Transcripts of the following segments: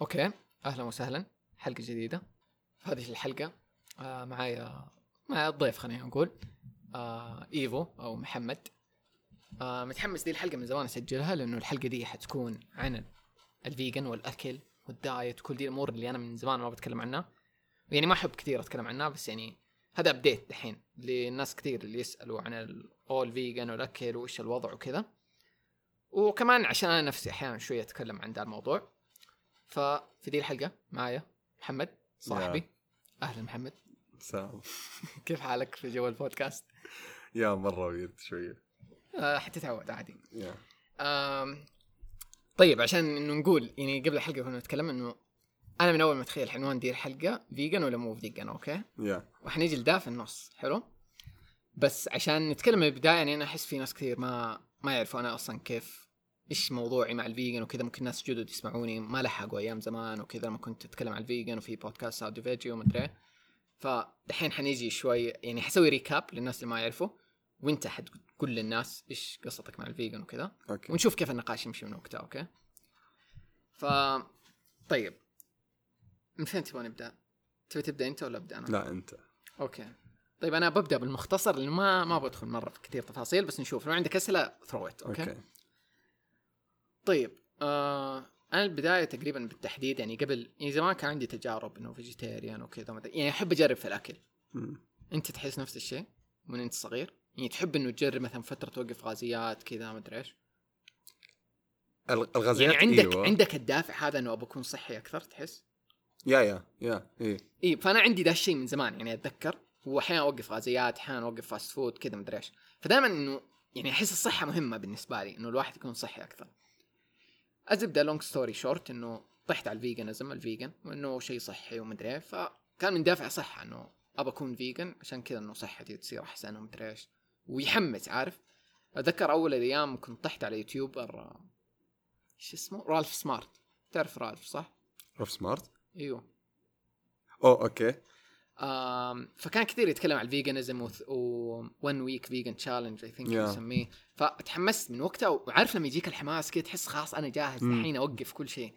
okay. أهلا وسهلا. حلقة جديدة. في هذه الحلقة آه معايا معايا الضيف خلينا نقول آه إيفو أو محمد. آه متحمس دي الحلقة من زمان أسجلها لأنه الحلقة دي حتكون عن ال vegan والأكل وال diet وكل دي الأمور اللي أنا من زمان ما بتكلم عنها. يعني ما أحب كثير أتكلم عنها بس يعني هذا ابديت دحين للناس كثير اللي يسألوا عن الأول vegan والأكل وإيش الوضع وكذا. وكمان عشان أنا نفسي أحيانا شوية أتكلم عن ذا الموضوع. ففي دي الحلقة معايا محمد صاحبي. أهلا محمد. سلام. كيف حالك في جو البودكاست؟ yeah مرة weird شوية. آه حتتعود عادي. آم، طيب عشان إنه نقول يعني قبل الحلقة كنا نتكلم إنه أنا من أول ما أتخيل عنوان دي الحلقة vegan ولا مو vegan okay؟ yeah. وحنيجي لده في النص حلو؟ بس عشان نتكلم من البداية يعني أنا أحس في ناس كثير ما ما يعرفوا أنا أصلا كيف إيش موضوعي مع ال vegan وكذا ممكن ناس جدد يسمعوني ما لحقوا أيام زمان وكذا لما كنت أتكلم عن ال vegan وفي podcast Saudi veggie ومدري. فدحين حنيجي شوي يعني حسوي recap للناس اللي ما يعرفوا وأنت حتقول للناس إيش قصتك مع ال vegan وكذا. okay. ونشوف كيف النقاش يمشي من وقتها okay؟ ف طيب. من فين تبغى نبدأ؟ تبي تبدأ أنت ولا أبدأ أنا؟ لا أنت. okay. طيب أنا ببدأ بالمختصر لأنه ما ما بدخل مرة في كثير تفاصيل بس نشوف. لو عندك أسئلة throw okay, okay. طيب آه أنا البداية تقريبا بالتحديد يعني قبل يعني زمان كان عندي تجارب إنه vegetarian وكذا ما يعني أحب أجرب في الأكل. مم. أنت تحس نفس الشيء من أنت صغير؟ يعني تحب إنه تجرب مثلا فترة توقف غازيات كذا ما أدري إيش؟ الغ- الغازيات يعني عندك أيوه. عندك الدافع هذا إنه ابى أكون صحي أكثر تحس؟ yeah yeah yeah اي فأنا عندي ذا الشيء من زمان يعني أتذكر واحيانا أوقف غازيات أحيانا أوقف fast food كذا مدري إيش. فدائما إنه يعني أحس الصحة مهمة بالنسبة لي إنه الواحد يكون صحي أكثر. ازبده long story short إنه طحت على ال veganism ال vegan وإنه شيء صحي ومدري إيه. فكان من دافع صحة إنه أبى أكون vegan عشان كذا إنه صحتي تصير أحسن ومدري إيش. ويحمس عارف؟ أتذكر أول الأيام كنت طحت على YouTuber إيش اسمه؟ رالف سمارت. تعرف رالف صح؟ رالف سمارت؟ إيوه. oh okay. فكان كثير يتكلم عن ال veganism و 1 week vegan challenge I think. يسميه. فتحمست من وقتها وعارف لما يجيك الحماس كذا تحس خلاص أنا جاهز. الحين أوقف كل شيء.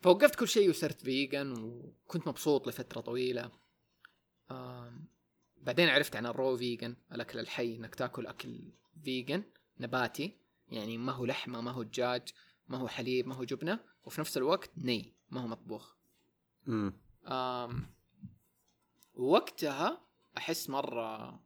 فوقفت كل شيء وصرت vegan وكنت مبسوط لفترة طويلة. بعدين عرفت عن ال raw vegan الأكل الحي إنك تاكل أكل vegan نباتي. يعني ما هو لحمة ما هو دجاج ما هو حليب ما هو جبنة. وفي نفس الوقت نيء ما هو مطبوخ. امم وقتها أحس مرة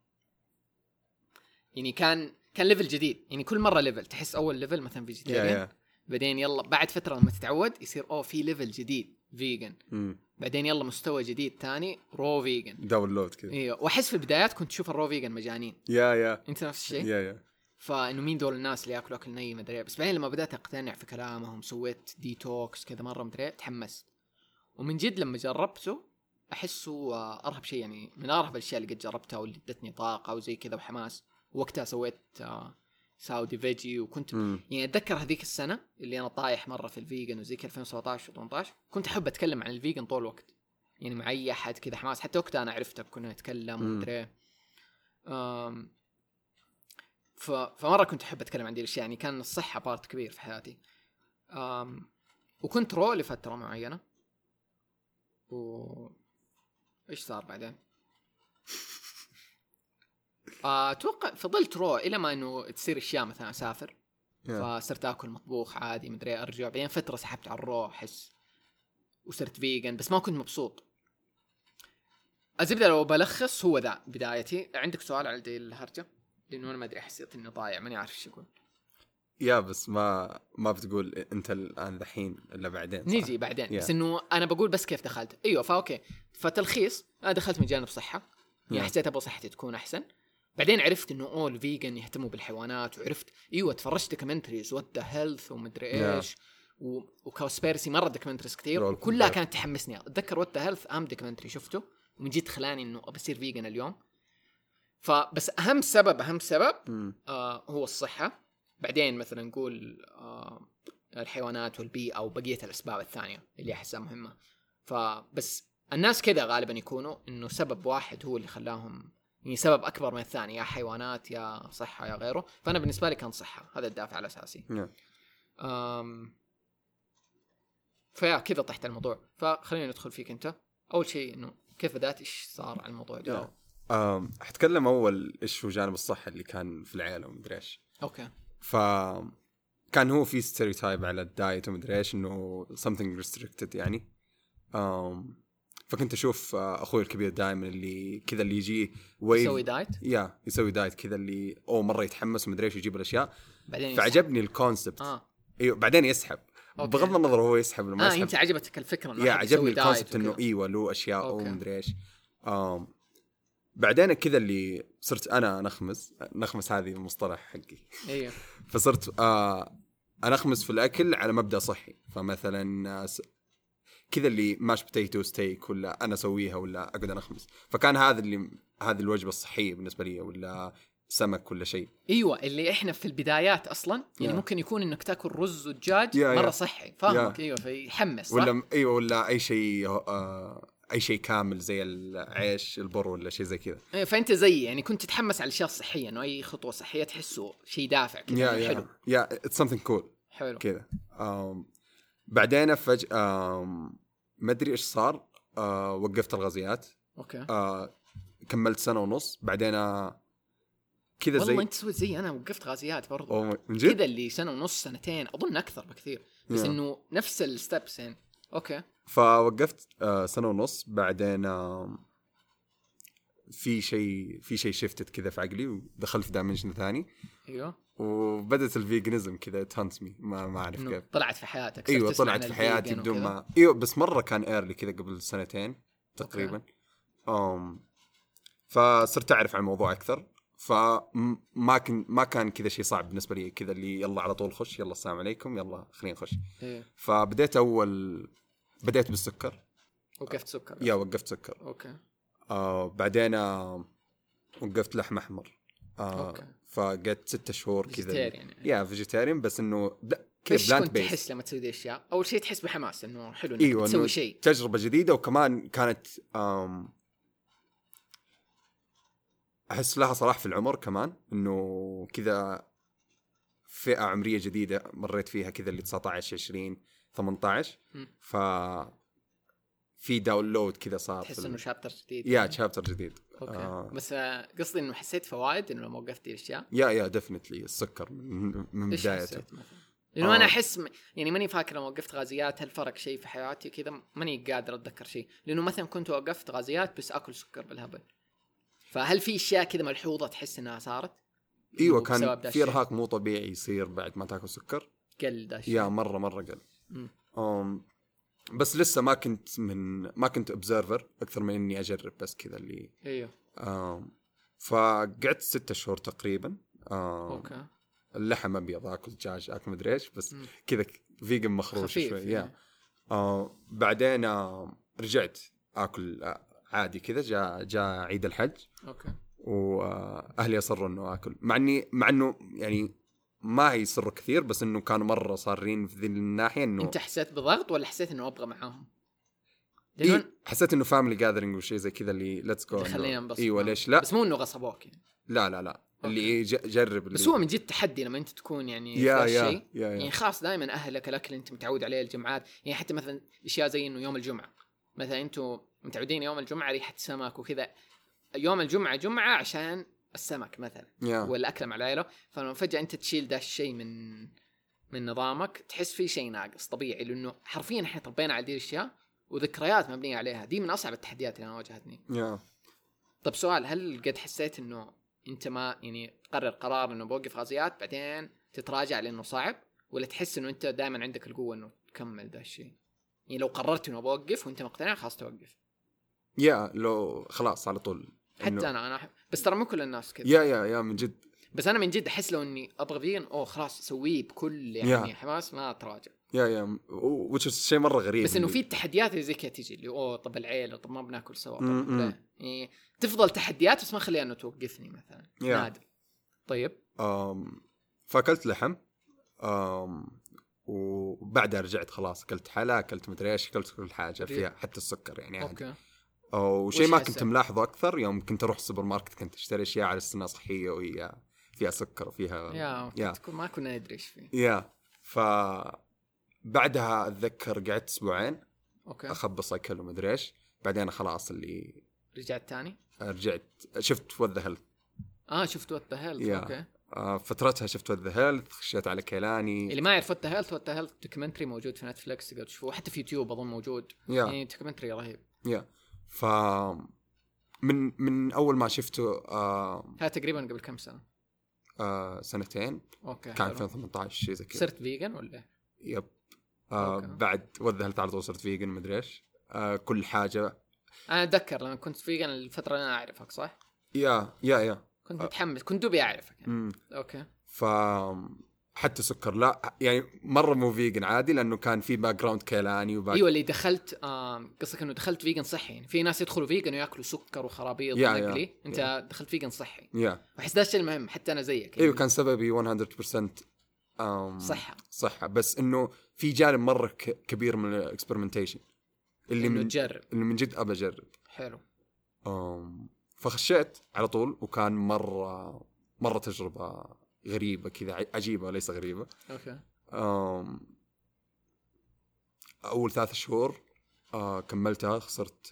يعني كان كان level جديد. يعني كل مرة level تحس أول level مثلا يا vegetarian يا بعدين يلا بعد فترة لما تتعود يصير أوه في level جديد vegan امم بعدين يلا مستوى جديد ثاني raw vegan download كذا. أيوه وأحس في البدايات كنت أشوف ال raw vegan مجانين. yeah yeah أنت نفس الشيء؟ yeah yeah فإنه مين دول الناس اللي يأكلوا أكل ني مدري إيه. بس بعدين لما بدأت أقتنع في كلامهم سويت ديتوكس كذا مرة مدري إيه، تحمست. ومن جد لما جربته أحسه أرهب شيء يعني من أرهب الأشياء اللي قد جربتها واللي ادتني طاقة وزي كذا وحماس. وقتها سويت آه، Saudi Veggie وكنت امم يعني أتذكر هذيك السنة اللي أنا طايح مرة في ال vegan وزي كذا 2017 و18 كنت أحب أتكلم عن ال vegan طول الوقت. يعني مع أي أحد كذا حماس. حتى وقتها أنا عرفتك كنا نتكلم مم. ومدري. ف... فمرة كنت أحب أتكلم عن دي الأشياء يعني كان الصحة part كبير في حياتي. أم... وكنت raw لفترة معينة. و إيش صار بعدين؟ آه، أتوقع فضلت raw إلى ما إنه تصير أشياء مثلا أسافر. فصرت آكل مطبوخ عادي مدري أرجع. بعدين فترة سحبت على ال raw أحس وصرت vegan بس ما كنت مبسوط. الزبدة لو بلخص هو ذا بدايتي. عندك سؤال على دي الهرجة؟ لأنه أنا ما أدري حسيت أني ضايع ماني عارف إيش أقول. yeah بس ما ما بتقول انت الآن الحين إلا بعدين صح؟ نيجي بعدين Yeah. بس إنه أنا بقول بس كيف دخلت أيوه ف okay فتلخيص أنا دخلت من جانب صحة يعني Yeah. حسيت أبغى صحتي تكون أحسن بعدين عرفت إنه اوه ال vegan يهتموا بالحيوانات وعرفت أيوه تفرجت documentaries What the Health ومدري Yeah. إيش و... و Cowspiracy مرة documentaries كثير back. كانت تحمسني أتذكر What the Health اهم documentary شفته ومن جد خلاني إنه ابى أصير vegan اليوم فبس أهم سبب أهم سبب امم آه هو الصحة بعدين مثلا نقول آه الحيوانات والبيئة وبقية الأسباب الثانية اللي أحسها مهمة. فبس الناس كذا غالبا يكونوا إنه سبب واحد هو اللي خلاهم يعني سبب أكبر من الثاني يا حيوانات يا صحة يا غيره. فأنا بالنسبة لي كان صحة هذا الدافع الأساسي ف ف yeah كذا طحت الموضوع. فخلينا ندخل فيك أنت. أول شيء إنه كيف بدأت؟ إيش صار على الموضوع ده آم، حتكلم أول إيش هو جانب الصحه اللي كان في العيلة ومدري إيش. okay. ف كان هو في stereotype على ال diet ومدري إيش إنه something restricted يعني أم فكنت أشوف آه، أخوي الكبير دائما اللي كذا اللي يجي wave يسوي diet يا يسوي diet كذا اللي أو مرة يتحمس ومدري إيش يجيب الأشياء بعدين. فعجبني ال concept آه أيوه بعدين يسحب okay. بغض النظر هو يسحب ولا ما آه يسحب أنت عجبتك الفكرة إنه yeah عجبني ال concept إنه. أيوه له أشياء. ومدري إيش بعدين كذا اللي صرت أنا نخمس نخمس هذه المصطلح حقي. أيوه فصرت آه أنخمس في الأكل على مبدأ صحي. فمثلا آه، كذا اللي mashed potato steak ولا أنا أسويها ولا أقعد أنخمس. فكان هذا اللي هذه الوجبة الصحية بالنسبة لي ولا سمك ولا شيء. أيوه اللي إحنا في البدايات أصلا يعني yeah. ممكن يكون إنك تاكل رز ودجاج yeah- مرة. صحي فاهمك؟ أيوه فيحمس صح؟ ولا أيوه ولا أي شيء آه أي شيء كامل زي العيش البر ولا شيء زي كذا. إيه، فأنت زي يعني كنت تتحمس على الأشياء الصحية إنه أي خطوة صحية تحسه شيء دافع كذا yeah حلو. yeah it's something cool حلو. كذا. بعدين آم، ما أدري إيش صار آه وقفت الغازيات. okay. آه كملت سنة ونص. بعدين آه، كذا والله زي أنت سويت زي أنا وقفت غازيات برضو. أوه، من جد؟ كذا اللي سنة ونص سنتين أظن أكثر بكثير. بس yeah. إنه نفس ال steps يعني. okay. فوقفت آه سنة ونص. بعدين في شيء في شيء shifted كذا في عقلي ودخلت في dimension ثاني. أيوه. وبدت ال veganism كذا ت haunt me ما ما أعرف كيف. طلعت في حياتك أيوه طلعت في حياتي بدون. ما أيوه بس مرة كان early كذا قبل سنتين تقريبا. أم فصرت أعرف عن الموضوع أكثر. فما كان ما كان كذا شيء صعب بالنسبة لي. كذا اللي يلا على طول خش يلا السلام عليكم يلا خلينا نخش. إيه. فبديت أول بديت بالسكر. وقفت سكر. yeah وقفت سكر. okay. آه بعدين آه وقفت لحم أحمر. آه okay. فقعدت ستة شهور كذا. يعني. yeah vegetarian بس إنه إيش plant كنت based تحس لما تسوي ذي الاشياء؟ أول شيء تحس بحماس إنه حلو إنك إيوه تسوي شيء. تجربة جديدة وكمان كانت آم أحس لها صلة في العمر كمان إنه كذا فئة عمرية جديدة مريت فيها كذا اللي 19 20 18 مم. ف في download كذا صار تحس إنه chapter جديد yeah chapter جديد okay آه. بس آه، قصدي إنه حسيت فوائد إنه لما وقفت الاشياء yeah yeah definitely السكر من, بدايته مثلا؟ لأنه آه. أنا أحس م- يعني ماني فاكر لما وقفت غازيات هل فرق شيء في حياتي كذا ماني قادر أتذكر شيء لأنه مثلا كنت وقفت غازيات بس أكل سكر بالهبل فهل في أشياء كذا ملحوظة تحس إنها صارت؟ إيوه كان في؟ إرهاق مو طبيعي يصير بعد ما تاكل سكر قل ده yeah مرة مرة قل بس لسه ما كنت من ما كنت observer أكثر من إني أجرب بس كذا اللي أيوه. فقعدت ستة شهور تقريبا. okay. اللحم أبيض آكل دجاج آكل مدري إيش بس. كذا vegan مخروش شوي يعني. بعدين رجعت آكل آه، عادي كذا جاء جاء عيد الحج. okay. واهلي أصروا إنه آكل مع إني مع إنه يعني ما يصروا كثير بس إنه كانوا مرة صارين في ذي الناحية إنه أنت حسيت بضغط ولا حسيت إنه أبغى معاهم؟ إيه حسيت إنه family gathering وشيء زي كذا اللي let's go خلينا ننبسط أيوه معاهم. ليش لا. بس مو إنه غصبوك يعني. لا لا لا. اللي okay. ج- جرب اللي بس هو من جد تحدي لما أنت تكون يعني يا يا الشيء yeah يعني yeah خلاص دائما أهلك الأكل اللي أنت متعود عليه الجمعات يعني حتى مثلا أشياء زي إنه يوم الجمعة. مثلا أنتم متعودين يوم الجمعة ريحة سمك وكذا. يوم الجمعة جمعة عشان السمك مثلا yeah والاكل مع العيلة فلما فجاه أنت تشيل ده الشيء من من نظامك تحس في شيء ناقص طبيعي لأنه حرفيا إحنا طبينا على دي الأشياء وذكريات مبنية عليها. دي من أصعب التحديات اللي أنا واجهتني. يا طب سؤال هل قد حسيت إنه أنت ما يعني تقرر قرار إنه بوقف غازيات بعدين تتراجع لأنه صعب؟ ولا تحس إنه أنت دائما عندك القوة إنه تكمل ذا الشيء؟ يعني لو قررت إنه بوقف وأنت مقتنع خلاص توقف. يا لو خلاص على طول. حتى أنا أنا. بس ترى مو كل الناس كذا يا يا يا من جد بس أنا من جد أحس لو إني أبغى فيجن أوه خلاص أسويه بكل يعني Yeah. حماس ما أتراجع yeah yeah وش شيء مرة غريب بس إنه في التحديات اللي زي كذا تجي اللي أوه طب العيلة طب ما بناكل سوا طب. لا. يعني تفضل تحديات بس ما خليها إنه توقفني مثلا Yeah. نادر طيب أم فأكلت لحم أم وبعدها رجعت خلاص أكلت حلا أكلت مدري إيش أكلت كل حاجة فيها حتى السكر يعني okay وشيء وش ما؟ كنت ملاحظه أكثر يوم كنت أروح السوبر ماركت كنت أشتري أشياء على إنها صحية وهي فيها سكر وفيها yeah yeah. ما كنا ندري إيش فيه. yeah. ف بعدها أتذكر قعدت أسبوعين okay. أخبص أكل ومدري إيش. بعدين خلاص اللي رجعت تاني؟ رجعت شفت What the Health آه شفت وات ذا هيلث. أوكي. آه فترتها شفت وذ هيلث خشيت على كيلاني. اللي ما يعرف What the Health What the Health documentary موجود في نتفلكس تقدر تشوفه. حتى في يوتيوب أظن موجود. yeah. يعني documentary رهيب. yeah. ف من من أول ما شفته آه هذا تقريبا قبل كم سنة آه سنتين okay كان حلو. 2018 شيء زي كذا صرت vegan ولا yep آه okay. بعد What the Health على طول صرت vegan مدري إيش آه كل حاجة أنا أتذكر لما كنت vegan الفترة اللي أنا أعرفك صح؟ yeah yeah yeah كنت. متحمس كنت دوبي أعرفك يعني. okay ف حتى سكر. لا يعني مرة مو vegan عادي لأنه كان في background كيلاني و back أيوه اللي دخلت آه قصدك إنه دخلت vegan صحي. يعني في ناس يدخلوا vegan ويأكلوا سكر وخرابيط yeah- ونقلي أنت yeah. دخلت vegan صحي. yeah وأحس ده الشيء المهم حتى أنا زيك. أيوه كان سببي 100% أم صحة. صحة. بس إنه في جانب مرة كبير من ال experimentation اللي من تجرب. اللي من جد أبى أجرب. حلو. أم فخشيت على طول وكان مرة مرة تجربة غريبة كذا عجيبة ليس غريبة. okay. أول ثلاث شهور آه كملتها خسرت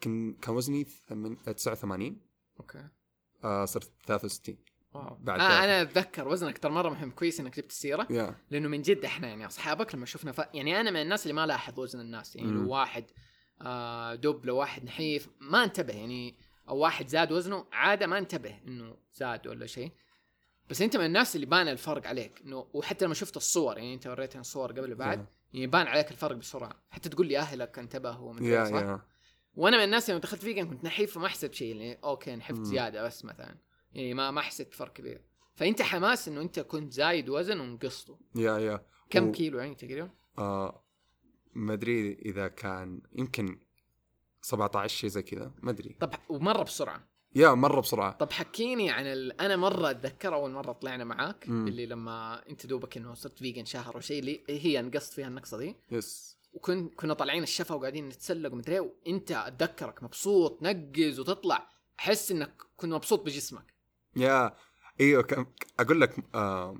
كان كان وزني؟ ثمن- 89 okay. آه صرت 63 wow. بعد آه. أنا أتذكر وزنك ترى مرة مهم كويس إنك جبت السيرة. yeah لأنه من جد إحنا يعني أصحابك لما شفنا ف... يعني أنا من الناس اللي ما لاحظ وزن الناس. يعني مم. لو واحد آه دب لو واحد نحيف ما انتبه. يعني أو واحد زاد وزنه عادة ما انتبه إنه زاد ولا شيء بس أنت من الناس اللي بان الفرق عليك إنه وحتى لما شفت الصور يعني أنت وريتني الصور قبل وبعد yeah. يعني يبان عليك الفرق بسرعة حتى تقول لي أهلك انتبهوا ومدري yeah إيه، صح؟ yeah وأنا من الناس لما دخلت vegan كنت نحيف فما حسيت شيء يعني okay نحفت مم. زيادة بس مثلا يعني ما ما حسيت فرق كبير فأنت حماس إنه أنت كنت زايد وزن ونقصته yeah yeah كم و- كيلو يعني تقريبا؟ آه ما أدري إذا كان يمكن 17 شيء زي كذا ما أدري. طب ومرة بسرعة. yeah مرة بسرعة. طب حكيني عن ال... أنا مرة أتذكر أول مرة طلعنا معاك مم. اللي لما أنت دوبك إنه صرت vegan شهر وشيء اللي هي نقصت فيها النقصة دي. yes. وكن كنا طالعين الشفا وقاعدين نتسلق ومدري إيه، وأنت أتذكرك مبسوط نقز وتطلع أحس إنك كنت مبسوط بجسمك. yeah إيوه كم أقول لك آه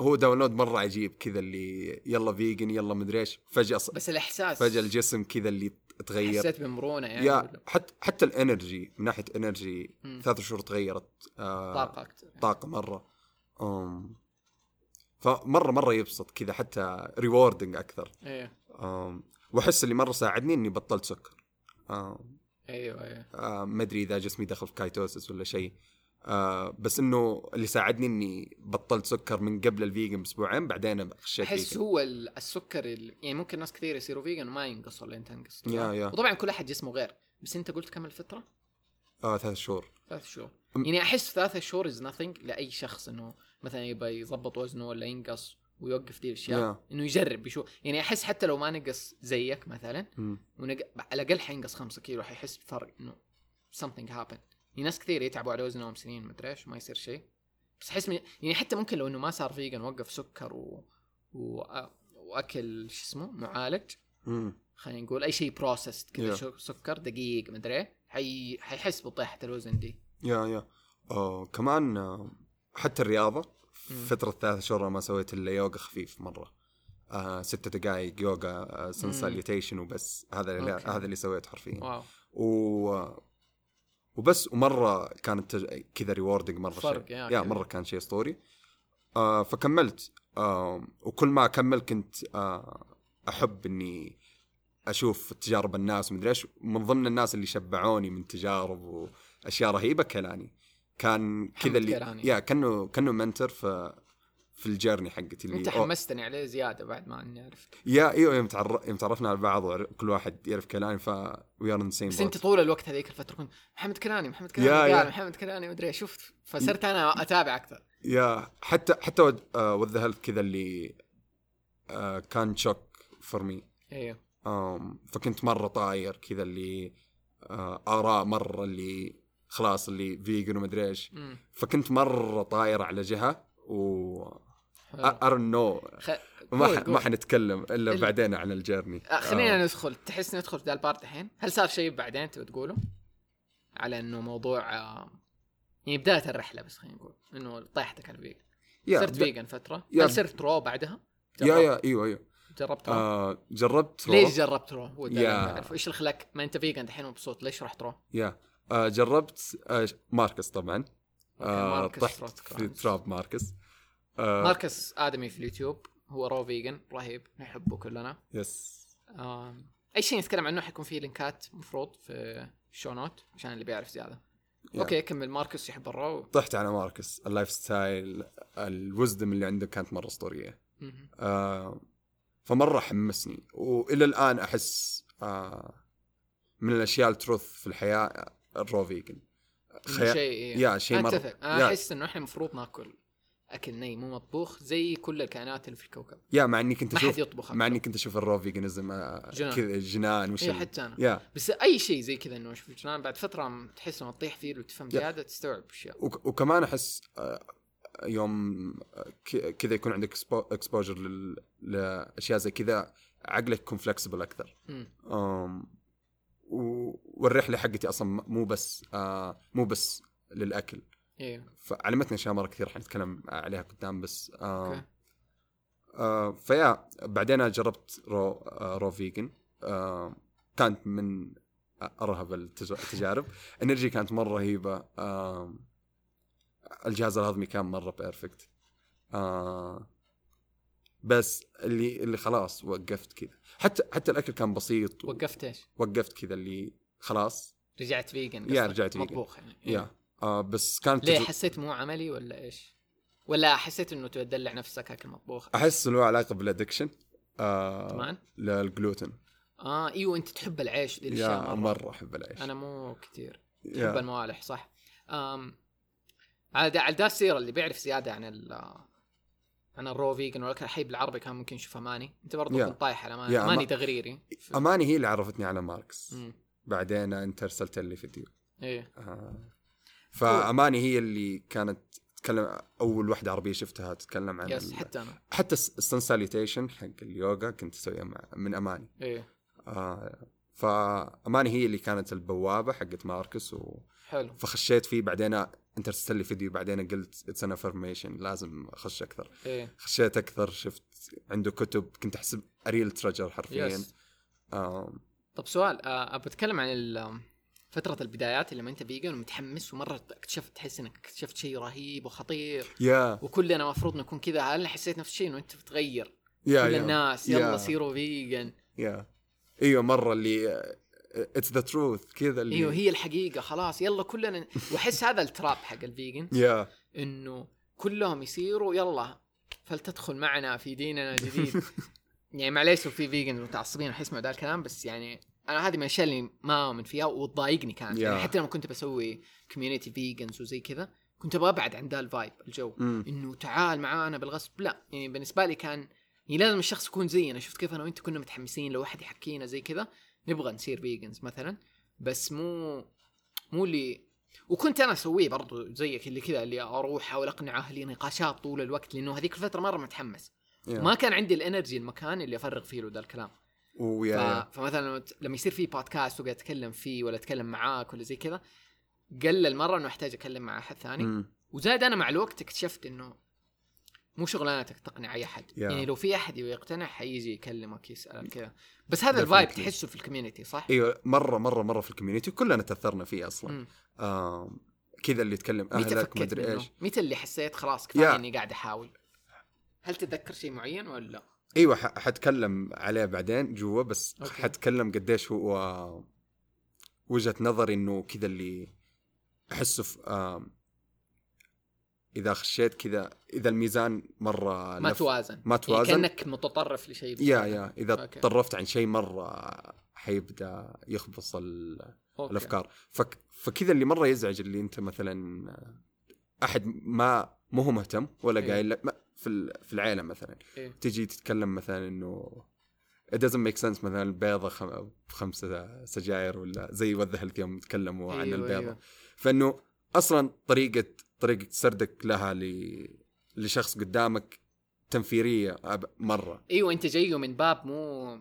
هو download مرة عجيب كذا اللي يلا vegan يلا مدري إيش فجأة بس الإحساس. فجأة الجسم كذا اللي تغير حسيت بمرونة يعني yeah حتى حتى ال energy من ناحية energy. ثلاث شهور تغيرت آه طاقة أكثر طاقة مرة. أم فمرة مرة يبسط كذا حتى rewarding أكثر. أم وأحس اللي مرة ساعدني إني بطلت سكر. أم أيوه أيوه. آه، ما أدري إذا جسمي دخل في ketosis ولا شيء. آه بس إنه اللي ساعدني إني بطلت سكر من قبل ال vegan بأسبوعين بعدين خشيت أحس. هو ال- السكر ال... يعني ممكن ناس كثير يصيروا vegan وما ينقصوا ولا إنت انقصت yeah-؟ yeah. وطبعا كل أحد جسمه غير بس أنت قلت كم الفترة؟ آه ثلاث شهور ثلاث شهور يعني أحس ثلاث شهور is nothing لأي شخص إنه مثلا يبغى يضبط وزنه ولا ينقص ويوقف دي الأشياء Yeah. إنه يجرب يشوف يعني أحس حتى لو ما نقص زيك مثلا. ونق... على الأقل حينقص خمسة كيلو حيحس بفرق إنه something happened يعني ناس كثير يتعبوا على وزنهم سنين مدري إيش ما يصير شيء بس أحس من... يعني حتى ممكن لو إنه ما صار vegan وقف سكر و... و... وأكل شو اسمه معالج. خلينا نقول أي شيء processed كذا Yeah. سكر دقيق مدري إيه حي... حيحس بطيحة الوزن دي yeah yeah آه كمان آه حتى الرياضة مم. فترة ثلاث شهور ما سويت إلا يوغا خفيف مرة آه ستة دقائق يوغا آه sun. salutation وبس هذا اللي. هذا اللي سويته حرفيا wow وبس ومرة كانت كذا rewarding مرة فرق، شيء yeah. مرة كان شيء اسطوري آه فكملت. آه وكل ما اكمل كنت آه أحب إني أشوف تجارب الناس ومدري إيش. من ضمن الناس اللي شبعوني من تجارب وأشياء رهيبة كلاني كان كذا اللي كيلاني. yeah كأنه كأنه mentor في في ال journey حقتي اللي انت حمستني عليه زيادة بعد ما أني عرفت yeah إيوه يوم يوم تعرفنا على بعض وكل واحد يعرف كلاني ف we are same بس أنت طول الوقت هذيك الفترة كنت محمد كلاني محمد كلاني yeah- yeah. محمد كلاني مدري. شفت؟ فصرت أنا أتابع أكثر. yeah حتى حتى what What the Health كذا اللي آه كان shock for me إيوه. فكنت مرة طاير كذا اللي آه آراء مرة اللي خلاص اللي vegan ومدري إيش. فكنت مرة طاير على جهة و حلو. I know خ... ما. ما حنتكلم إلا ال- بعدين عن ال journey. آه خلينا ندخل. تحس ندخل في ذا ال part الحين؟ هل صار شيء بعدين تبي تقوله؟ على إنه موضوع آه، يعني بداية الرحلة بس خلينا نقول. إنه طيحتك على ال vegan yeah صرت ب- vegan فترة. Yeah هل ب- صرت raw بعدها؟ Yeah جربت- yeah أيوه أيوه. جربت raw؟ آه جربت raw ليش جربت raw؟ هو yeah. إيش اللي خلاك ما أنت vegan دحين مبسوط ليش رحت رو؟ يا آه جربت آه ماركس طبعا. آه ماركس طحت في. trap ماركس آه. ماركس آدمي في اليوتيوب هو raw vegan رهيب نحبه كلنا. yes آم، أي شيء نتكلم عنه حيكون فيه لينكات مفروض في ال show note عشان اللي بيعرف زيادة. yeah. Okay كمل. ماركس يحب ال raw. طحت على ماركس. ال lifestyle ال wisdom اللي عنده كانت مرة أسطورية. آه فمرة حمسني. وإلى الآن أحس آه من الأشياء ال truth في الحياة ال raw vegan. إنه شيء. yeah شيء مره أنا. أحس إنه إحنا المفروض نأكل. أكل ني مو مطبوخ زي كل الكائنات اللي في الكوكب. yeah مع إني كنت ما حد أشوف يطبخ مع إني كنت أشوف ال raw veganism آه، جنان. كذا جنان وش ال- حتى أنا. Yeah. بس أي شيء زي كذا إنه شوف الجنان بعد فترة تحس لما تطيح فيه وتفهم yeah. زيادة تستوعب اشياء وك- وكمان أحس آه، يوم آه، كذا يكون عندك exposure لأشياء زي كذا عقلك يكون flexible أكثر. والرحلة حقتي أصلا مو بس آه، مو بس للأكل. أيوه فعلمتني أشياء مرة كثير حنتكلم عليها قدام بس آه آه ف yeah بعدين جربت raw آه raw vegan. آه كانت من أرهب التج- التجارب. energy كانت مرة رهيبة. آه الجهاز الهضمي كان مرة perfect آه بس اللي اللي خلاص وقفت كذا. حتى حتى الأكل كان بسيط وقفت إيش؟ وقفت كذا اللي خلاص. رجعت vegan yeah؟ رجعت vegan. مطبوخ يعني. Yeah. آه بس كانت ليه حسيت مو عملي ولا إيش؟ ولا حسيت إنه تدلع نفسك اكل مطبوخ؟ أحس له علاقة بال addiction آه كمان؟ للجلوتين آه إيوه أنت تحب العيش دي الأشياء يا مرة. مرة أحب العيش أنا مو كثير تحب yeah. الموالح صح؟ آم على على دا السيرة اللي بيعرف زيادة عن ال عن ال raw vegan والاكل الحي بالعربي كان ممكن يشوف أماني أنت برضه. كنت طايح على أماني أماني أما- تغريري أماني هي اللي عرفتني على ماركس مم. بعدين أنت أرسلت لي فيديو إيه آه. فأماني هي اللي كانت تتكلم أول واحدة عربية شفتها تتكلم عن yes حتى أنا. حتى ال sun salutation حق اليوغا كنت أسويها من أماني. إيه. آه. فأماني هي اللي كانت البوابة حقت ماركس و... حلو. فخشيت فيه. بعدين انت ارسلت لي فيديو بعدين قلت it's an affirmation لازم أخش أكثر. إيه. خشيت أكثر شفت عنده كتب كنت أحسب a real treasure حرفيا. yes آه. طب سؤال آه بتكلم عن فترة البدايات اللي لما أنت vegan ومتحمس ومرة اكتشفت تحس إنك اكتشفت شيء رهيب وخطير. yeah وكلنا المفروض نكون كذا هل حسيت نفس الشيء إنه أنت بتغير. Yeah كل yeah. الناس. يلا صيروا فيجن يا إيوه مرة اللي it's the truth كذا اللي إيوه هي الحقيقة خلاص. يلا كلنا وأحس هذا ال trap حق ال vegan yeah إنه كلهم يصيروا يلا فلتدخل معنا في ديننا الجديد. يعني معليش لو في vegan متعصبين رح يسمعوا ذا الكلام بس يعني أنا هذه من الأشياء اللي ما أؤمن فيها وتضايقني كانت. يعني. حتى لما كنت بسوي community vegans وزي كذا كنت أبغى أبعد عن ذا ال vibe الجو. إنه تعال معانا بالغصب. لا يعني بالنسبة لي كان يعني لازم الشخص يكون زينا. شفت كيف أنا وأنت كنا متحمسين لو واحد يحكينا زي كذا؟ نبغى نصير vegans مثلا. بس مو مو اللي وكنت أنا أسويه برضو زيك اللي كذا اللي أروح احاول أقنع أهلي نقاشات طول الوقت لأنه هذيك الفترة مرة متحمس. يا. ما كان عندي الإنرجي المكان اللي أفرغ فيه له ذا الكلام. ف... يا. فمثلا لما يصير في بودكاست وقاعد أتكلم فيه ولا أتكلم معاك ولا زي كذا قلل مرة إنه أحتاج أتكلم مع أحد ثاني مم. وزاد أنا مع الوقت اكتشفت إنه مو شغلانتك تقنع أي أحد Yeah. يعني لو في أحد يبغى يقتنع حيجي يكلمك يسألك كذا بس هذا ال vibe. تحسه في ال community صح؟ إيوه مرة مرة مرة في ال community كلنا تأثرنا فيه أصلا. آه كذا اللي يتكلم أهلك مدري؟ إيش متى اللي حسيت خلاص كفاية Yeah. إني قاعد أحاول؟ هل تتذكر شيء معين ولا لا؟ إيوه حتكلم عليه بعدين جوا بس okay. حتكلم قديش هو وجهة نظري إنه كذا اللي أحسه في إذا خشيت كذا إذا الميزان مرة ما لف- توازن ما توازن. يعني كأنك متطرف لشيء yeah. Yeah إذا okay. تطرفت عن شيء مرة حيبدأ يخبص ال... okay. الأفكار فك... فكذا اللي مرة يزعج اللي أنت مثلا أحد ما مو هو مهتم ولا إيه. قايل لك في في العيلة مثلا إيه. تجي تتكلم مثلا إنه it doesn't make sense مثلا البيضة خم... بخمسة سجاير ولا زي وذا هيلث يوم تكلموا عن أيوة، البيضة أيوة. فإنه أصلا طريقة طريقة سردك لها ل... لشخص قدامك تنفيرية أب- مرة أيوه أنت جاية من باب مو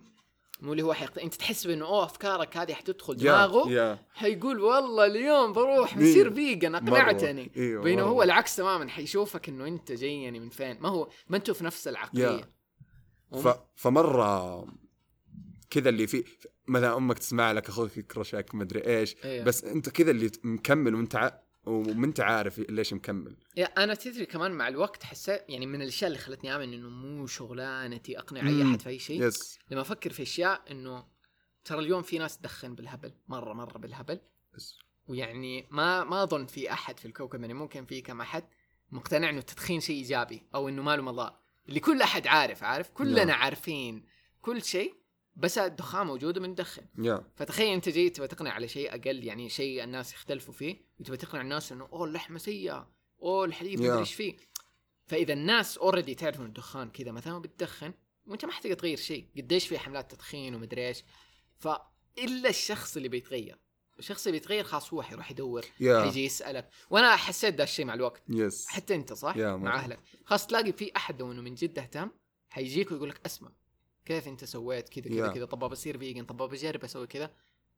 مو اللي هو حيقت... انت تحس بانه اوه افكارك هذه حتدخل دماغه يا حيقول والله اليوم بروح. بصير فيجن. اقنعتني أيوه بينما. هو العكس تماما حيشوفك إنه أنت جايني من فين ما هو ما أنتوا في نفس العقلية يا. ف... فمرة كذا اللي في مثلا أمك تسمع لك أخوك يكرشك مدري إيش أيوه. بس أنت كذا اللي مكمل وأنت ومنت عارف ليش مكمل yeah أنا تدري كمان مع الوقت حسيت يعني من الأشياء اللي خلتني آمن إنه مو شغلانتي أقنع أي. أحد في أي شيء yes لما أفكر في أشياء إنه ترى اليوم في ناس تدخن بالهبل مرة مرة بالهبل yes. ويعني ما ما أظن في أحد في الكوكب يعني ممكن في كم أحد مقتنع إنه التدخين شيء إيجابي أو إنه ما له مضار اللي كل أحد عارف عارف كلنا. عارفين كل شيء بس الدخان موجود وبندخن yeah فتخيل انت جاي تبغى تقنع على شيء أقل يعني شيء الناس يختلفوا فيه وتبغى تقنع الناس إنه أوه اللحمة سيئة أوه الحليب Yeah. مدري إيش فيه. فإذا الناس already تعرف انه الدخان كذا مثلا بتدخن وأنت ما محتاج تغير شيء. قديش في حملات تدخين ومدري إيش. فإلا الشخص اللي بيتغير الشخص اللي بيتغير خلاص هو حيروح يدور يا حيجي يسألك. وأنا حسيت ده الشيء مع الوقت. yes حتى أنت صح؟ Yeah, مع. أهلك. خلاص تلاقي في أحد لو إنه من جد اهتم حيجيك ويقول لك أسمع. كيف أنت سويت كذا كذا Yeah. كذا طب بصير vegan طب بجرب أسوي كذا.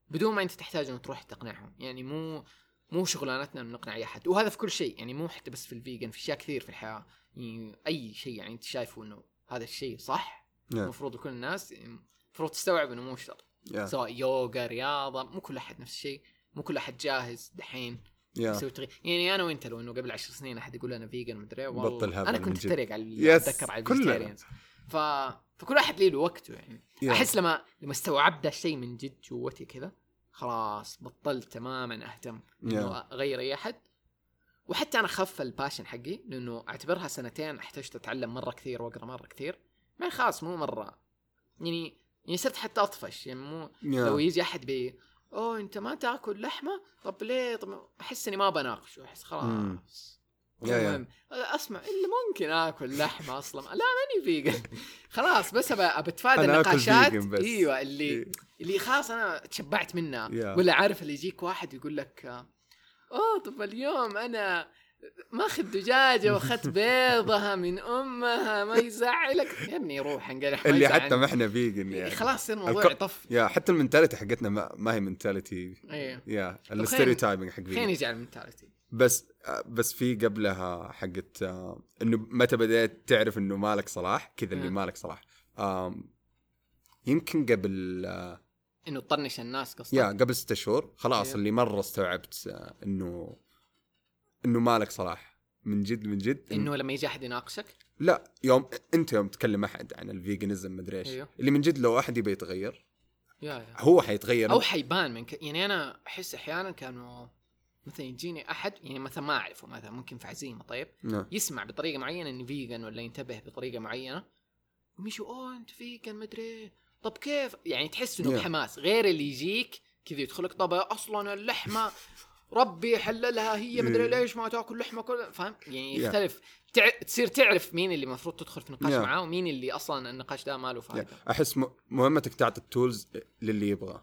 بدون ما أنت تحتاج انه تروح تقنعهم. يعني مو مو شغلانتنا إنه نقنع أي أحد. وهذا في كل شيء. يعني مو حتى بس في ال vegan في أشياء كثير في الحياة. يعني أي شيء يعني أنت شايفه إنه هذا الشيء صح المفروض لكل الناس المفروض تستوعب إنه مو شرط. yeah سواء يوغا رياضة مو كل أحد نفس الشيء. مو كل أحد جاهز دحين yeah يسوي تغيير. يعني أنا وأنت لو إنه قبل عشر سنين أحد يقول أنا vegan مدري والله بطل هبل أنا كنت. أتريق على أتذكر على. ال vegetarians ف... فكل واحد له وقته يعني. Yeah. أحس لما لما استوعبت الشيء من جد جوتي كذا خلاص بطلت تماما أهتم إنه yeah. أغير أي أحد. وحتى أنا خف ال passion حقي لأنه أعتبرها سنتين احتجت أتعلم مرة كثير وأقرأ مرة كثير. ما خلاص مو مرة. يعني يعني صرت حتى أطفش. يعني مو لو yeah يجي أحد بي أوه أنت ما تاكل لحمة؟ طب ليه؟ طب أحس إني ما بناقشه. أحس. خلاص. المهم، أسمع الا ممكن آكل لحمة أصلا. لا ماني vegan خلاص بس أبى أتفادى النقاشات. إيوه اللي إيه. اللي خلاص أنا تشبعت منها. Yeah. ولا عارف اللي يجيك واحد يقول لك أوه طب اليوم أنا ماخذ دجاجة وأخذت بيضها من أمها ما يزعلك. يا ابني روح انقلح ما اللي. حتى ما إحنا vegan يعني. خلاص يصير الموضوع الك- يطف yeah حتى ال mentality حقتنا ما, ما هي mentality أيوه yeah خلينا- ال stereotyping حق خلينا vegan نجي على ال mentality بس بس في قبلها حقت آه، إنه متى بديت تعرف إنه مالك صلاح؟ كذا اللي. مالك صلاح. يمكن قبل آه، إنه تطنش الناس قصدك؟ Yeah قبل ستة شهور. خلاص أيوه. اللي مرة استوعبت آه، إنه إنه مالك صلاح. من جد من جد إنه لما يجي أحد يناقشك؟ لا يوم أنت يوم تكلم أحد عن ال veganism مدري إيش. أيوه. اللي من جد لو أحد يبي يتغير yeah yeah. هو حيتغير. أو حيبان من ك... يعني أنا أحس أحيانا كانوا مثلا يجيني أحد يعني مثلا ما أعرفه مثلا ممكن في عزيمة طيب نعم. يسمع بطريقة معينة اني vegan ولا ينتبه بطريقة معينة ويمشي أوه أنت vegan مدري إيه. طب كيف يعني تحس إنه Yeah. بحماس غير اللي يجيك كذا يدخلك طب أصلا اللحمة ربي حللها هي مدري Yeah. ليش ما تأكل لحمة كل فاهم يعني Yeah. يختلف تع... تصير تعرف مين اللي المفروض تدخل في نقاش Yeah. معاه ومين اللي أصلا النقاش ده ما له. فائده أحس م- مهمتك تعطي ال tools للي يبغى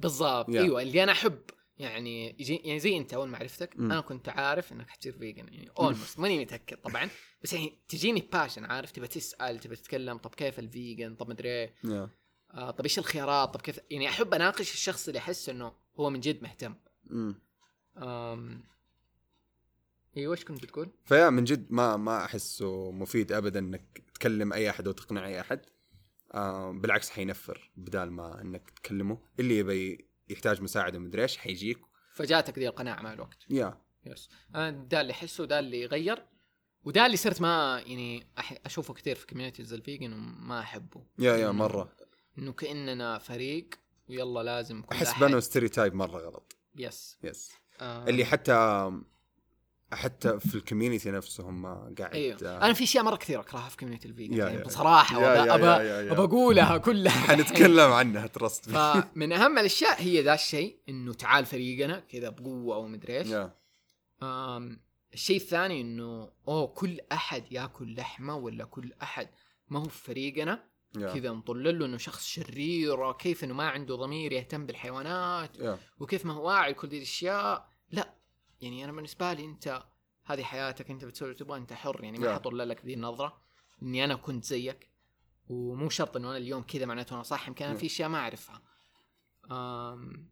بالضبط Yeah. أيوه اللي أنا أحب يعني يجي يعني زي انت أول ما عرفتك مم. أنا كنت عارف إنك حتصير vegan يعني almost ماني متأكد طبعا. بس يعني تجيني passion عارف؟ تبى تسأل تبى تتكلم. طب كيف ال vegan طب مدري إيه. Yeah. آه طب إيش الخيارات؟ طب كيف؟ يعني أحب أناقش الشخص اللي احس إنه هو من جد مهتم. مم. آم... أيوه إيش كنت بتقول؟ ف yeah من جد ما ما أحسه مفيد ابدا إنك تكلم أي أحد وتقنع أي أحد. آه بالعكس حينفر بدال ما إنك تكلمه. اللي يبي يحتاج مساعدة مدري إيش حيجيك. فجاتك ذي القناعة مع الوقت. Yeah. Yes. أنا ده اللي أحسه ده اللي غير وده اللي صرت ما يعني أح- أشوفه كثير في communities ال vegan وما أحبه. yeah yeah مرة. إنه كأننا فريق ويلا لازم أحس بنوا stereotype مرة غلط. Yes. Yes. آه. اللي حتى حتى في ال community نفسهم قاعد أيوه. آه، أنا في أشياء مرة كثير أكرهها في community ال vegan يعني بصراحة ابى أقولها كلها. حنتكلم عنها ترست فمن أهم الأشياء هي ذا الشيء إنه تعال فريقنا كذا بقوة ومدري إيش. الشيء الثاني إنه أوه كل أحد يأكل لحمة ولا كل أحد ما هو في فريقنا؟ يا. كذا نطلل له إنه شخص شرير كيف إنه ما عنده ضمير يهتم بالحيوانات يا. وكيف ما هو واعي لكل دي الأشياء. لا يعني أنا بالنسبة لي أنت هذه حياتك أنت بتسوي اللي تبغى أنت حر يعني ما. حطلل لك ذي النظرة إني أنا كنت زيك. ومو شرط إنه أنا اليوم كذا معناته أنا صح يمكن أنا. في أشياء ما أعرفها. آم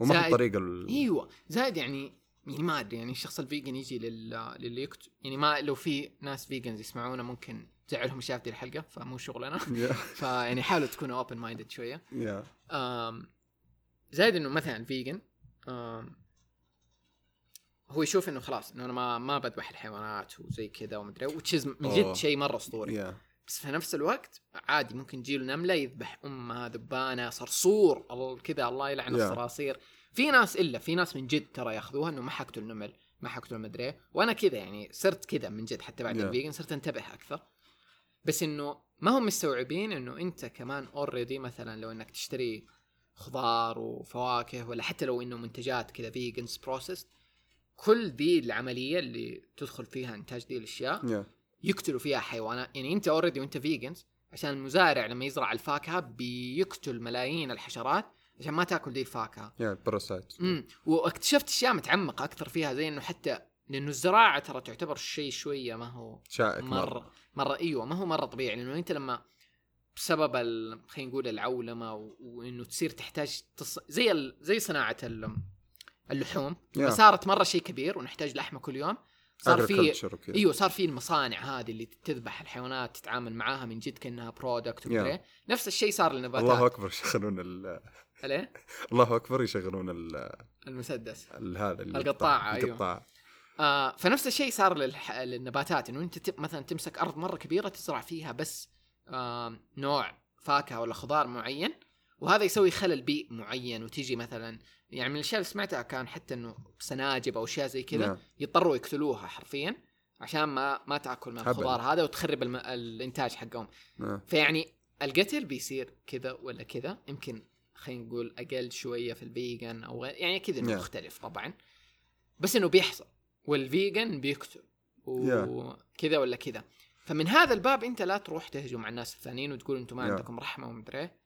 وما زائد- الطريقة ال... إيوه زائد يعني يعني ما أدري يعني الشخص ال vegan يجي لل... للي يكتب يعني ما لو في ناس vegans يسمعونا ممكن تزعلهم اشياء في دي الحلقة فمو شغلنا. فيعني حاولوا تكونوا open minded شوية آم، زائد إنه مثلا vegan هو يشوف إنه خلاص إنه أنا ما ما بذبح الحيوانات وزي كذا ومدري و cheese من. جد شيء مرة أسطوري yeah بس في نفس الوقت عادي ممكن تجيله نملة يذبح امها ذبانة صرصور كذا الله يلعن Yeah. الصراصير في ناس إلا في ناس من جد ترى ياخذوها إنه ما حقتل نمل ما حقتل مدري. وأنا كذا يعني صرت كذا من جد حتى بعد Yeah. ال vegan صرت أنتبه أكثر بس إنه ما هم مستوعبين إنه أنت كمان already مثلا لو إنك تشتري خضار وفواكه ولا حتى لو إنه منتجات كذا vegans process كل دي العملية اللي تدخل فيها إنتاج دي الأشياء yeah يقتلوا فيها حيوانات. يعني أنت already وأنت vegans عشان المزارع لما يزرع الفاكهة بيقتل ملايين الحشرات عشان ما تأكل دي الفاكهة. yeah parasite امم واكتشفت أشياء متعمقة أكثر فيها زي إنه حتى لأنه الزراعة ترى تعتبر شيء شوية ما هو شائك مرة مرة. مرة إيوه ما هو مرة طبيعي. لأنه أنت لما بسبب. خلينا نقول العولمة. وإنه تصير تحتاج تص... زي ال... زي صناعة ال... اللحوم يا. فصارت مرة شيء كبير ونحتاج لحمة كل يوم صار في وكذا. إيوه صار في المصانع هذه اللي تذبح الحيوانات تتعامل معاها من جد كأنها برودكت Yeah. نفس الشيء صار للنباتات الله أكبر يشغلون ال... عليه الله أكبر يشغلون ال... المسدس ال- هذا أيوه. القطاعة آه فنفس الشيء صار للح... للنباتات انه انت ت... مثلا تمسك أرض مرة كبيرة تزرع فيها بس آه نوع فاكهة ولا خضار معين وهذا يسوي خلل بيئي معين وتيجي مثلا يعني من الأشياء اللي سمعتها كان حتى إنه سناجب أو أشياء زي كذا نعم. يضطروا يقتلوها حرفيا عشان ما ما تأكل من. الخضار هذا وتخرب الم... الإنتاج حقهم آه. فيعني القتل بيصير كذا ولا كذا يمكن خلينا نقول أقل شوية في ال vegan أو غير يعني كذا Yeah. مختلف طبعا بس إنه بيحصل وال vegan بيقتل وكذا ولا كذا فمن هذا الباب أنت لا تروح تهجم على الناس الثانيين وتقول أنتم ما Yeah. عندكم رحمة ومدري إيه.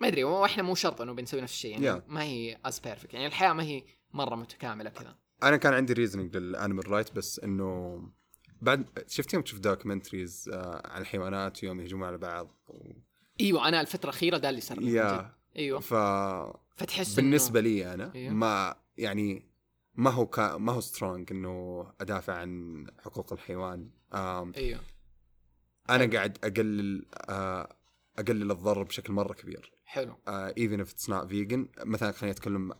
ما أدري وإحنا مو شرط إنه بنسوي نفس الشيء يعني Yeah. ما هي as perfect يعني الحياة ما هي مرة متكاملة كذا أنا كان عندي reasoning لل animal right بس إنه بعد شفت يوم تشوف documentaries آه عن الحيوانات يوم يهجمون على بعض و... أيوه أنا الفترة الأخيرة ده اللي صار. yeah أيوه ف فتحس بالنسبة لي أنا أيوه. ما يعني ما هو كا ما هو strong إنه أدافع عن حقوق الحيوان آم إنه... أيوه أنا قاعد أقلل آه أقلل الضرر بشكل مرة كبير حلو. even if it's not vegan مثلا خليني أتكلم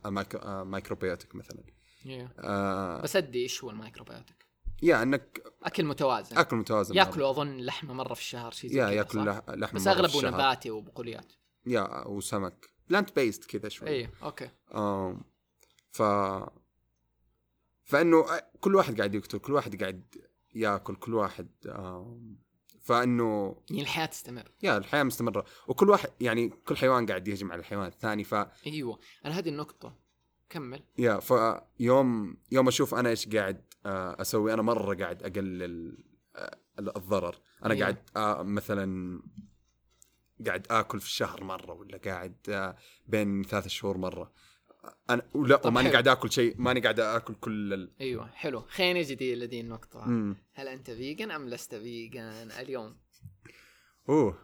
macrobiotic مثلا. أيوه آه بس ادي إيش هو ال macrobiotic yeah إنك أكل متوازن. أكل متوازن ياكلوا أظن لحمة مرة في الشهر شيء زي yeah كذا، يأكل صح؟ لح- لحم بس أغلبه. نباتي وبقوليات. yeah وسمك. plant based كذا شوي. أيوه أوكي. آم ف فإنه كل واحد قاعد يقتل كل واحد قاعد يأكل كل واحد آم فإنه يعني الحياة تستمر. yeah الحياة مستمرة. وكل واحد يعني كل حيوان قاعد يهجم على الحيوان الثاني ف أيوه. أنا هذه النقطة كمل. yeah فيوم يوم أشوف أنا إيش قاعد آه، أسوي أنا مرة قاعد أقلل آه، الضرر. أنا أيوه. قاعد آه، مثلا قاعد آكل في الشهر مرة ولا قاعد آه، بين ثلاث شهور مرة. أنا طب وماني. قاعد آكل شيء ماني قاعد آكل كل ال... أيوه حلو خلينا نجي دي لدي النقطة مم. هل أنت vegan أم لست vegan اليوم أوه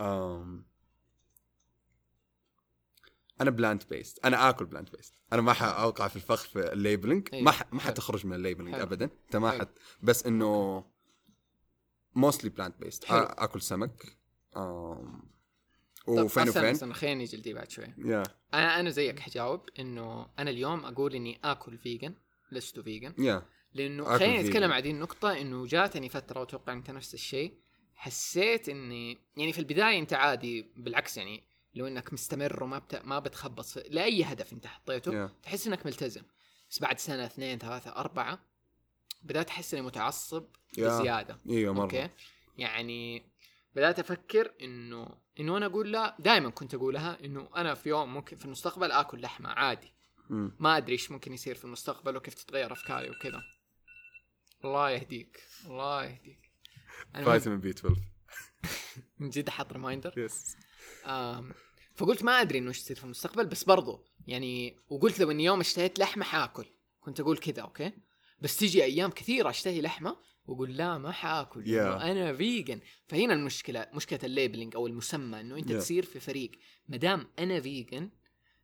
أم. أنا plant based أنا آكل plant based أنا ما حأوقع في الفخ في ال labeling أيوه. ما ح... ما. حتخرج من ال labeling حلو. ابدا أنت ما. حت بس إنه mostly plant based. آكل سمك أم. وفين وفين؟ استنى خلينا نجي لدي بعد شوي. yeah. أنا أنا زيك حجاوب إنه أنا اليوم أقول إني آكل vegan لست vegan yeah. لأنه خلينا vegan. نتكلم عن دي النقطة إنه جاتني فترة وأتوقع أنت نفس الشيء. حسيت اني يعني في البداية أنت عادي بالعكس يعني لو إنك مستمر وما بت... ما بتخبط. لأي هدف أنت حطيته yeah. تحس إنك ملتزم. بس بعد سنة اثنين ثلاثة أربعة بدأت أحس إني متعصب yeah. بزيادة. إيوه مرة. أوكي؟ يعني بدأت أفكر إنه إنه أنا أقول لا دائما كنت أقولها إنه أنا في يوم ممكن في المستقبل آكل لحمة عادي. مم. ما أدري إيش ممكن يصير في المستقبل وكيف تتغير أفكاري وكذا. الله يهديك الله يهديك. vitamin B 12 من جد أحط reminder yes فقلت ما أدري إنه إيش يصير في المستقبل بس برضو يعني وقلت لو إني يوم اشتهيت لحمة حاكل. كنت أقول كذا أوكي؟ بس تيجي أيام كثيرة أشتهي لحمة واقول لا ما حاكل Yeah. أنا vegan فهنا المشكلة مشكلة ال labeling أو المسمى إنه أنت Yeah. تصير في فريق ما دام أنا vegan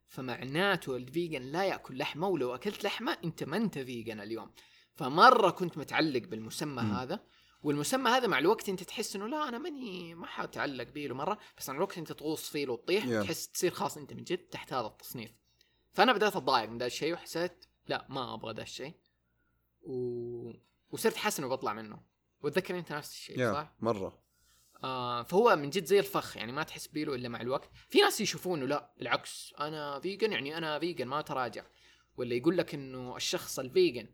فمعناته ال vegan لا يأكل لحمة ولو أكلت لحمة أنت ما أنت vegan اليوم فمرة كنت متعلق بالمسمى مم. هذا والمسمى هذا مع الوقت أنت تحس إنه لا أنا ماني ما حاتعلق بيه له مرة بس مع الوقت أنت تغوص فيه وتطيح Yeah. تحس تصير خلاص أنت من جد تحت هذا التصنيف فأنا بدأت أتضايق من ذا الشيء وحسيت لا ما أبغى ذا الشيء و... وصرت حاسس انه بطلع منه وتذكر أنت نفس الشيء yeah صح؟ مرة آه فهو من جد زي الفخ يعني ما تحس بيله إلا مع الوقت في ناس يشوفونه لا بالعكس أنا vegan يعني أنا vegan ما تراجع ولا يقول لك إنه الشخص ال vegan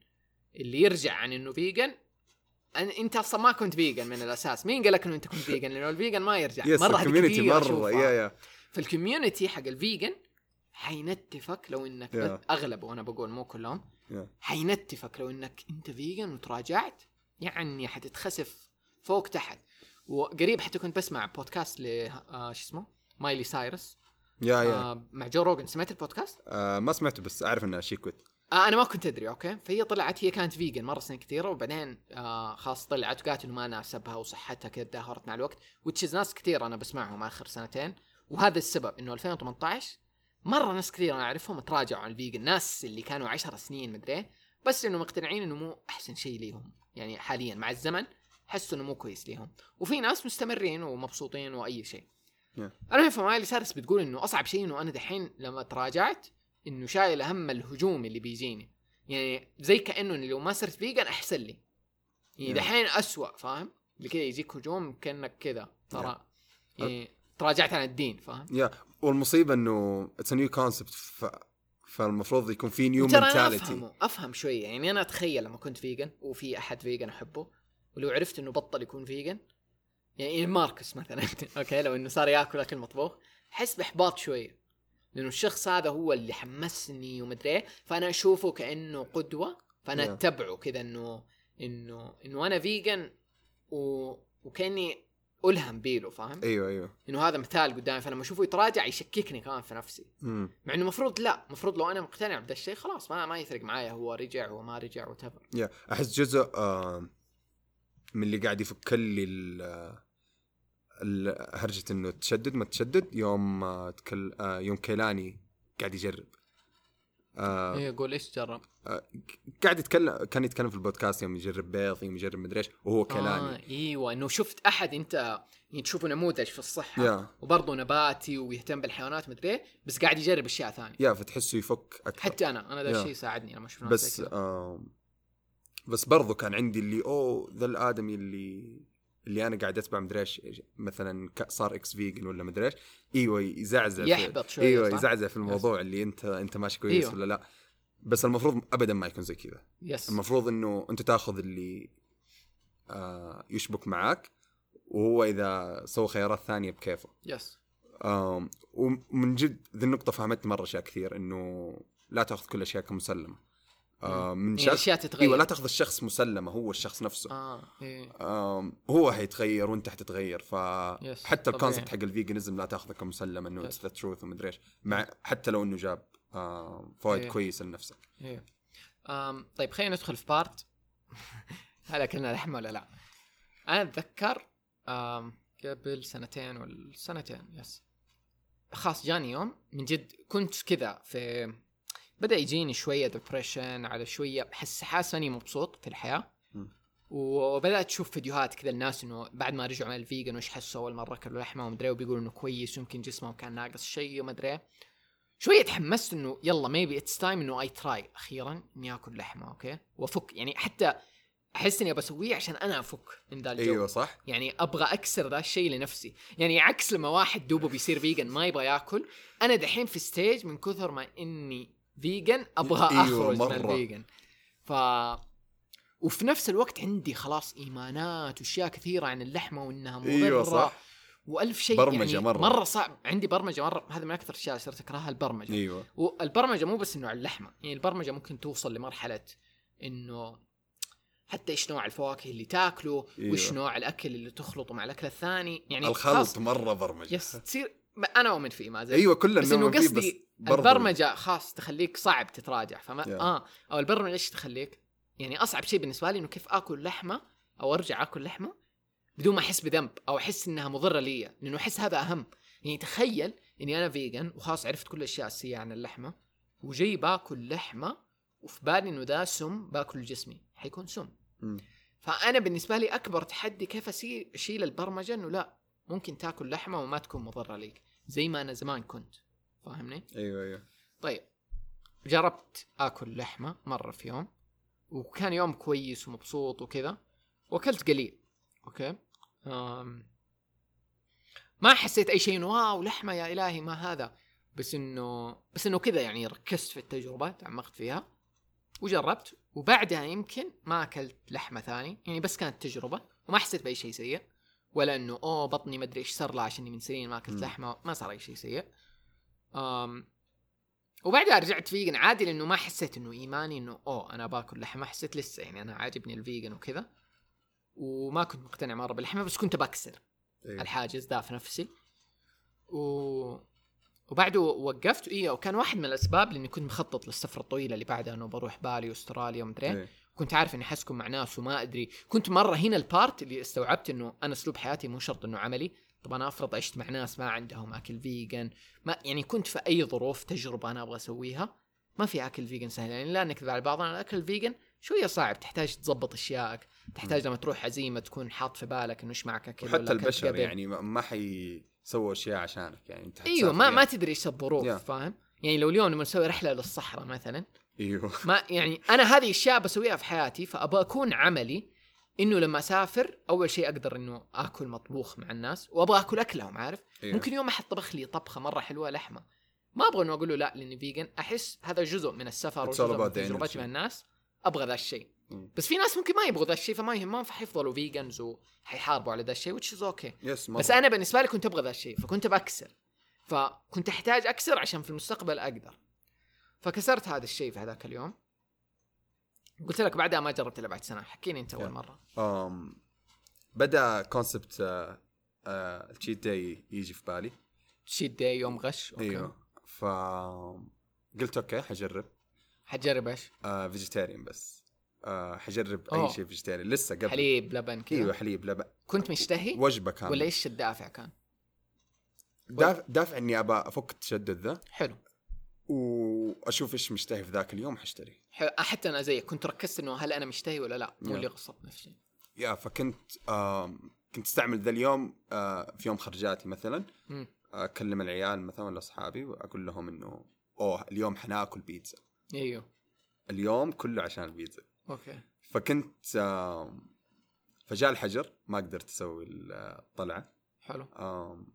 اللي يرجع عن إنه vegan أن أنت أصلا ما كنت vegan من الأساس مين قال لك إنه أنت كنت vegan لأنه ال vegan ما يرجع yes مرة ال community مرة. yeah yeah فال community حق ال vegan حينتفك لو إنك Yeah. أغلبه أنا بقول مو كلهم Yeah. حينتفك لو إنك أنت vegan وتراجعت يعني حتتخسف فوق تحت. وقريب حتى كنت بسمع بودكاست ل آه شو اسمه؟ مايلي سايرس. yeah yeah آه مع جو روجن سمعت البودكاست؟ آه ما سمعته بس أعرف انها she quit. آه أنا ما كنت أدري أوكي. فهي طلعت هي كانت vegan مرة سنين كثيرة وبعدين آه خلاص طلعت وقالت إنه ما ناسبها وصحتها كذا تدهورت مع الوقت. Which is ناس كثير أنا بسمعهم آخر سنتين. وهذا السبب إنه 2018 مرة ناس كثير أنا أعرفهم تراجعوا عن ال vegan ناس اللي كانوا 10 سنين مدري إيه، بس إنه مقتنعين إنه مو أحسن شيء ليهم يعني حاليا مع الزمن حسوا إنه مو كويس ليهم. وفي ناس مستمرين ومبسوطين وأي شيء. أنا في مايلي سايرس بتقول إنه أصعب شيء إنه أنا دحين لما تراجعت إنه شايل هم الهجوم اللي بيجيني. يعني زي كأنه لو ما صرت vegan أحسن لي. يعني. دحين اسوء فاهم؟ اللي كذا يجيك هجوم كأنك كذا ترى. يعني تراجعت عن الدين فاهم؟ yeah والمصيبة إنه it's new concept فالمفروض يكون في new mentality أفهمه أفهم شوية يعني أنا أتخيل لما كنت vegan وفي أحد vegan أحبه ولو عرفت إنه بطل يكون vegan يعني ماركس مثلا أوكي لو إنه صار ياكل أكل مطبوخ أحس بإحباط شوية لأنه الشخص هذا هو اللي حمسني ومدري إيه، فأنا أشوفه كأنه قدوة فأنا Yeah. أتبعه كذا إنه إنه إنه أنا فيجن و... وكأني ألهم بيله فاهم؟ أيوه أيوه. إنه هذا مثال قدامي فلما أشوفه يتراجع يشككني كمان في نفسي. مم. مع إنه المفروض لا المفروض لو أنا مقتنع بهذا الشيء خلاص ما ما يفرق معايا هو رجع وما رجع وتفر يا أحس جزء آه من اللي قاعد يفك لي ال- ال- هرجة إنه تشدد ما تشدد يوم آه تكل آه يوم كيلاني قاعد يجرب. آه إيه قول إيش جرب؟ قاعد يتكلم كان يتكلم في البودكاست يوم يجرب بيض يوم يجرب مدري إيش وهو كيلاني آه إيوه إنه شفت أحد أنت يعني تشوفه نموذج في الصحة yeah. وبرضه نباتي ويهتم بالحيوانات مدري إيه، بس قاعد يجرب أشياء ثانية. yeah فتحسه يفك أكثر. حتى أنا أنا ذا yeah. الشيء ساعدني لما شفنا بس آه بس برضو كان عندي اللي أوه ذا الآدمي اللي اللي أنا قاعد أتبع مدري إيش مثلا صار ex vegan ولا مدري إيش. إيوه يزعزع يحبط شوية إيوه؟ يزعزع في الموضوع اللي أنت أنت ماشي كويس أيوة. ولا لا. بس المفروض ابدا ما يكون زي كذا. yes. المفروض إنه أنت تاخذ اللي آه يشبك معاك وهو إذا سوى خيارات ثانية بكيفه. yes. ومن جد ذي النقطة فهمتني مرة أشياء كثير إنه لا تأخذ كل الأشياء كمسلمة. آم، من يعني شخص أشياء تتغير. أيوه لا تاخذ الشخص مسلمة هو الشخص نفسه. آه إيه. آم، هو حيتغير وأنت حتتغير فحتى. ال concept حق ال veganism لا تاخذه كمسلم إنه. it's the truth ومدري إيش. مع حتى لو إنه جاب آم، فوائد إيه. كويسة لنفسك. أم طيب خلينا ندخل في part هل أكلنا لحمة ولا لا؟ أنا أتذكر قبل سنتين ولا سنتين yes خلاص جاني يوم من جد كنت كذا في بدأ يجيني شوية depression على شوية بحس حاسس إني مبسوط في الحياة. وبدأت أشوف فيديوهات كذا الناس إنه بعد ما رجعوا من ال vegan وش حسوا أول مرة اكلوا لحمة ومدري وبيقولوا إنه كويس ويمكن جسمهم كان ناقص شيء ومدري إيه. شوية تحمست إنه يلا maybe it's time إنه I try أخيرا إني آكل لحمة okay؟ وأفك يعني حتى أحس إني بسويه عشان أنا أفك من ذا الجو. أيوه صح. يعني أبغى أكسر ذا الشيء لنفسي. يعني عكس لما واحد دوبه بيصير vegan ما يبغى ياكل أنا دحين في stage من كثر ما إني vegan أبغى أيوة، أخرج من مرة. ال vegan ف وفي نفس الوقت عندي خلاص إيمانات وأشياء كثيرة عن اللحمة وإنها مضره إيوه صح. وألف شيء برمجة يعني مرة. مرة صعب. عندي برمجة مرة هذا من أكثر الأشياء اللي صرت أكرهها البرمجة. إيوه. والبرمجة مو بس إنه على اللحمة يعني البرمجة ممكن توصل لمرحلة إنه حتى إيش نوع الفواكه اللي تاكله أيوة. وش نوع الأكل اللي تخلطه مع الأكل الثاني. يعني الخلط مرة برمجة. يس تصير أنا اؤمن فيه ما زلت إيوه كلنا بس إنه قصدي البرمجة خاص تخليك صعب تتراجع فما Yeah. آه أو البرمجة إيش تخليك؟ يعني أصعب شيء بالنسبة لي إنه كيف آكل لحمة أو أرجع آكل لحمة بدون ما أحس بذنب أو أحس إنها مضرة لي لأنه أحس هذا أهم يعني تخيل إني أنا vegan وخلاص عرفت كل الأشياء السيئة عن اللحمة وجاي باكل لحمة وفي بالي إنه ذا سم باكل جسمي حيكون سم مم. فأنا بالنسبة لي أكبر تحدي كيف أشيل البرمجة إنه لا ممكن تاكل لحمة وما تكون مضرة ليك زي ما أنا زمان كنت فاهمني؟ أيوه أيوه. طيب جربت آكل لحمة مرة في يوم وكان يوم كويس ومبسوط وكذا وأكلت قليل okay؟ أم ما حسيت أي شيء إنه wow لحمة يا إلهي ما هذا. بس إنه بس إنه كذا يعني ركزت في التجربة تعمقت فيها وجربت. وبعدها يمكن ما أكلت لحمة ثاني يعني بس كانت تجربة وما حسيت بأي شيء سيء ولا إنه أوه بطني مدري إيش صار له عشاني من سنين ما أكلت. لحمة ما صار أي شيء سيء. أم وبعدها رجعت vegan عادي لأنه ما حسيت إنه إيماني إنه أوه أنا باكل لحمة حسيت لسه يعني أنا عاجبني ال vegan وكذا وما كنت مقتنع مرة باللحمة بس كنت بكسر أيوة. الحاجز ذا في نفسي و... وبعده وقفت إيه وكان واحد من الأسباب لأني كنت مخطط للسفرة الطويلة اللي بعدها إنه بروح بالي واستراليا ومدري إيه. إيه. كنت عارف إني حسكن مع ناس وما أدري كنت مرة هنا ال part اللي استوعبت إنه أنا أسلوب حياتي مو شرط إنه عملي طب أنا أفرض عشت مع ناس ما عندهم أكل vegan ما يعني كنت في أي ظروف تجربة أنا أبغى أسويها ما في أكل vegan سهل يعني لا نكذب على بعضنا الأكل ال vegan شوية صعب تحتاج تظبط اشيائك تحتاج لما تروح عزيمة تكون حاط في بالك إنه إيش معك أكل وحتى أكلت البشر قبل. يعني ما- ما حيسووا أشياء عشانك يعني أنت أيوه ما ما يعني. تدري إيش الظروف Yeah. فاهم يعني لو اليوم نبغى نسوي رحلة للصحراء مثلا أيوه ما يعني أنا هذه اشياء بسويها في حياتي فأبغى أكون عملي إنه لما أسافر أول شيء أقدر إنه آكل مطبوخ مع الناس وأبغى آكل أكلهم عارف؟ أيوه. ممكن يوم احد طبخ لي طبخة مرة حلوة لحمة. ما أبغى إنه أقول له لا لأني vegan أحس هذا جزء من السفر وجزء من تجربتي. مع الناس. أبغى ذا الشيء. بس في ناس ممكن ما يبغوا ذا الشيء فما يهمهم فحيفضلوا vegans وحيحاربوا على ذا الشيء okay. yes مرة. بس أنا بالنسبة لي كنت أبغى ذا الشيء فكنت بكسر فكنت أحتاج أكسر عشان في المستقبل أقدر. فكسرت هذا الشيء في هذاك اليوم. قلت لك بعدها ما جربت إلا بعد سنة. حكيني أنت أول. مرة. أم بدأ concept ال cheat day يجي في بالي. cheat day يوم غش. okay. إيوه. ف قلت okay حجرب. حتجرب إيش؟ vegetarian بس. آه، حجرب أوه. اي شيء vegetarian لسه قبل. حليب لبن كذا. إيوه حليب لبن. كنت مشتهي؟ وجبة كاملة. ولا إيش الدافع كان؟ دافع, دافع إني أبى أفك التشدد ذا. حلو. وأشوف إيش مشتهي في ذاك اليوم حشتري. حتى أنا زيك كنت ركزت إنه هل أنا مشتهي ولا لا مو. اللي غصبت نفسي يا فكنت آم، كنت أستعمل ذا اليوم آه، في يوم خرجاتي مثلا مم. أكلم العيال مثلا ولا أصحابي وأقول لهم إنه أوه اليوم حناكل بيتزا. أيوه. اليوم كله عشان البيتزا. okay. فكنت آم، فجاء الحجر ما قدرت أسوي الطلعة. حلو. آم،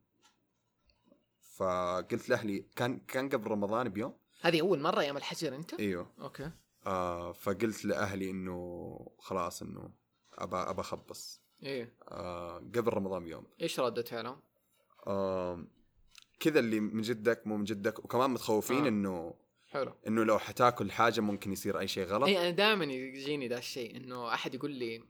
فقلت لاهلي كان كان قبل رمضان بيوم؟ هذه أول مرة أيام الحجر أنت؟ إيوه. okay. آه فقلت لأهلي إنه خلاص إنه ابى ابى اخبص إيه. آه قبل رمضان بيوم. إيش ردة فعلهم؟ آه كذا اللي من جدك مو من جدك وكمان متخوفين آه. إنه حلو. إنه لو حتاكل حاجة ممكن يصير أي شيء غلط. اي أنا دائما يجيني ذا الشيء إنه أحد يقول لي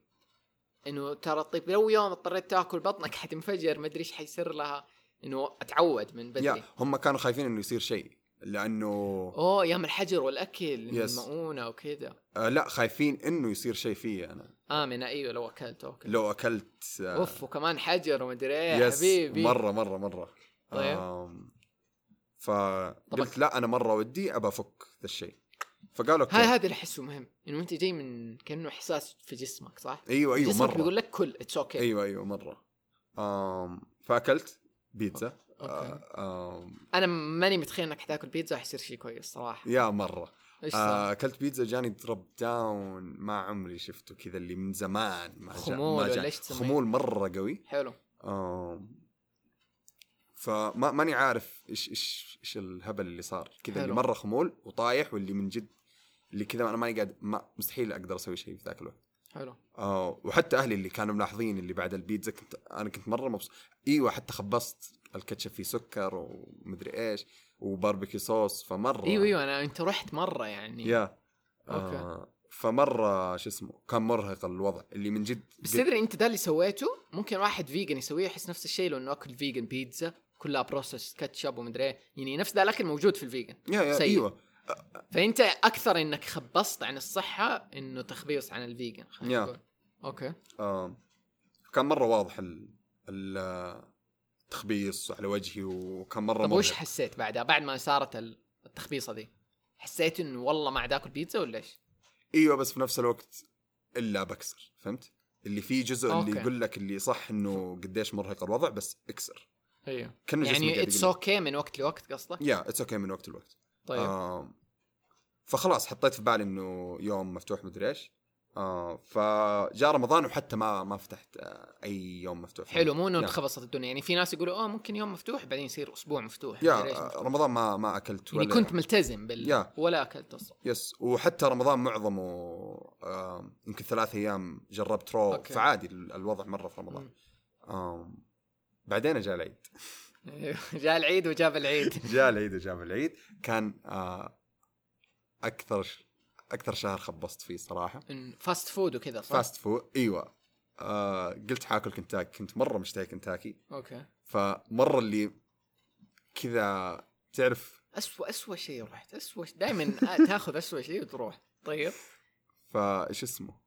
إنه ترى طيب لو يوم اضطريت تاكل بطنك حتنفجر ما أدري إيش حيصير لها. إنه أتعود من بدري. هم كانوا خايفين إنه يصير شيء لأنه أوه أيام الحجر والأكل Yes. المؤونة وكذا. آه لا خايفين إنه يصير شيء فيي أنا. امنه أيوه لو أكلت okay. لو أكلت آه أوف وكمان حجر ومدري إيه يا yes حبيبي. مرة مرة مرة. طيب. آم، فقلت. لا أنا مرة ودي أبى أفك ذا الشيء. فقالوا okay. هاي هذا اللي أحسه مهم إنه أنت جاي من كأنه إحساس في جسمك صح؟ أيوه أيوه جسمك مرة. بيقول لك كل it's okay أيوه أيوه مرة. آم فأكلت. بيتزا okay. آه، أنا ماني متخيل إنك حتاكل بيتزا حيصير شيء كويس صراحة يا مرة؟ آه، أكلت بيتزا جاني drop down ما عمري شفته كذا اللي من زمان ما جاء خمول ما ولا جاء. خمول مرة قوي حلو آم، فما ماني عارف إيش إيش إيش الهبل اللي صار كذا اللي. مرة خمول وطايح واللي من جد اللي كذا أنا ماني قاعد ما مستحيل أقدر أسوي شيء في ذاك الوقت حلو. آه وحتى أهلي اللي كانوا ملاحظين اللي بعد البيتزا كنت أنا كنت مرة مبسوط. إيوه حتى خبصت الكاتشب فيه سكر ومدري إيش وباربيكيو صوص فمرة إيوه إيوه أنا أنت رحت مرة يعني. يا. okay. آه فمرة شو اسمه كان مرهق الوضع اللي من جد بس تدري أنت ده اللي سويته؟ ممكن واحد vegan يسويه يحس نفس الشيء لو إنه أكل vegan بيتزا كلها processed كاتشب ومدري إيه. يعني نفس ذا الأكل موجود في ال vegan. yeah yeah سيء. إيوه. فأنت أكثر إنك خبصت عن الصحة إنه تخبيص عن ال vegan خلينا. نقول okay آه كان مرة واضح ال ال- التخبيص على وجهي وكان مرة طب وش. حسيت بعدها بعد ما صارت ال- التخبيصة دي حسيت إنه والله ما عاد آكل بيتزا ولا إيش؟ إيوه بس في نفس الوقت إلا بكسر فهمت؟ اللي فيه جزء اللي okay. يقول لك اللي صح إنه قديش مرهق الوضع بس اكسر أيوه جسمك يعني it's. okay من وقت لوقت قصدك؟ yeah it's okay من وقت لوقت طيب آه فخلاص حطيت في بالي إنه يوم مفتوح مدري إيش آه فجاء رمضان وحتى ما ما فتحت آه أي يوم مفتوح حلو مو إنه yeah. تخبصت الدنيا يعني في ناس يقولوا آه ممكن يوم مفتوح بعدين يصير أسبوع مفتوح yeah مفتوح. رمضان ما ما أكلت يعني ولا كنت ملتزم بال yeah. ولا أكلت أصلا yes وحتى رمضان معظمه آه يمكن ثلاث أيام جربت raw okay. فعادي ال- الوضع مرة في رمضان آه بعدين جاء العيد جاء العيد وجاب العيد. جاء العيد وجاب العيد. كان آه أكثر أكثر شهر خبصت فيه صراحة. fast food وكذا صح؟ فاست فود إيوه. آه قلت حاكل كنتاكي كنت مرة مشتاق كنتاكي. okay. فمرة اللي كذا تعرف؟ اسوء اسوء شيء رحت اسوء دائما تاخذ اسوء شيء وتروح. طيب. فايش اسمه؟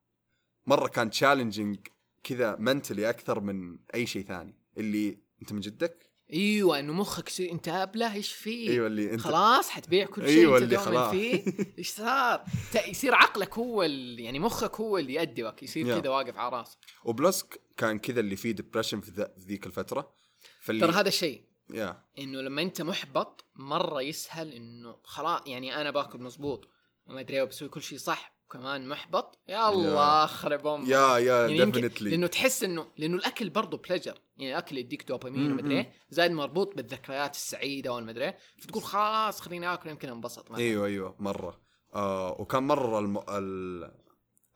مرة كان challenging كذا mentally أكثر من أي شيء ثاني. اللي أنت من جدك؟ إيوه إنه مخك يصير أنت أبلة إيش فيه؟ إيوه اللي أنت خلاص حتبيع كل شيء أنت اللي خلاص. فيه إيش صار؟ يصير عقلك هو ال... يعني مخك هو اللي يأدبك يصير. كذا واقف على راسك و plus كان كذا اللي فيه depression في, ذيك الفترة فاللي ترى هذا الشيء yeah إنه لما أنت محبط مرة يسهل إنه خلاص يعني أنا باكل مزبوط وما أدري وبسوي كل شيء صح وكمان محبط. يا الله خرب أمك yeah yeah definitely لأنه تحس إنه لأنه الأكل برضه pleasure يعني الاكل يديك دوبامين ومدري إيه زائد مربوط بالذكريات السعيدة والمدري إيه. فتقول خلاص خليني آكل يمكن انبسط مثلا. أيوه أيوه مرة. آه وكان مرة الم... ال...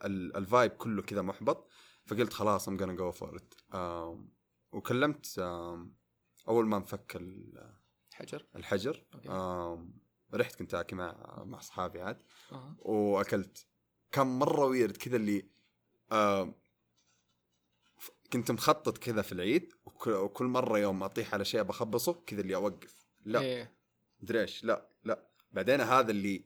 ال... ال vibe كله كذا محبط. فقلت خلاص I'm go for it وكلمت آم، أول ما انفك ال- حجر الحجر. okay. آم، رحت كنتاكي مع مع أصحابي عاد. أه. وأكلت. كان مرة weird كذا اللي ف- كنت مخطط كذا في العيد وك- وكل مرة يوم أطيح على شيء بخبصه كذا اللي أوقف. لا. إيه. مدري إيش. لا لا. بعدين هذا اللي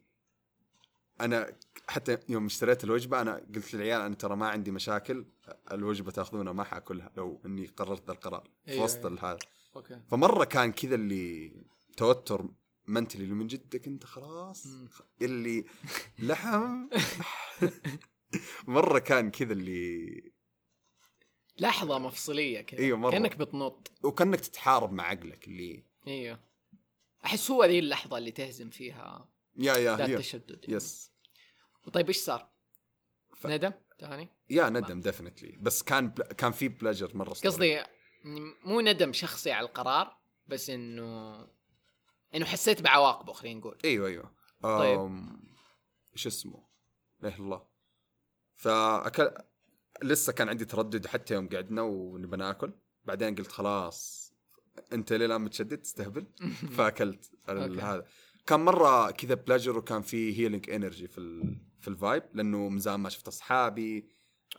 أنا حتى يوم اشتريت الوجبة أنا قلت للعيال أنا ترى ما عندي مشاكل الوجبة تأخذونها ما حأكلها لو إني قررت ذا القرار في أيوة، وسط أيوة. هذا okay. فمرة كان كذا اللي توتر mentally اللي من جدك انت خلاص. اللي لحم. مرة كان كذا اللي لحظة مفصلية كذا. أيوة، مرة. كأنك بتنط. وكأنك تتحارب مع عقلك اللي إيوه. أحس هو ذي اللحظة اللي تهزم فيها. yeah yeah that yeah. تشدد. yes طيب إيش صار؟ ف- ندم؟ ثاني؟ yeah ندم definitely بس كان بل... كان في pleasure مرة. قصدي مو ندم شخصي على القرار بس إنه إنه حسيت بعواقبه خلينا نقول. أيوه أيوه. طيب. إيش اسمه؟ لا الله. فأكل لسه كان عندي تردد حتى يوم قعدنا ونبى ناكل. بعدين قلت خلاص أنت ليه الآن متشدد؟ تستهبل فأكلت. هذا. كان مرة كذا pleasure وكان في healing energy في ال... في ال vibe لأنه من زمان ما شفت أصحابي.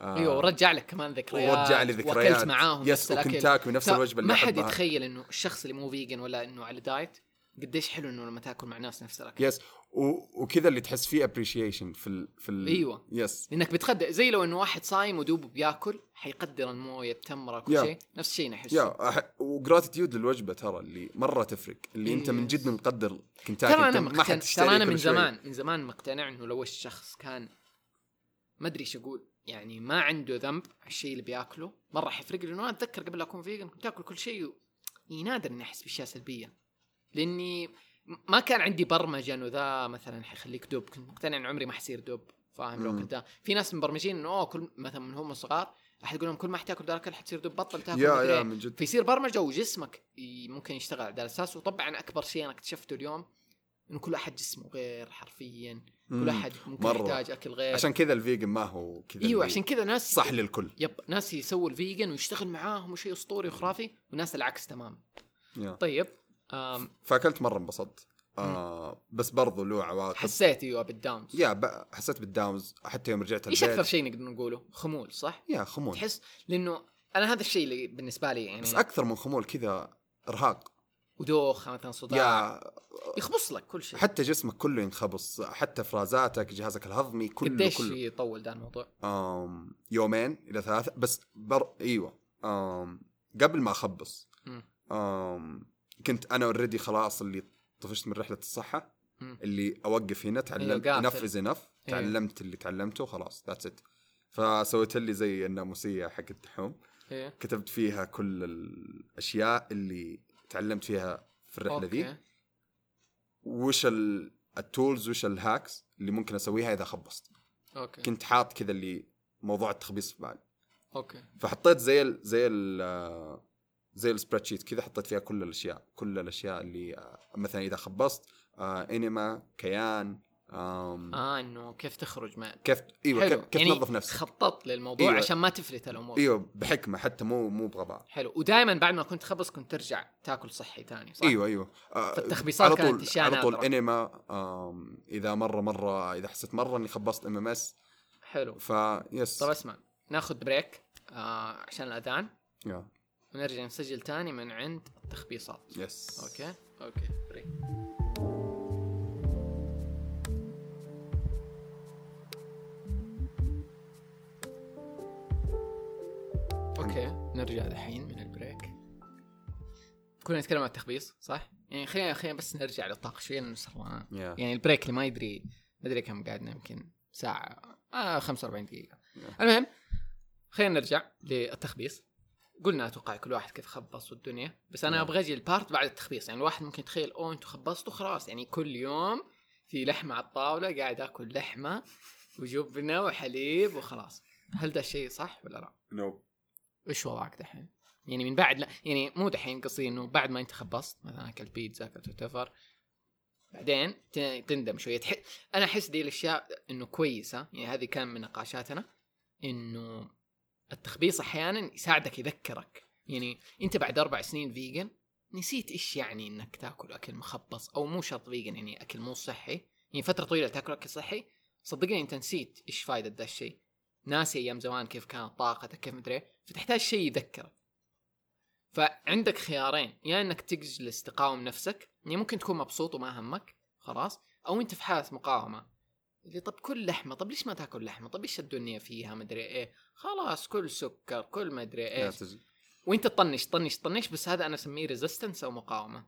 آه أيوه ورجع لك كمان ذكريات. ورجع لي ذكريات. واكلت معاهم yes وكنت آكل نفس الوجبة اللي ما حد. يتخيل إنه الشخص اللي مو vegan ولا إنه على diet قديش حلو إنه لما تأكل مع ناس نفس الأكل yes و... وكذا اللي تحس فيه appreciation في ال... في ال... أيوة. yes لأنك بتقدر زي لو إنه واحد صايم ودوب بيأكل حيقدر الموية التمره كل. شيء نفس الشيء نحسه yeah أح... و gratitude للوجبة ترى اللي مرة تفرق اللي أنت من. جد مقدر كنتاكي ترى أنا مقتنع ترى أنا من. زمان من زمان مقتنع إنه لو الشخص كان ما أدري إيش أقول يعني ما عنده ذنب على الشيء اللي بيأكله مرة حيفرق لي انه أنا أتذكر قبل لا أكون vegan كنت آكل كل شيء و... يعني نادر إني أحس بأشياء سلبية لأني ما كان عندي برمجة إنه ذا مثلا حيخليك دب كنت مقتنع إنه عمري ما حصير دب فاهم لو. كنت في ناس مبرمجين إنه أوه كل مثلا من هم صغار احد يقول لهم كل ما حتاكل ذا الاكل حتصير دب بطل تاكل yeah yeah إيه. من جد فيصير برمجة وجسمك ممكن يشتغل على الاساس وطبعا أكبر شيء أنا اكتشفته اليوم إنه كل أحد جسمه غير حرفيا كل. أحد ممكن مرة. يحتاج أكل غير عشان كذا ال vegan ما هو كذا إيوه عشان كذا ناس صح للكل yep ناس يسووا ال vegan ويشتغل معاهم وشيء أسطوري وخرافي وناس العكس تمام yeah. طيب فاكلت مرة انبسطت. آه بس برضو له عواقب. حسيت أيوه بال downs yeah ب... حسيت بال downs. حتى يوم رجعت إيش البيت. أكثر شيء نقدر نقوله؟ خمول صح؟ yeah خمول. تحس لأنه أنا هذا الشيء اللي بالنسبة لي يعني بس أكثر من خمول كذا إرهاق. ودوخة مثلا صداع. yeah. يخبص لك كل شيء. حتى جسمك كله ينخبص. حتى فرازاتك جهازك الهضمي كله قديش كله. يطول ذا الموضوع؟ آم يومين إلى ثلاثة. بس بر... إيوه. آم قبل ما أخبص. آم كنت أنا already خلاص اللي طفشت من رحلة الصحة. اللي أوقف هنا تعلمت. enough is enough. تعلمت اللي تعلمته خلاص that's it فسويت لي زي الناموسية حق التحوم إيه. كتبت فيها كل الأشياء اللي تعلمت فيها في الرحلة ذي وش ال- ال tools وش ال hacks اللي ممكن أسويها إذا خبصت. okay. كنت حاط كذا اللي موضوع التخبيص في بالي. okay. فحطيت زي ال زي ال زي ال spread كذا حطيت فيها كل الأشياء كل الأشياء اللي آه، مثلا إذا خبصت آه enema كيان آم آه إنه كيف تخرج مع كيف إيوه حلو. كيف, يعني تنظف نفسك. خططت للموضوع أيوة. عشان ما تفلت الأمور. إيوه بحكمة حتى مو مو بغباء. حلو. ودائما بعد ما كنت تخبص كنت ترجع تاكل صحي ثاني صح؟ إيوه إيوه. آه، فالتخبيصات على كانت طول على طول. آم، إذا مرة مرة إذا حسيت مرة إني خبصت ام ام اس حلو فيس طب اسمع ناخذ break آه عشان الأذان. yeah. ونرجع نسجل تاني من عند التخبيصات yes okay؟ okay. break okay نرجع الحين من ال break. كنا نتكلم عن التخبيص صح؟ يعني خلينا خلينا بس نرجع للطاقة شوية لأنه صار يا يعني ال break اللي ما يدري ما أدري كم قعدنا يمكن ساعة آه 45 دقيقة. Yeah. المهم خلينا نرجع للتخبيص. قلنا أتوقع كل واحد كيف خبص والدنيا بس أنا Yeah. أبغى أجي ال part بعد التخبيص يعني الواحد ممكن يتخيل أوه أنتم خبصتوا خلاص يعني كل يوم في لحمة على الطاولة قاعد آكل لحمة وجبنة وحليب وخلاص هل ده الشيء صح ولا لا؟ no إيش وضعك دحين؟ يعني من بعد لا يعني مو دحين قصدي إنه بعد ما أنت خبصت مثلا أكلت بيتزا أكلت وتفر بعدين تندم شوية تح... أنا أحس دي الأشياء إنه كويسة يعني هذه كان من نقاشاتنا إنه التخبيص أحيانا يساعدك يذكرك. يعني أنت بعد أربع سنين vegan نسيت إيش يعني إنك تاكل أكل مخبص أو مو شرط vegan يعني أكل مو صحي. يعني فترة طويلة تاكل أكل صحي. صدقني أنت نسيت إيش فائده ذا الشيء. ناسي أيام زمان كيف كانت طاقتك كيف مدري إيه، فتحتاج شيء يذكرك. فعندك خيارين. يا إنك تجلس تقاوم نفسك يعني ممكن تكون مبسوط وما همك خلاص أو أنت في حالة مقاومة. اللي طب كل لحمة طب ليش ما تاكل لحمة؟ طب إيش الدنيا فيها؟ مدري إيه. خلاص كل سكر كل مدري إيش. وأنت تطنش تطنش تطنش بس هذا أنا أسميه resistance أو مقاومة.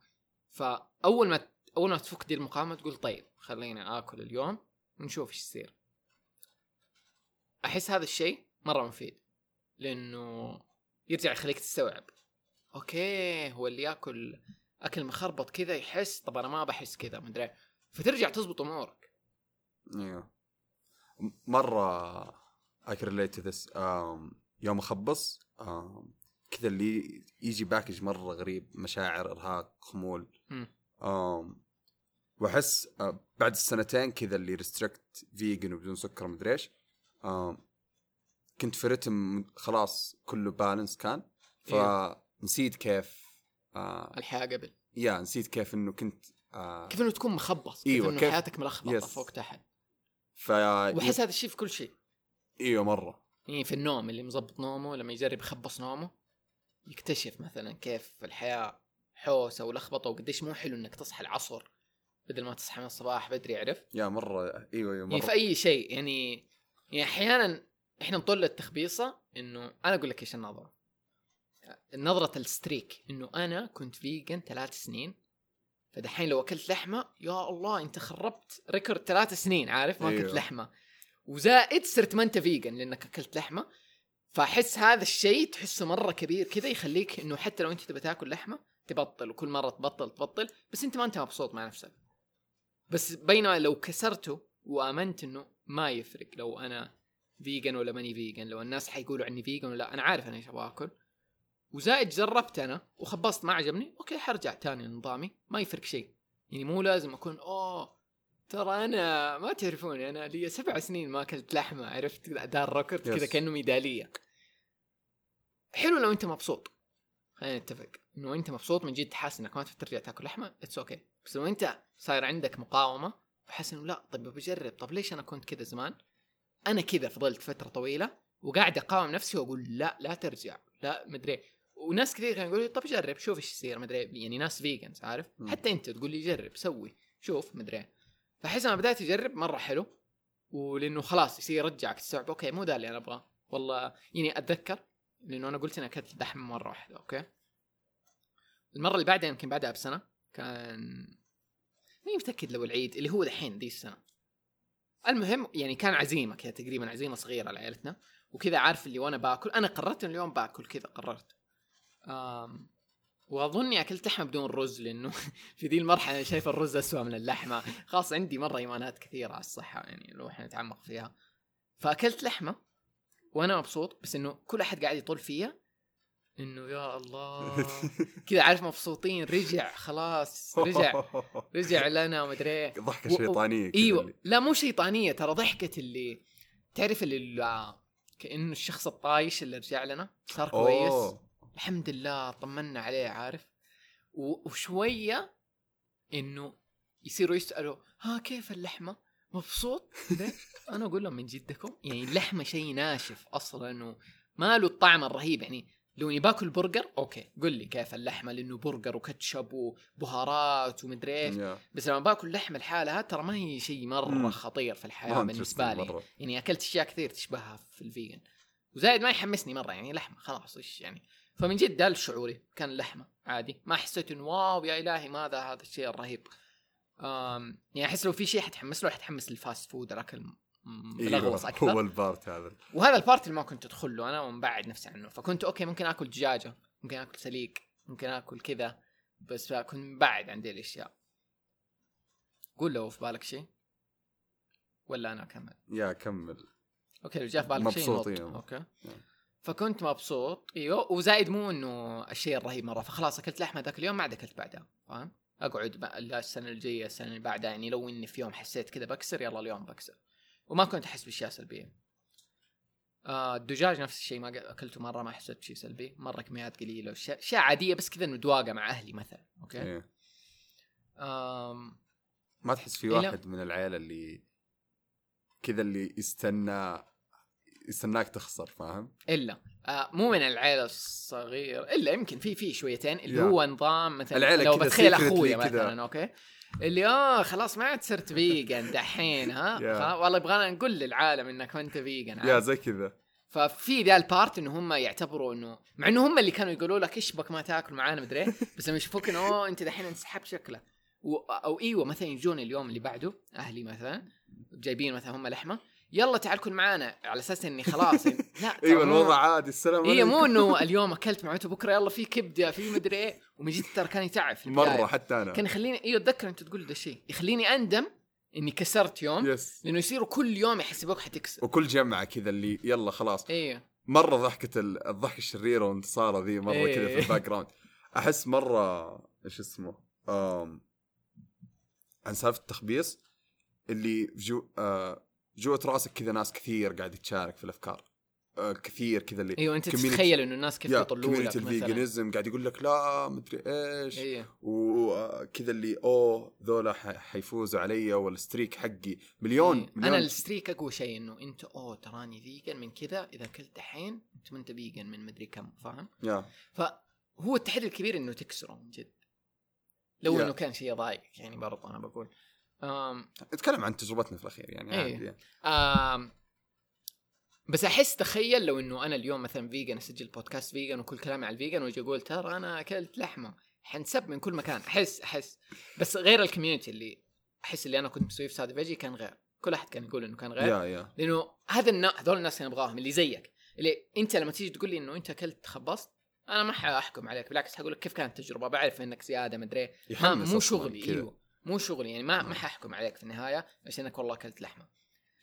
فأول ما أول ما تفك دي المقاومة تقول طيب خليني آكل اليوم ونشوف إيش يصير. أحس هذا الشيء مرة مفيد لأنه يرجع يخليك تستوعب. okay هو اللي ياكل أكل مخربط كذا يحس طب أنا ما بحس كذا مدري. فترجع تزبط أمورك. إيوه. مرة can relate to this. um, يوم أخبص كذا اللي يجي package مرة غريب مشاعر إرهاق خمول. وأحس uh, بعد السنتين كذا اللي restrict vegan وبدون سكر مدري إيش كنت في رتم خلاص كله balance كان. فنسيت كيف uh, الحياة قبل. يا نسيت كيف إنه كنت uh, كيف إنه تكون مخبص كيف إنه كيف- حياتك ملخبطة يس. فوق تحت. ف وأحس هذا الشيء في كل شيء. أيوه مرة. يعني في النوم اللي مظبط نومه لما يجرب يخبص نومه يكتشف مثلا كيف الحياة حوسة ولخبطة وقديش مو حلو إنك تصحى العصر بدل ما تصحى من الصباح بدري عرفت؟ يا مرة إيوه إيوه يعني مره في أي شيء يعني يعني أحيانا إحنا نطل التخبيصة إنه أنا أقول لك إيش النظرة. نظرة ال streak إنه أنا كنت vegan ثلاث سنين فدحين لو أكلت لحمة يا الله أنت خربت record ثلاث سنين عارف ما أيوه. أيوه. لحمة وزائد صرت ما أنت vegan لأنك أكلت لحمة فأحس هذا الشيء تحسه مرة كبير كذا يخليك إنه حتى لو أنت تبي تاكل لحمة تبطل وكل مرة تبطل تبطل بس أنت ما أنت مبسوط مع نفسك بس بينما لو كسرته وآمنت إنه ما يفرق لو أنا vegan ولا ماني vegan لو الناس حيقولوا عني vegan ولا لا أنا عارف أنا إيش أبغى آكل وزائد جربت أنا وخبصت ما عجبني okay حرجع تاني لنظامي ما يفرق شيء. يعني مو لازم أكون أوه ترى أنا ما تعرفوني أنا لي سبع سنين ما اكلت لحمة عرفت؟ دا ال record كذا. كأنه ميدالية. حلو لو أنت مبسوط. خلينا نتفق. إنه أنت مبسوط من جد حاسس إنك ما تبي ترجع تاكل لحمة it's okay okay. بس لو أنت صاير عندك مقاومة وحاسس إنه لا طيب بجرب طب ليش أنا كنت كذا زمان؟ أنا كذا فضلت فترة طويلة وقاعد أقاوم نفسي وأقول لا لا ترجع. لا مدري. وناس كثير كانوا يقولوا طب جرب شوف إيش يصير مدري إيه. يعني ناس vegans عارف مم. حتى أنت تقول لي جرب سوي شوف مدري إيه. فاحس أنا بدأت أجرب مرة حلو ولأنه خلاص يصير يرجعك تستوعب okay مو ده اللي أنا أبغاه والله يعني أتذكر لأنه أنا قلت أنا أكلت لحم مرة واحدة أوكي المرة اللي بعدها يمكن بعدها بسنة كان ماني متأكد لو العيد اللي هو دحين دي السنة المهم يعني كان عزيمة كذا تقريبا عزيمة صغيرة لعائلتنا وكذا عارف اللي وأنا باكل أنا قررت إن اليوم باكل كذا قررت وأظني أكلت لحمة بدون رز لأنه في ذي المرحلة شايف الرز اسوء من اللحمة. خلاص عندي مرة إيمانات كثيرة على الصحة يعني لو إحنا نتعمق فيها. فأكلت لحمة وأنا مبسوط بس إنه كل أحد قاعد يطول فيا إنه يا الله. كذا عارف مبسوطين رجع خلاص رجع. رجع لنا ومدري. ضحكة و- شيطانية كذا إيوه. لا مو شيطانية ترى ضحكة اللي تعرف اللي, كأنه الشخص الطايش اللي رجع لنا صار كويس. الحمد لله طمنا عليه عارف وشوية إنه يصيروا يسألوا ها كيف اللحمة مبسوط؟ أنا أقول لهم من جدكم يعني اللحمة شيء ناشف أصلا و ما له الطعم الرهيب يعني لو إني باكل برجر okay قل لي كيف اللحمة لأنه برجر وكاتشب وبهارات ومدري إيش. بس لما باكل لحمة لحالها ترى ما هي شيء مرة. خطير في الحياة بالنسبة لي مرة. يعني أكلت أشياء كثير تشبهها في ال vegan وزايد ما يحمسني مرة يعني لحمة خلاص إيش يعني فمن جد ده شعوري كان لحمة عادي. ما حسيت إنه wow يا إلهي ماذا هذا الشيء الرهيب. أم يعني أحس لو في شيء حتحمس له حتحمس لل fast food الأكل ملغوص إيوه أكثر. هو ال part هذا. وهذا ال part اللي ما كنت أدخل له أنا ومبعد نفسي عنه. فكنت okay ممكن آكل دجاجة ممكن آكل سليك ممكن آكل كذا بس كنت مبعد عن دي الأشياء. قول لو في بالك شيء. ولا أنا أكمل؟ yeah كمل. okay لو جاء في بالك شيء مبسوط، نط. إيه. okay. نعم. فكنت مبسوط أيوه وزايد مو إنه الشيء الرهيب مرة فخلاص أكلت لحمة ذاك اليوم ما عاد أكلت بعدها فاهم؟ أقعد بقى لا السنة الجاية السنة اللي بعدها يعني لو إني في يوم حسيت كذا بكسر يلا اليوم بكسر وما كنت أحس باشياء سلبيه آه الدجاج نفس الشيء ما أكلته مرة ما حسيت بشيء سلبي مرة كميات قليلة واشياء أشياء عادية بس كذا إنه دواقة مع أهلي مثلا okay إيه. آم ما تحس في إيه. واحد من العيلة اللي كذا اللي يستنى يستناك تخسر فاهم؟ إلا آه مو من العيله الصغير إلا يمكن في في شويتين اللي yeah. هو نظام مثلا العيلة لو بتخيل اخويا كذا. مثلا okay اللي آه خلاص ما عاد صرت vegan دحين ها. خلاص والله يبغانا نقول للعالم إنك أنت vegan yeah زي كذا ففي ذا ال part إنه هم يعتبروا إنه مع إنه هم اللي كانوا يقولوا لك إيش بك ما تاكل معانا مدري إيه، بس لما يشوفوك إنه أوه أنت دحين انسحبت شكله و... أو إيوه مثلا يجون اليوم اللي بعده أهلي مثلا جايبين مثلا هم لحمة يلا تعال كل معانا على أساس إني خلاص لا أيوه الوضع عادي السلام اي عليكم. مو إنه اليوم أكلت معته بكرة يلا في كبدة في مدري إيه ومن جد ترى كان يتعب. مرة حتى أنا. كان يخليني أيوه أتذكر أنت تقول ده الشيء يخليني أندم إني كسرت يوم yes لأنه يصيروا كل يوم يحسبوك حتكسر وكل جمعة كذا اللي يلا خلاص. أيوه مرة ضحكة ال- الضحكه الشريره والانتصاره ذي مرة إيه. كذا في ال background. أحس مرة إيش اسمه آم عن سالفة التخبيص اللي في جو آه جوة راسك كذا ناس كثير قاعد تشارك في الأفكار. آه كثير كذا اللي أيوه أنت تتخيل إنه الناس كيف يطلوا لك مثلا. ال veganism قاعد يقول لك لا مدري إيش. أيوه وكذا اللي أوه ذولا حيفوزوا علي وال streak حقي. مليون إيه. مليون. أنا ال streak أقوى شيء إنه أنت أوه تراني vegan من كذا إذا أكلت دحين أنت ما أنت vegan من مدري كم فاهم؟ yeah. فهو التحدي الكبير إنه تكسره من جد. لو yeah. إنه كان شيء يضايقك يعني برضه أنا بقول. آم نتكلم عن تجربتنا في الأخير يعني. آم بس أحس تخيل لو إنه أنا اليوم مثلا vegan أسجل بودكاست vegan وكل كلامي على ال vegan وأجي أقول ترى أنا أكلت لحمة حنسب من كل مكان. أحس أحس. بس غير ال community اللي أحس اللي أنا كنت مسويه في Saudi Veggie كان غير. كل أحد كان يقول إنه كان غير. yeah yeah. لأنه هذا النا... هذول الناس اللي نبغاهم اللي زيك. اللي أنت لما تيجي تقول لي إنه أنت أكلت خبصت أنا ما حأحكم عليك. بالعكس حقول لك كيف كانت التجربة؟ بعرف إنك زيادة مدري مو شغلي. أيوه. مو شغلي يعني ما ما حأحكم عليك في النهاية عشان انك والله أكلت لحمة.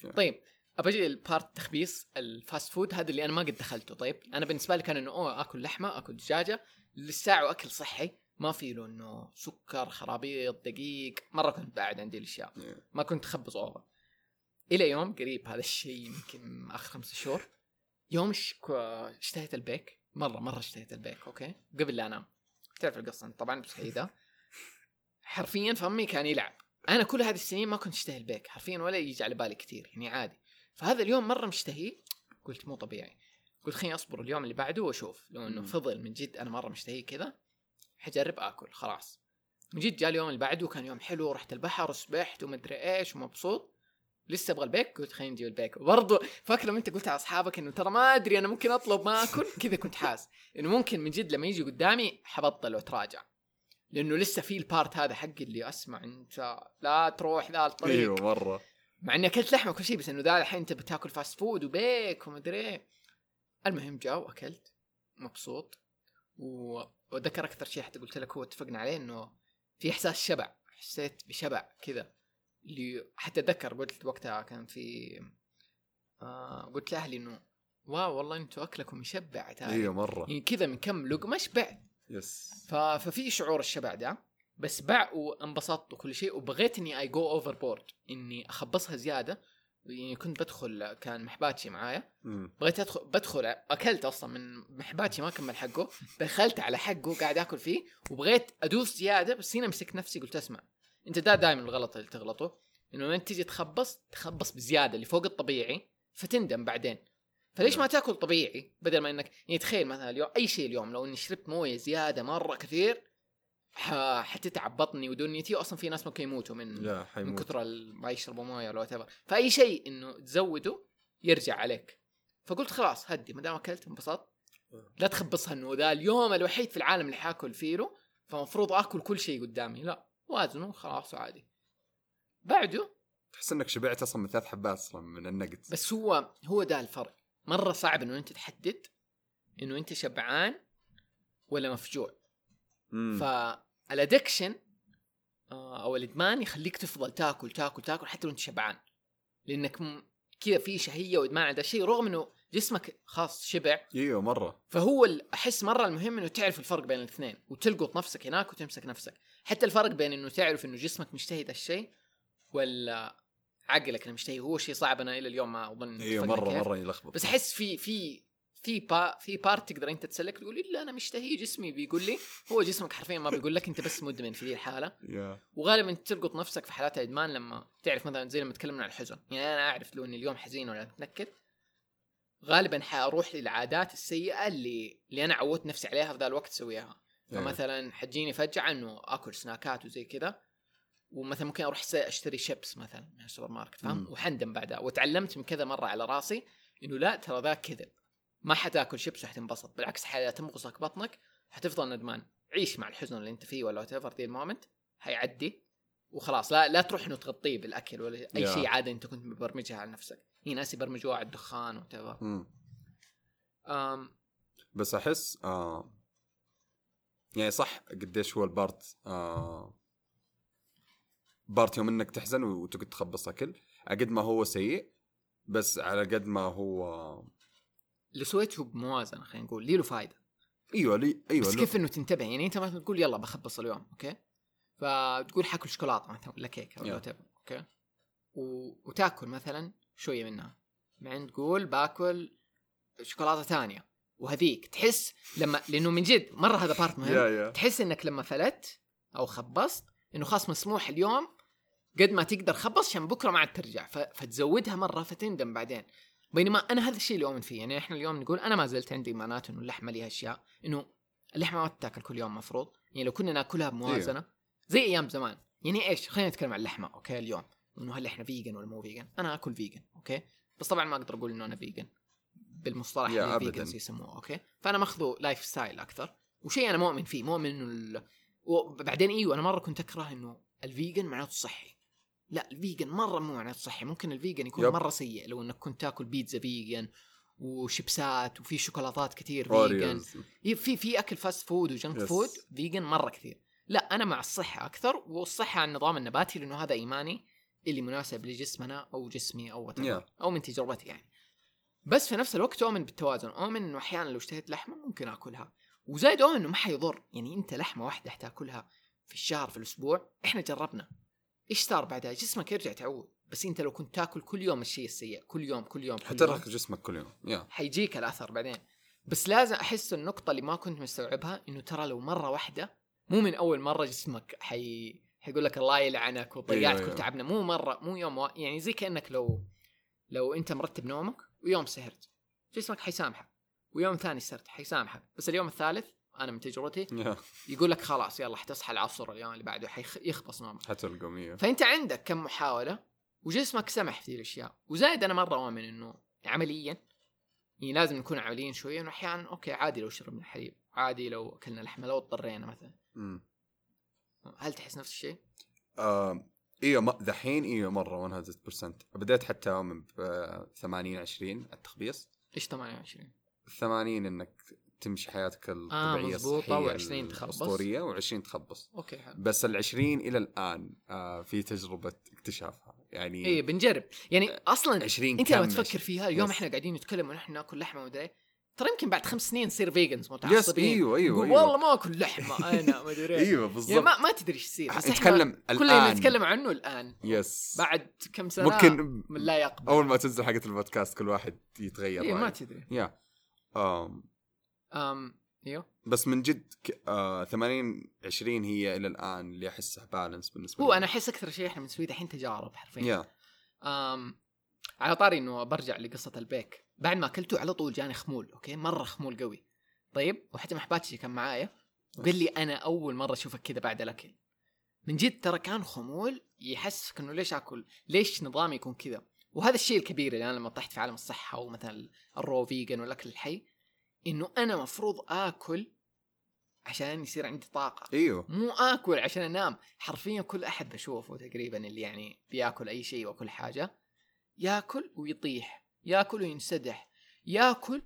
Yeah. طيب أبى أجي ال part تخبيص ال fast food هذا اللي أنا ما قد دخلته. طيب أنا بالنسبة لي كان إنه أوه آكل لحمة آكل دجاجة للساعة وأكل صحي. ما في له إنه سكر خرابيط دقيق. مرة كنت بعد عندي الأشياء. Yeah. ما كنت أخبص over. إلى يوم قريب هذا الشيء يمكن آخر خمسة شهور يوم اشتهيت البيك. مرة مرة اشتهيت البيك أوكي؟ قبل لا أنام. تعرف القصة طبعا بسعيدة حرفيا فمي كان يلعب. أنا كل هذه السنين ما كنت أشتهي البيك حرفيا ولا يجي على بالي كثير يعني عادي. فهذا اليوم مرة مشتهي. قلت مو طبيعي. قلت خليني أصبر اليوم اللي بعده وأشوف. لو إنه. فضل من جد أنا مرة مشتهي كذا حجرب آكل خلاص. من جد جاء اليوم اللي بعده كان يوم حلو رحت البحر وسبحت ومدري إيش ومبسوط. لسه أبغى البيك؟ قلت خلينا نجيب البيك. وبرضه فاكر لما أنت قلت على أصحابك إنه ترى ما أدري أنا ممكن أطلب ما أكل؟ كذا كنت حاس. إنه ممكن من جد لما يجي قدامي حبطل وأتراجع. لأنه لسه في ال part هذا حقي اللي أسمع إنت لا تروح ذا الطريق. أيوه مرة. مع إني أكلت لحمة وكل شيء بس إنه ذا الحين أنت بتاكل fast food وبيك ومدري إيه. المهم جاء وأكلت مبسوط. و... وأتذكر أكثر شيء حتى قلت لك هو اتفقنا عليه إنه في إحساس شبع. حسيت بشبع كذا. اللي حتى أتذكر قلت وقتها كان في آه قلت لأهلي إنه wow والله أنتم أكلكم يشبع تعال. أيوه مرة. يعني كذا من كم لقمة شبعت. yes. ففي شعور الشبع ده بس باع وانبسطت وكل شيء وبغيت اني I go overboard إني أخبصها زيادة. يعني كنت بدخل كان محباتشي معايا. بغيت ادخل بدخل أكلت أصلا من محباتشي ما كمل حقه. دخلت على حقه قاعد آكل فيه وبغيت أدوس زيادة بس هنا مسكت نفسي قلت أسمع. أنت ده دائما الغلط اللي تغلطه. إنه لما تيجي تخبص تخبص بزيادة اللي فوق الطبيعي فتندم بعدين. فليش ما تاكل طبيعي؟ بدل ما إنك يعني تخيل مثلا اليوم أي شيء اليوم لو إني شربت موية زيادة مرة كثير ح- حتتعب بطني ودنيتي أصلا في ناس ممكن يموتوا من من حيموت. كثر ال- ما يشربوا موية ولا whatever. فأي شيء إنه تزوده يرجع عليك. فقلت خلاص هدي. ما دام أكلت انبسطت. لا تخبصها إنه ذا اليوم الوحيد في العالم اللي حاكل فيه فمفروض آكل كل شيء قدامي. لا وازنه خلاص عادي بعده تحس إنك شبعت أصلا من ثلاث حبات أصلا من النقد بس هو هو ده الفرق. مرة صعب إنه أنت تحدد إنه أنت شبعان ولا مفجوع. مم. فالادكشن آه، أو الادمان يخليك تفضل تاكل تاكل تاكل حتى لو أنت شبعان. لأنك كذا في شهية وإدمان على الشيء رغم إنه جسمك خلاص شبع. إيوه مرة. فهو أحس مرة المهم إنه تعرف الفرق بين الاثنين وتلقط نفسك هناك وتمسك نفسك. حتى الفرق بين إنه تعرف إنه جسمك مشتهي ذا الشيء ولا عقلك اللي مشتهي هو شيء صعب أنا إلى اليوم ما أظن أيوه مرة. مرة يلخبط. بس أحس في في في با في part تقدر أنت تسلك تقول إلا أنا مشتهي جسمي بيقول لي. هو جسمك حرفيا ما بيقول لك أنت بس مدمن في ذي الحالة. وغالبا تلقط نفسك في حالات الادمان لما تعرف مثلا زي لما تكلمنا عن الحزن. يعني أنا أعرف لو إني اليوم حزين ولا متنكد غالبا حأروح للعادات السيئة اللي اللي أنا عودت نفسي عليها في ذا الوقت اسويها فمثلا حتجيني فجأة إنه أكل سناكات وزي كذا. ومثلا ممكن أروح أشتري شيبس مثلا من السوبر ماركت فاهم. وحندم بعدها. وتعلمت من كذا مرة على راسي إنه لا ترى ذا كذب. ما حتاكل شيبس وحتنبسط بالعكس حتمغصك بطنك حتفضل ندمان. عيش مع الحزن اللي أنت فيه ولا whatever، ال moment حيعدي. وخلاص لا لا تروح إنه تغطيه بالأكل ولا أي. شيء عاده أنت كنت مبرمجها على نفسك. في ناس يبرمجوها على الدخان وات. أم. بس أحس آه يعني صح قديش هو البارت آه part يوم إنك تحزن وتقعد تخبص اكل على قد ما هو سيء بس على قد ما هو اللي سويته بموازنة خلينا نقول لي له فائده أيوه لي أيوه بس كيف إنه تنتبه؟ يعني أنت مثلا تقول يلا بخبص اليوم أوكي؟ فتقول حاكل شوكولاته مثلا ولا كيك ولا Yeah. whatever، أوكي؟ و... وتاكل مثلا شوية منها. بعدين تقول باكل شوكولاتة ثانية. وهذيك تحس لما لأنه من جد مرة هذا part مهم. تحس إنك لما فلت أو خبصت إنه خلاص مسموح اليوم قد ما تقدر خبص عشان بكرة ما عاد ترجع. فتزودها مرة فتندم بعدين. بينما أنا هذا الشيء اللي أؤمن فيه يعني إحنا اليوم نقول أنا ما زلت عندي إيمانات إنه اللحمة لها أشياء إنه اللحمة ما تاكل كل يوم مفروض. يعني لو كنا ناكلها بموازنة زي أيام زمان. يعني إيش؟ خلينا نتكلم عن اللحمة أوكي اليوم. إنه هل إحنا vegan ولا مو vegan أنا أكل vegan أوكي؟ بس طبعا ما أقدر أقول إنه أنا vegan بالمصطلح اللي يسموه أوكي؟ فأنا ماخذه lifestyle أكثر. وشيء أنا مؤمن فيه مؤمن إنه ال... وبعدين إيوه أنا مرة كنت أكره إنه ال vegan معناته صحي. لا ال vegan مرة مو معناته صحي ممكن ال vegan يكون yep. مرة سيء لو إنك كنت تاكل بيتزا vegan وشيبسات وفي شوكولاتات كثير vegan إيه، في في أكل fast food و junk Yes. food vegan مرة كثير لا أنا مع الصحة أكثر والصحة على النظام النباتي لأنه هذا إيماني اللي مناسب لجسمنا أو جسمي أو. Yeah. أو من تجربتي يعني بس في نفس الوقت أؤمن بالتوازن أؤمن إنه أحيانا لو اشتهيت لحمة ممكن آكلها وزايد أؤمن إنه ما حيضر يعني أنت لحمة واحدة حتاكلها في الشهر في الأسبوع إحنا جربنا إيش صار بعدها؟ جسمك يرجع تعود. بس أنت لو كنت تاكل كل يوم الشيء السيء كل يوم كل يوم كل حترهق جسمك كل يوم. يا. حيجيك الأثر بعدين. بس لازم أحس النقطة اللي ما كنت مستوعبها إنه ترى لو مرة واحدة مو من أول مرة جسمك حي حيقول لك الله يلعنك وضيعت أيوة، كل أيوة. تعبنا. مو مرة مو يوم وا... يعني زي كأنك لو لو أنت مرتب نومك ويوم سهرت جسمك حيسامحك ويوم ثاني سهرت حيسامحك. بس اليوم الثالث أنا من تجربتي يقول لك خلاص يلا حتصحى العصر اليوم اللي بعده حيخبص نومك. حتلقم. فأنت عندك كم محاولة وجسمك سمح في الأشياء. وزايد أنا مرة اؤمن إنه عمليا يعني لازم نكون عمليين شوية إنه أحيانا أوكي عادي لو شربنا حليب عادي لو أكلنا لحمة لو اضطرينا مثلا. مم. هل تحس نفس الشيء؟ آه أيوه ذحين أيوه مرة 100% بديت حتى من ب 80 20 التخبيص. إيش 28 80 إنك تمشي حياتك الطبيعية مظبوطة، الصحيه و20 تخبص. الاسطوريه و20 تخبص. أوكي حلو. بس ال 20 إلى الآن آه في تجربة اكتشافها. يعني إيه بنجرب. يعني أصلا 20 أنت لما تفكر فيها اليوم yes. إحنا قاعدين نتكلم ونحن ناكل لحمة ومدري. ترى يمكن بعد خمس سنين نصير vegans yes متعصبين أيوه أيوه أيوه. والله ما أكل لحمة أنا ما أدري. أيوه يعني بالضبط. ما ما تدري إيش يصير. بس نتكلم إحنا كل اللي الآن. نتكلم عنه الآن. yes. بعد كم سنة؟ ممكن من لا يقبل. أول ما تنزل حقة البودكاست كل واحد يتغير إيه ما. تدري. يا آم. أم أيوه بس من جد ك... آه 80 20 هي إلى الآن اللي أحسها balance بالنسبة هو لي. أنا أحس أكثر شيء إحنا بنسويه دحين تجارب حرفيا. يا أم على طاري إنه برجع لقصة البيك. بعد ما أكلته على طول جاني خمول أوكي؟ مرة خمول قوي. طيب وحتى محباتي كان معايا. وقال لي أنا أول مرة أشوفك كذا بعد الأكل. من جد ترى كان خمول يحسسك إنه ليش آكل؟ ليش نظامي يكون كذا؟ وهذا الشيء الكبير اللي أنا لما طحت في عالم الصحة ومثلا ال raw vegan والأكل الحي إنه أنا مفروض آكل عشان يصير عندي طاقة. إيوه. مو آكل عشان أنام. حرفيا كل أحد بشوفه تقريبا اللي يعني بياكل أي شيء وكل حاجة. ياكل ويطيح. ياكل وينسدح. ياكل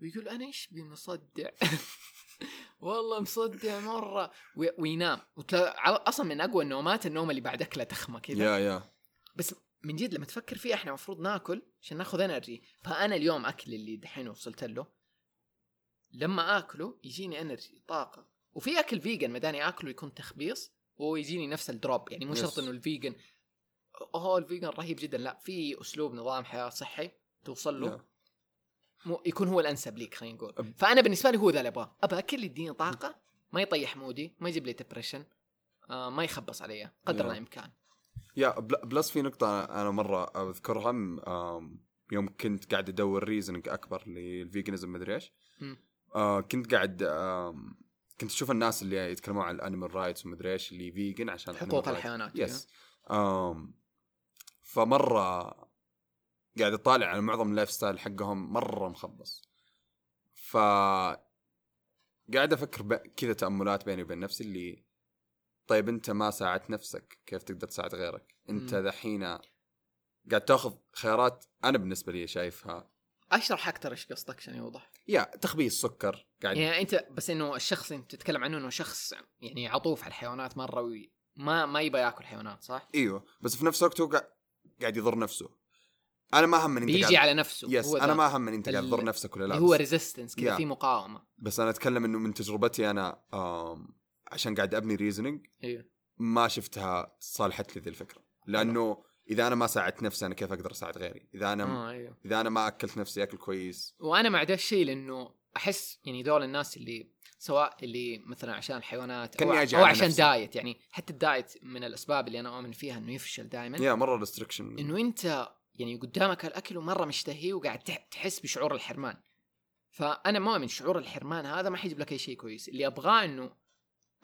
ويقول أنا إيش بي مصدع والله مصدع مرة. وي- وينام. أصلا من أقوى النومات النوم اللي بعد اكله تخمه كذا. yeah yeah. بس من جد لما تفكر فيه إحنا المفروض ناكل عشان ناخذ energy فأنا اليوم أكل اللي دحين وصلت له. لما آكله يجيني energy طاقة. وفي أكل vegan مداني آكله يكون تخبيص ويجيني نفس ال drop يعني مو. شرط إنه ال vegan أوه ال vegan رهيب جدا. لا في أسلوب نظام حياة صحي توصل له. مو يكون هو الأنسب ليك خلينا نقول. فأنا بالنسبة لي هو ذا اللي أبغاه. ابى أكل يديني طاقة ما يطيح مودي ما يجيب لي depression آه ما يخبص علي قدر. الإمكان. yeah pl- plus في نقطة أنا مرة أذكرها م- آم، يوم كنت قاعد أدور reasoning أكبر لل veganism مدري مم. آه، كنت قاعد آم، كنت أشوف الناس اللي يتكلمون عن ال animal rights ومدري إيش اللي vegan عشان حقوق. الحيوانات yes آم، فمرة قاعد أطالع على معظم ال lifestyle حقهم مرة مخبص. ف قاعد أفكر ب- كذا تأملات بيني وبين نفسي اللي طيب أنت ما ساعدت نفسك كيف تقدر تساعد غيرك؟ مم. ذحين قاعد تأخذ خيارات أنا بالنسبة لي شايفها أشرح أكثر إيش قصدك عشان يوضح. يا تخبيص سكر قاعد يعني أنت بس إنه الشخص أنت تتكلم عنه إنه شخص يعني عطوف على الحيوانات مرة وي ما ما يبغى ياكل حيوانات صح؟ إيوه بس في نفس الوقت هو قاعد يضر نفسه أنا ما هم أنت بيجي قاعد... على نفسه yes هو أنا. ما هم أنت قاعد تضر نفسك ولا لا هو resistance كذا. في مقاومة بس أنا أتكلم إنه من تجربتي أنا آم... عشان قاعد أبني reasoning إيوه ما شفتها صالحت لي ذي الفكرة لأنه إذا أنا ما ساعدت نفسي أنا كيف أقدر أساعد غيري؟ إذا أنا آه أيوه. إذا أنا ما أكلت نفسي أكل كويس. وأنا مع ده الشيء لأنه أحس يعني دول الناس اللي سواء اللي مثلا عشان الحيوانات أو, أو عشان نفسي. diet يعني حتى ال diet من الأسباب اللي أنا اؤمن فيها إنه يفشل دائما yeah مرة restriction إنه أنت يعني قدامك الأكل ومرة مشتهي وقاعد تح- تحس بشعور الحرمان. فأنا مؤمن شعور الحرمان هذا ما حيجيب لك أي شيء كويس. اللي أبغاه إنه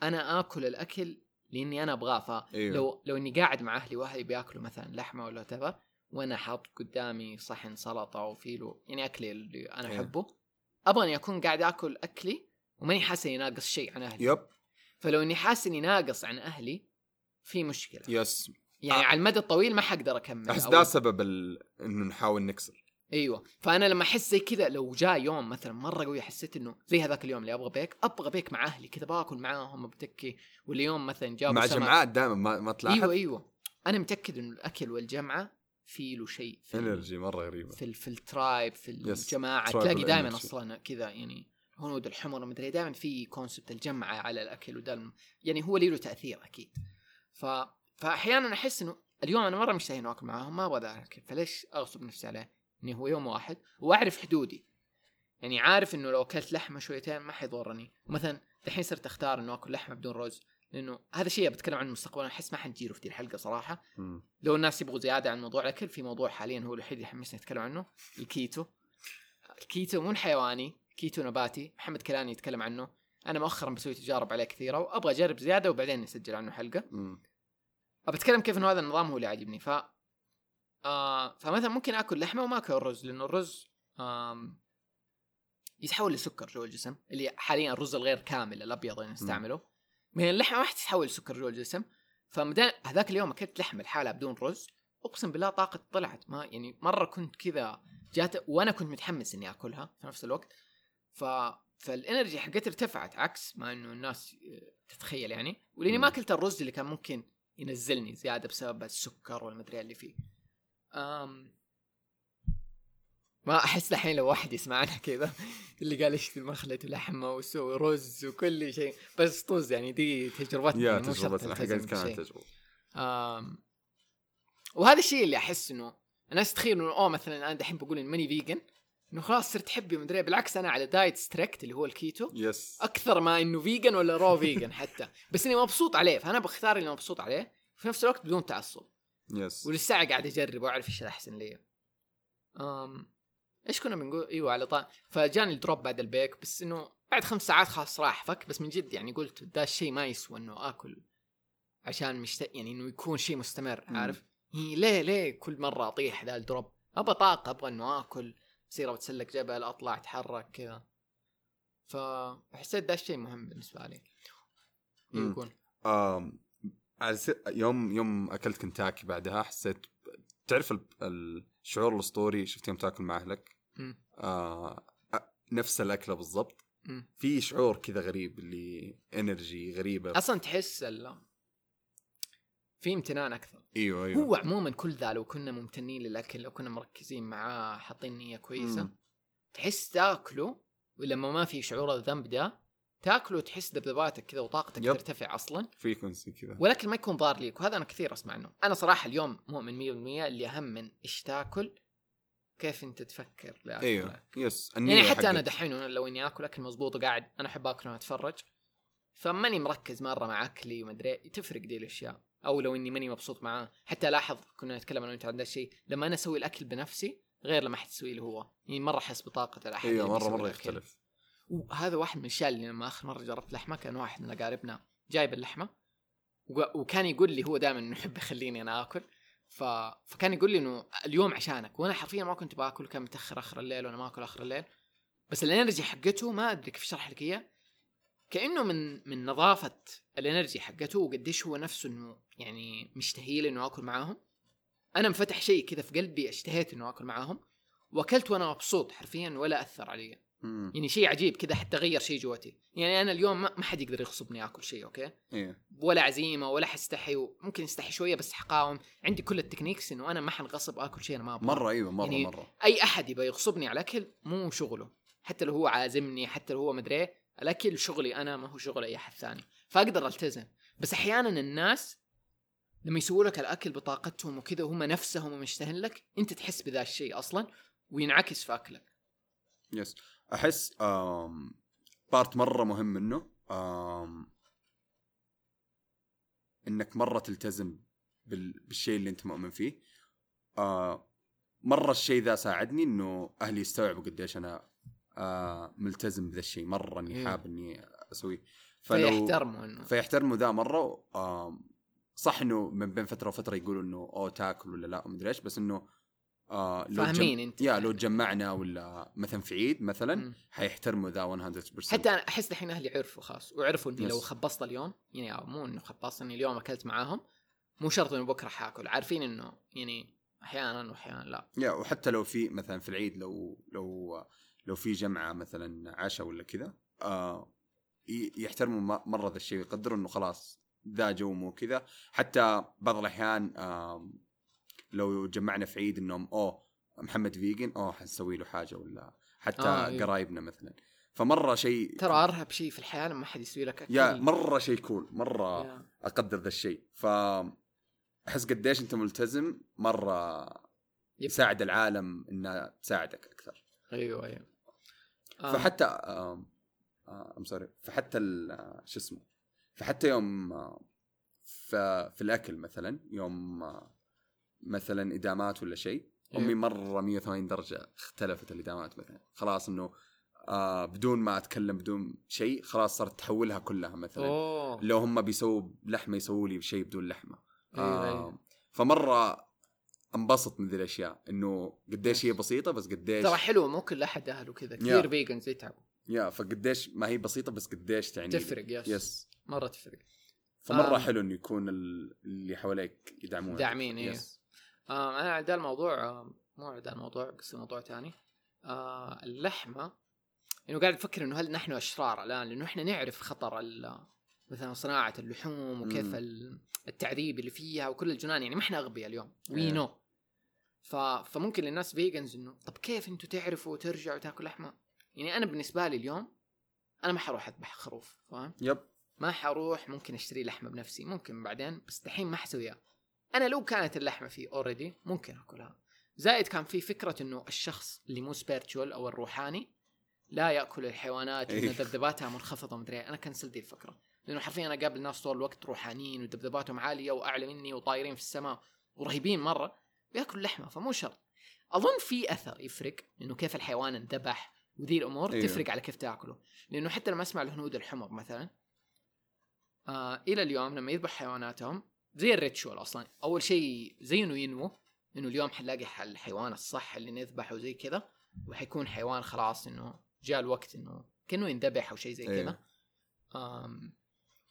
أنا آكل الأكل لاني أنا ابغاه فلو أيوه. لو اني قاعد مع أهلي واهلي بياكلوا مثلا لحمة ولا تبا وأنا حاط قدامي صحن سلطة وفيلو يعني أكلي اللي أنا أيوه. أحبه أبغى اني أكون قاعد آكل أكلي وماني حاسس إني ناقص شيء عن أهلي yep فلو إني حاسس إني ناقص عن أهلي في مشكلة yes يعني آه. على المدى الطويل ما حقدر أكمل أحس ده سبب ال... إنه نحاول نكسر أيوه. فأنا لما أحس زي كذا لو جاء يوم مثلا مرة قوي حسيت إنه زي هذاك اليوم اللي أبغى بيك أبغى بيك مع أهلي. كذا باكل معاهم بتكي واليوم مثلا جابوا مع. جمعات دائما ما, ما تلاحظ؟ أيوه أيوه. أنا متأكد إنه الأكل والجمعة في له شيء في energy مرة غريبة. في ال- في ال tribe في. الجماعة. تلاقي دائما. أصلا كذا يعني هنود الحمر مدري دائما في concept الجمعة على الأكل وده يعني هو له تأثير أكيد. ف فاحيانا أحس إنه اليوم أنا مرة مشتهي إنه آكل معاهم ما أبغى ذا الاكل فليش أغصب نفسي عليه؟ إني هو يوم واحد وأعرف حدودي. يعني عارف إنه لو أكلت لحمة شويتين ما حيضرني. مثلا الحين صرت أختار إنه أكل لحمة بدون رز لأنه هذا شيء بتكلم عنه مستقبلا أحس ما حنجيله في دي الحلقة صراحة. لو الناس يبغوا زيادة عن موضوع الاكل في موضوع حاليا هو الوحيد اللي يحمسني اتكلم عنه الكيتو. الكيتو مو حيواني كيتو نباتي. محمد كلاني يتكلم عنه. أنا مؤخرا بسوي تجارب عليه كثيرة وأبغى أجرب زيادة وبعدين نسجل عنه حلقة. ابى أتكلم كيف إنه هذا النظام هو اللي عاجبني. ف آه فمثلا ممكن آكل لحمة وما آكل رز لأنه الرز آم يتحول لسكر جوا الجسم اللي حاليا الرز الغير كامل الأبيض اللي نستعمله. من اللحمة ما حتتحول لسكر جوا الجسم. فمدان هذاك اليوم أكلت لحمة لحالها بدون رز أقسم بالله طاقة طلعت ما يعني مرة كنت كذا جات وأنا كنت متحمس إني آكلها في نفس الوقت. ف فالإنرجي حقتي ارتفعت عكس ما إنه الناس تتخيل يعني. ولأني ما. أكلت الرز اللي كان ممكن ينزلني زيادة بسبب السكر والمدري اللي فيه. أم ما أحس الحين لو واحد يسمعنا كذا اللي قال اشتري مخلة لحمه وسوي رز وكل شيء بس طز يعني دي تجربتنا يا تجربتنا حقت كانت. تجربة. آم، وهذا الشيء اللي أحس إنه الناس تخيل إنه أوه مثلا أنا دحين بقول إني ماني vegan إنه خلاص صرت حبي مدري بالعكس أنا على diet strict اللي هو الكيتو yes أكثر ما إنه vegan ولا raw vegan حتى. بس إني مبسوط عليه فأنا بختار اللي مبسوط عليه في نفس الوقت بدون تعصب. yes وللساعه قاعد اجرب وأعرف إيش الأحسن لي. أم إيش كنا بنقول؟ إيوه على طا فجاني ال drop بعد البيك بس إنه بعد خمس ساعات خلاص راح فك بس من جد يعني قلت ده الشيء ما يسوى إنه آكل عشان مشت... يعني إنه يكون شيء مستمر. عارف؟ إيه ليه ليه كل مرة أطيح ذا ال drop؟ ابى طاقة أبغى إنه آكل اصير بتسلق جبل أطلع أتحرك كذا. فحسيت ده الشيء مهم بالنسبة لي. يكون. آم، على س- يوم يوم أكلت كنتاكي بعدها حسيت تعرف ال- الشعور الأسطوري شفت يوم تاكل مع أهلك. آه أ- نفس الأكلة بالضبط. في شعور كذا غريب ال energy غريبة أصلا تحس ال... في امتنان أكثر أيوه أيوه هو عموما كل ذا لو كنا ممتنين للأكل لو كنا مركزين معاه حاطين نية كويسة مم. تحس تاكله ولما ما في شعور الذنب ده تاكله وتحس ذبذباتك كذا وطاقتك yep. ترتفع أصلا. frequency كذا. والاكل ما يكون ضار ليك وهذا أنا كثير أسمع عنه أنا صراحة اليوم مؤمن 100% اللي أهم من إيش تاكل كيف أنت تفكر لاكل أيوه. يس يعني حتى أنا. دحين لو إني آكل أكل مضبوط وقاعد أنا أحب آكل وأنا أتفرج. فماني مركز مرة مع أكلي ومدري تفرق دي الأشياء. أو لو إني ماني مبسوط معاه. حتى لاحظ كنا نتكلم أنا وأنت عن ذا الشيء لما أنا أسوي الأكل بنفسي غير لما احد يسوي له هو. يعني مرة أحس بطاقة الأحد أيوه مرة مرة. يختلف. وهذا واحد من الأشياء اللي لما آخر مرة جربت لحمة كان واحد من أقاربنا جايب اللحمة وكان يقول لي هو دائما إنه يحب يخليني أنا آكل. ف... فكان يقول لي إنه اليوم عشانك وأنا حرفيا ما كنت باكل كان متأخر آخر الليل وأنا ما آكل آخر الليل. بس ال energy حقته ما أدري كيف أشرح لك إياه. كأنه من من نظافة ال energy حقته وقديش هو نفسه إنه يعني مشتهي لي إنه آكل معاهم. أنا انفتح شيء كذا في قلبي اشتهيت إنه آكل معاهم وأكلت وأنا مبسوط حرفيا ولا أثر علي. مم. يعني شيء عجيب كذا حتى غير شيء جوتي يعني أنا اليوم ما حد يقدر يغصبني آكل شيء okay؟ أيوه ولا عزيمة ولا حستحي ممكن استحي شوية بس حقاوم. عندي كل ال techniques إنه أنا ما حنغصب آكل شيء أنا ما أبغى مرة إيوه مرة يعني مرة. أي أحد يبغى يغصبني على الاكل مو شغله. حتى لو هو عازمني حتى لو هو مدري إيه، الأكل شغلي أنا ما هو شغل أي أحد ثاني. فأقدر ألتزم. بس أحيانا الناس لما يسووا لك الأكل بطاقتهم وكذا وهم نفسهم مشتهين لك أنت تحس بذا الشيء أصلا وينعكس في أكلك. yes أحس part مرة مهم منه إنك مرة تلتزم بال... بالشيء اللي أنت مؤمن فيه. مرة الشيء ذا ساعدني إنه أهلي يستوعبوا قديش أنا ملتزم بذا الشيء مرة إني إيه. حاب إني أسويه. فيحترموا إنه. فيحترموا ذا مرة صح إنه من بين فترة وفترة يقولوا إنه أوه تاكل ولا لا؟ ومدري إيش بس إنه آه لو فاهمين انت yeah لو تجمعنا ولا مثلا في عيد مثلا. حيحترموا ذا 100% حتى أنا أحس الحين أهلي عرفوا خلاص وعرفوا إني. لو خبصت اليوم يعني مو إنه خبصت إني اليوم أكلت معاهم مو شرط إنه بكرة حاكل عارفين إنه يعني أحيانا واحيانا لا يا وحتى لو في مثلا في العيد لو لو لو في جمعة مثلا عشاء ولا كذا آه يحترموا مرة ذا الشيء ويقدروا إنه خلاص ذا جو مو كذا حتى بعض الأحيان آم، لو جمعنا في عيد إنهم أوه محمد vegan أوه حنسوي له حاجة ولا حتى آه، آه إيه. قرايبنا مثلا فمرة شيء ترى أرهب شيء في الحياة لما احد يسوي لك أكل yeah مرة شيء cool مرة yeah. أقدر ذا الشيء ف أحس قديش أنت ملتزم مرة yep. يساعد العالم انها تساعدك أكثر أيوه أيوه آه. فحتى آم sorry فحتى ال- آه، شو اسمه فحتى يوم آه، ف- في الأكل مثلا يوم آه، مثلا إدامات ولا شيء أمي إيه. مره 180 درجة اختلفت الإدامات مثلا خلاص إنه آه بدون ما أتكلم بدون شيء خلاص صارت تحولها كلها مثلا أوه لو هم بيسووا لحمة يسووا لي شيء بدون لحمة أيوة، آه أيوة. فمرة انبسط من ذي الأشياء إنه قديش هي بسيطة بس قديش ترى حلو مو كل أحد اهله كذا كثير. vegans يتعبوا يا فقديش ما هي بسيطة بس قديش تعني. تفرق yes yes مرة تفرق فمرة آه. حلو إنه يكون ال- اللي حواليك يدعمونك داعمين، إيه. yes. آه أنا على ذا الموضوع آه مو على ذا الموضوع بس موضوع ثاني. آه اللحمة إنه قاعد أفكر إنه هل نحن أشرار الآن؟ لأنه إحنا نعرف خطر مثلا صناعة اللحوم وكيف التعذيب اللي فيها وكل الجنان يعني ما إحنا أغبياء اليوم. we إيه. know ف... فممكن للناس vegans إنه طب كيف أنتم تعرفوا وترجعوا تاكل لحمة؟ يعني أنا بالنسبة لي اليوم أنا ما حروح أذبح خروف فاهم؟ yep. ما حروح ممكن أشتري لحمة بنفسي ممكن بعدين بس دحين ما حسويها. أنا لو كانت اللحمة فيه already ممكن أكلها زائد كان في فكرة إنه الشخص اللي مو سبيرتشوال أو الروحاني لا يأكل الحيوانات وإن إيه. ذبذباتها منخفضة ومدري إيه. أنا كنسل دي الفكرة لأنه حرفيا أنا قابل ناس طول الوقت روحانيين وذبذباتهم عالية وأعلى مني وطايرين في السماء ورهيبين مرة بياكلوا لحمة فمو شرط أظن في أثر يفرق إنه كيف الحيوان انذبح وذي الأمور أيوه. تفرق على كيف تأكله لأنه حتى لما أسمع الهنود الحمر مثلا آه إلى اليوم لما يذبح حيواناتهم زي ال ritual أصلا أول شيء زي انه ينمو إنه اليوم حنلاقي الحيوان الصح اللي نذبحه زي كذا وحيكون حيوان خلاص إنه جاء الوقت إنه كأنه ينذبح أو شيء زي أيوه. كذا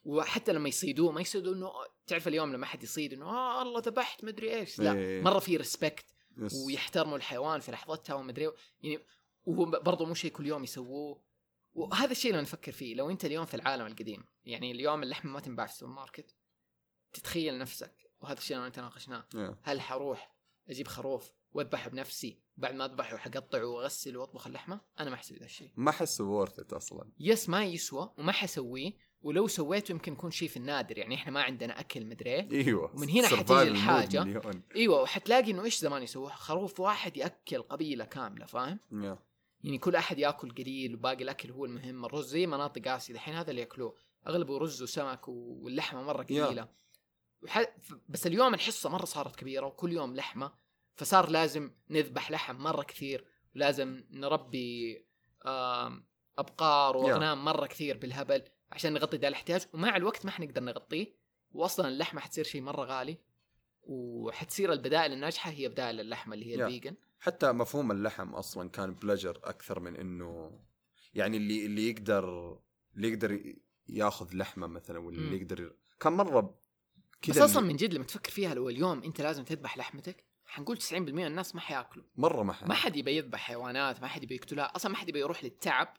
وحتى لما يصيدوه ما يصيدوا إنه تعرف اليوم لما حد يصيد إنه آه الله ذبحت مدري إيش لا إيه. مرة في respect yes. ويحترموا الحيوان في لحظتها ومدري إيه. يعني وهو برضه مو شيء كل يوم يسووه وهذا الشيء اللي نفكر فيه لو أنت اليوم في العالم القديم يعني اليوم اللحمة ما تنباع في السوبر ماركت تتخيل نفسك وهذا الشيء اللي تناقشناه يا. هل حروح أجيب خروف وأذبحه بنفسي بعد ما أذبحه حقطعه واغسل وأطبخ اللحمة أنا ما احسب ذا الشيء ما احسه وورث أصلا يس ما يسوى وما حسويه ولو سويته يمكن يكون شيء في النادر يعني إحنا ما عندنا أكل مدري. إيوه ومن هنا حتيجي mode الحاجة. مليون. إيوه وحتلاقي إنه إيش زمان يسووه خروف واحد يأكل قبيلة كاملة فاهم يا. يعني كل أحد يأكل قليل وباقي الأكل هو المهم الرز زي مناطق آسيا الحين هذا اللي يأكلوه أغلبه رز وسمك واللحمة مرة. قليلة. بس اليوم الحصه مرة صارت كبيرة وكل يوم لحمة فصار لازم نذبح لحم مرة كثير ولازم نربي أبقار وأغنام مرة كثير بالهبل عشان نغطي ذا الاحتياج ومع الوقت ما حنقدر نغطيه واصلا اللحمة حتصير شيء مرة غالي وحتصير البدائل الناجحة هي بدائل اللحمة اللي هي. ال vegan حتى مفهوم اللحم أصلا كان ال pleasure أكثر من إنه يعني اللي اللي يقدر اللي يقدر ياخذ لحمة مثلا ولا مم. اللي يقدر كان مرة بس كذا أصلا اللي- من جد لما تفكر فيها لو اليوم أنت لازم تذبح لحمتك حنقول 90% من الناس ما حياكلوا مرة ما, ح- ما حد يبي يذبح حيوانات ما حد يبي يقتلها أصلا ما حد يبي يروح للتعب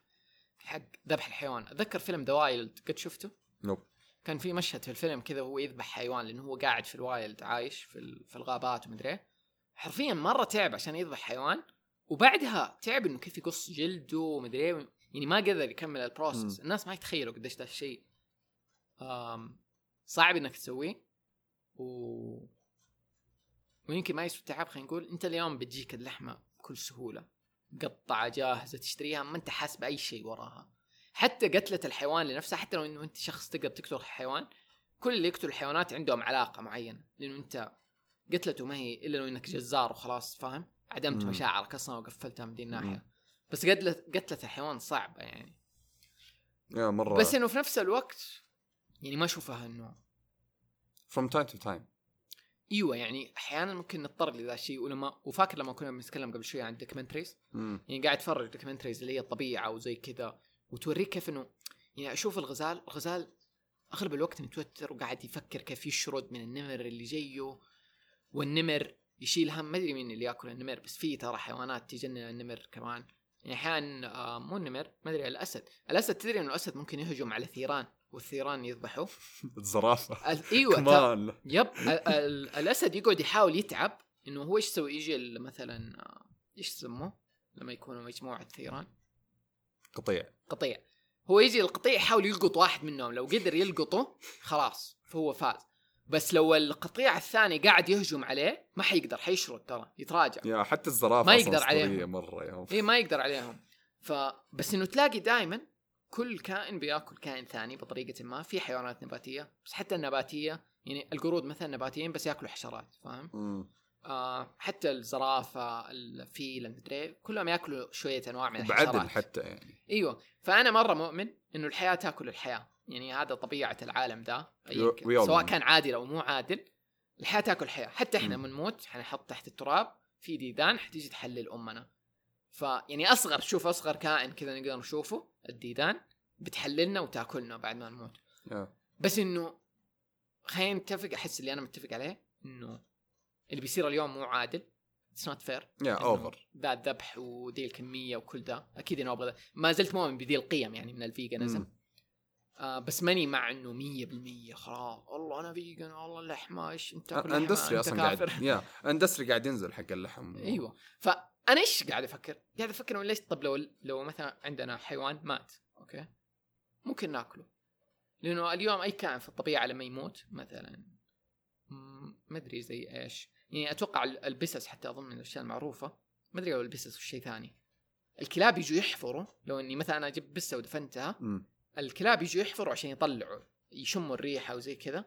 حق ذبح الحيوان أتذكر فيلم The Wild قد شفته نوب كان في مشهد في الفيلم كذا وهو يذبح حيوان لأنه هو قاعد في ال wild عايش في في الغابات ومدري إيه. حرفيا مرة تعب عشان يذبح حيوان وبعدها تعب إنه كيف يقص جلده ومدري إيه. يعني ما قدر يكمل البروسس. الناس ما يتخيلوا قديش ده الشيء صعب إنك تسويه و ويمكن ما يسوي التعب خلينا نقول أنت اليوم بتجيك اللحمة بكل سهولة مقطعه جاهزة تشتريها ما أنت حاسس بأي شيء وراها. حتى قتلة الحيوان لنفسها حتى لو إنه أنت شخص تقدر تقتل حيوان كل اللي يقتل الحيوانات عندهم علاقة معينة لأنه أنت قتلته ما هي إلا لو إنك جزار وخلاص فاهم؟ عدمت. مشاعرك أصلا وقفلتها من دي الناحية. بس قتلة قتلة الحيوان صعبة يعني. يا مرة. بس إنه في نفس الوقت يعني ما أشوفها إنه from time to time. أيوه يعني أحيانا ممكن نضطر لذا الشيء ولما وفاكر لما كنا بنتكلم قبل شوي عن ال documentaries. يعني قاعد أتفرج documentaries اللي هي الطبيعة وزي كذا وتوريك كيف إنه يعني أشوف الغزال الغزال أغلب الوقت متوتر وقاعد يفكر كيف يشرد من النمر اللي جاية والنمر يشيل هم ما أدري مين اللي يأكل النمر بس في ترى حيوانات تجنن النمر كمان. يعني أحيانا آه مو النمر ما أدري الأسد. الأسد تدري إنه الأسد ممكن يهجم على الثيران والثيران يذبحوه. الزرافة. ال- إيوه كمان يب ال- ال- الأسد يقعد يحاول يتعب إنه هو إيش يسوي؟ يجي مثلا آه، إيش يسموه؟ لما يكونوا مجموعة ثيران. قطيع. قطيع. هو يجي القطيع يحاول يلقط واحد منهم. لو قدر يلقطه خلاص فهو فاز. بس لو القطيع الثاني قاعد يهجم عليه ما حيقدر حيشرد ترى يتراجع. يا حتى الزرافة ما يقدر عليهم. مرة يا إيه ما يقدر عليهم. فبس إنه تلاقي دائما كل كائن بياكل كائن ثاني بطريقة ما في حيوانات نباتية بس حتى النباتية يعني القرود مثلا نباتيين بس ياكلوا حشرات فاهم. آه حتى الزرافة الفيل المدري كلهم ياكلوا شوية أنواع من الحشرات. بعدل حتى يعني. أيوه. فأنا مرة مؤمن إنه الحياة تاكل الحياة يعني هذا طبيعة العالم ده. سواء كان عادل أو مو عادل الحياة تاكل الحياة حتى إحنا. بنموت حنحط تحت التراب في ديدان حتيجي تحلل أمنا. فيعني أصغر شوف أصغر كائن كذا نقدر نشوفه الديدان بتحللنا وتأكلنا بعد ما نموت. يا. بس إنه خلينا نتفق أحس اللي أنا متفق عليه إنه اللي بيصير اليوم مو عادل. it's not fair يا over ذا الذبح ودي الكمية وكل ذا أكيد أنا أبغى. ما زلت مؤمن بذي القيم يعني من ال veganism. آه بس ماني مع إنه 100% خلاص والله أنا vegan والله اللحمة إيش أنت industry أصلا كافر. قاعد يا industry قاعد ينزل حق اللحم. أيوه. فانا إيش قاعد أفكر؟ قاعد أفكر ليش طب لو لو مثلا عندنا حيوان مات okay ممكن نأكله لأنه اليوم أي كائن في الطبيعة لما يموت مثلا ما أدري زي إيش يعني أتوقع ال- البسس حتى أظن من الأشياء المعروفة ما أدري لو البسس وشيء ثاني الكلاب يجوا يحفروا لو إني مثلا أنا جبت بسة ودفنتها. الكلاب يجوا يحفروا عشان يطلعوا يشموا الريحة وزي كذا